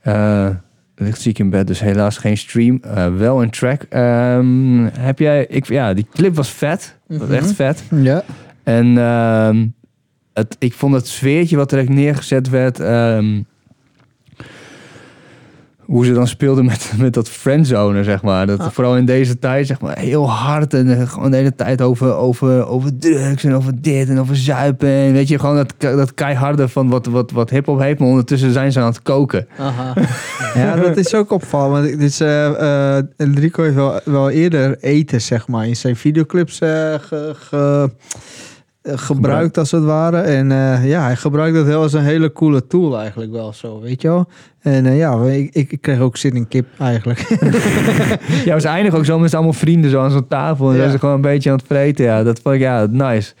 eh ligt ziek in bed, dus helaas geen stream. Eh, wel een track. Ehm, heb jij... Ik, ja, die clip was vet. Was Mhm. echt vet. Ja. En ehm, het, ik vond het sfeertje wat er neergezet werd. ehm, hoe ze dan speelden met, met dat friendzone, zeg maar. Dat, Ah. Vooral in deze tijd, zeg maar, heel hard. En eh, gewoon de hele tijd over, over, over drugs en over dit en over zuipen. En weet je, gewoon dat, dat keiharde van wat, wat, wat hip-hop heeft. Maar ondertussen zijn ze aan het koken. Aha. ja, dat is ook opvallend. Want dit is, eh, eh, Enrico heeft wel, wel eerder eten, zeg maar, in zijn videoclips eh, ge- ge- gebruikt, als het ware. En eh, ja, hij gebruikt dat heel als een hele coole tool eigenlijk wel zo, weet je wel. En eh, ja, ik, ik, ik kreeg ook zin in kip eigenlijk. Ja, we eindigen ook zo met allemaal vrienden zo aan zo'n tafel. En Ja. zijn ze gewoon een beetje aan het vreten. Ja, dat vond ik ja, nice.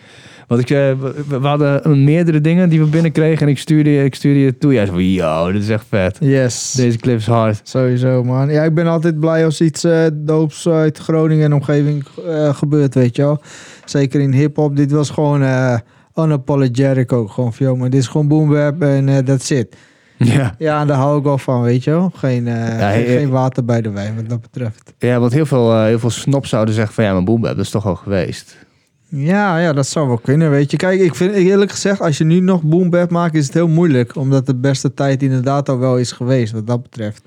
Want ik, eh, we, hadden meerdere dingen die we binnenkregen. En ik stuurde, ik stuurde je toe. Jij zei van, yo, dit is echt vet. yes. Deze clip is hard. Sowieso, man. Ja, ik ben altijd blij als iets eh, doops uit Groningen en omgeving eh, gebeurt, weet je wel. Zeker in hip-hop. Dit was gewoon eh unapologetic ook. Gewoon van, joh, maar dit is gewoon boom bap en eh that's it. Ja. Ja, en daar hou ik wel van, weet je wel. Geen, eh, Ja, geen, water bij de wijn, wat dat betreft. ja, want heel veel, eh, heel veel snop zouden zeggen van, ja, maar Boom Bap, dat is toch al geweest. Ja, ja, dat zou wel kunnen, weet je. Kijk, ik vind eerlijk gezegd, als je nu nog boom bap maakt, is het heel moeilijk. Omdat de beste tijd inderdaad al wel is geweest, wat dat betreft.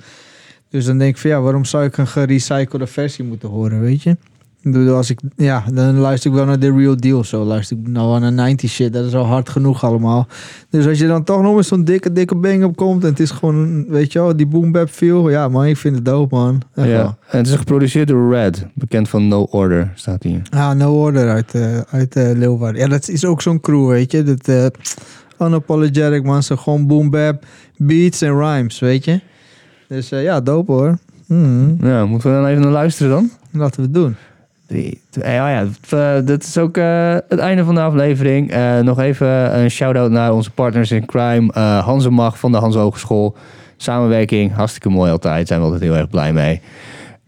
Dus dan denk ik van, ja, waarom zou ik een gerecyclede versie moeten horen, weet je? Ik bedoel, als ik, ja, dan luister ik wel naar de real deal. Zo luister ik nou wel naar 90 shit. Dat is al hard genoeg allemaal. Dus als je dan toch nog eens zo'n dikke, dikke bang op komt. En het is gewoon, weet je wel, die boom bap feel. Ja, man, ik vind het dope, man. Echt wel. Ja. En het is geproduceerd door Red, bekend van No Order, staat hier. Ah, No Order uit, eh uit Leeuwarden. Ja, dat is ook zo'n crew, weet je. Dat eh unapologetic, man. Ze gewoon boom bap, beats en rhymes, weet je. Dus ja, dope hoor. Mhm. Ja, moeten we dan even naar luisteren dan? Laten we het doen. Drie, twee, ja, ja, dat, eh, dat is ook eh, het einde van de aflevering. Eh, nog even een shout-out naar onze partners in crime. Hans en Mag van de Hans Hogeschool. Samenwerking, hartstikke mooi altijd. Zijn we altijd heel erg blij mee.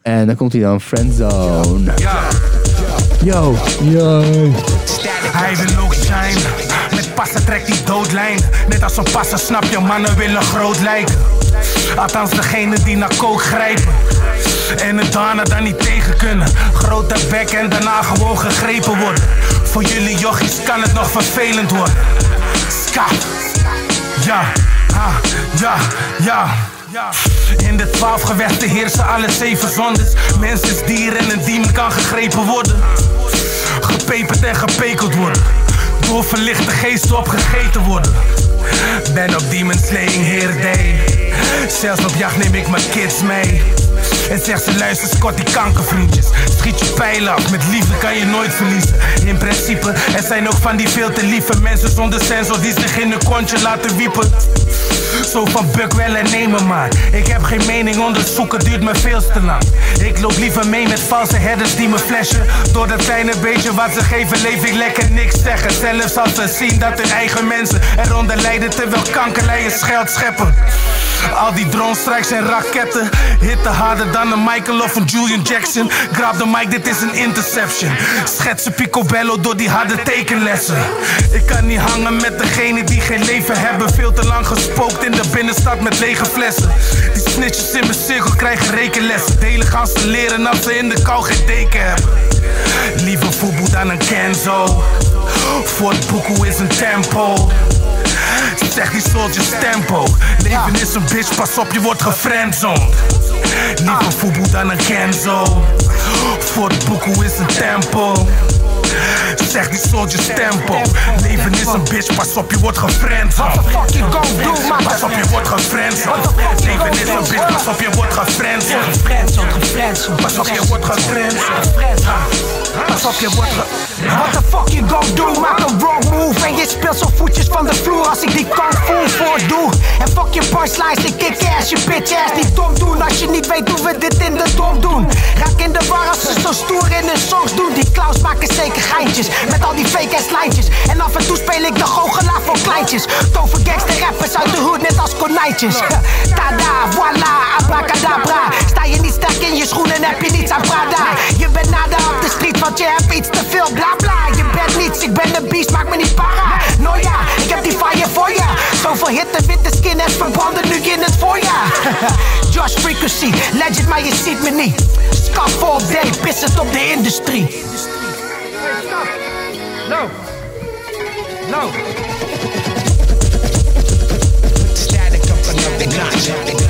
En dan komt hij dan, Friendzone. Yo, yo. Hij wil ook zijn. Met passen trekt hij doodlijn. Net als een passen snap je, mannen willen groot lijken. Althans, degene die naar kook grijpen. En het daarna dan niet tegen kunnen. Grote bek en daarna gewoon gegrepen worden. Voor jullie jochies kan het nog vervelend worden. Ska. Ja, ah, ja, ja. In de twaalf gewesten heersen alle zeven zondes. Mens is dier en een diem kan gegrepen worden. Gepeperd en gepekeld worden. Door verlichte geesten opgegeten worden. Ben op demon slaying here day. Zelfs op jacht neem ik mijn kids mee. En zeg ze luister die kankervriendjes. Schiet je pijlen af, met liefde kan je nooit verliezen. In principe, er zijn ook van die veel te lieve mensen zonder sensor Die zich in een kontje laten wiepen. Zo van buk wel en nemen maar. Ik heb geen mening, onderzoeken duurt me veel te lang. Ik loop liever mee met valse herders die me flashen. Door dat kleine beetje wat ze geven leef ik lekker niks zeggen. Zelfs als ze zien dat hun eigen mensen eronder lijden Terwijl kankerleien scheld scheppen al die drone strikes en raketten hitten harder dan een Michael of een Julian Jackson. Grab de mic, dit is een interception. Schetsen picobello door die harde tekenlessen. Ik kan niet hangen met degene die geen leven hebben. Veel te lang gespookt in de binnenstad met lege flessen. Die snitches in mijn cirkel krijgen rekenlessen. Delen gaan ze leren als ze in de kou geen deken hebben. Liever voetbal dan een Kenzo. Voor het boekoe is een tempo. Zeg die soldiers tempo. Leven is een bitch, pas op, je wordt gefriendzoned. Liever voetbal dan een Kenzo. Voor het boekoe is een tempo. Zeg die soldiers tempo. Leven is een bitch, pas op, je wordt gefriendzoned. Fuck you gon' do, man. Pas op, je wordt gefriendzoned. Leven is een bitch, pas op, je wordt gefriendzoned. Pas op, je wordt gefriendzoned. Pas op, je wordt ge... What the fuck you gon' do? Maak een wrong move En je speelt zo voetjes van de vloer als ik die kung fu voor doe En fuck je punchlines, ik kick ass, je bitch ass niet dom doen Als je niet weet hoe we dit in de dom doen Raak in de war als ze zo stoer in hun songs doen Die clowns maken zeker geintjes Met al die fake ass lijntjes. En af en toe speel ik de goochelaar voor kleintjes. Tover gangster rappers uit de hoed net als konijntjes. Tada, voila, abracadabra. Sta je niet sterk in je schoenen heb je niets aan Prada. Je bent nada op de street want je hebt iets te veel bla bla. Je bent niets, ik ben de beast, maak me niet para. No ja, ik heb die fire voor ya Zoveel hitte, witte skinheads verbranden nu in het voorjaar. Josh Frequency, legend maar je ziet me niet. All day, pissend op de industrie stop. No. No. Static up another notch.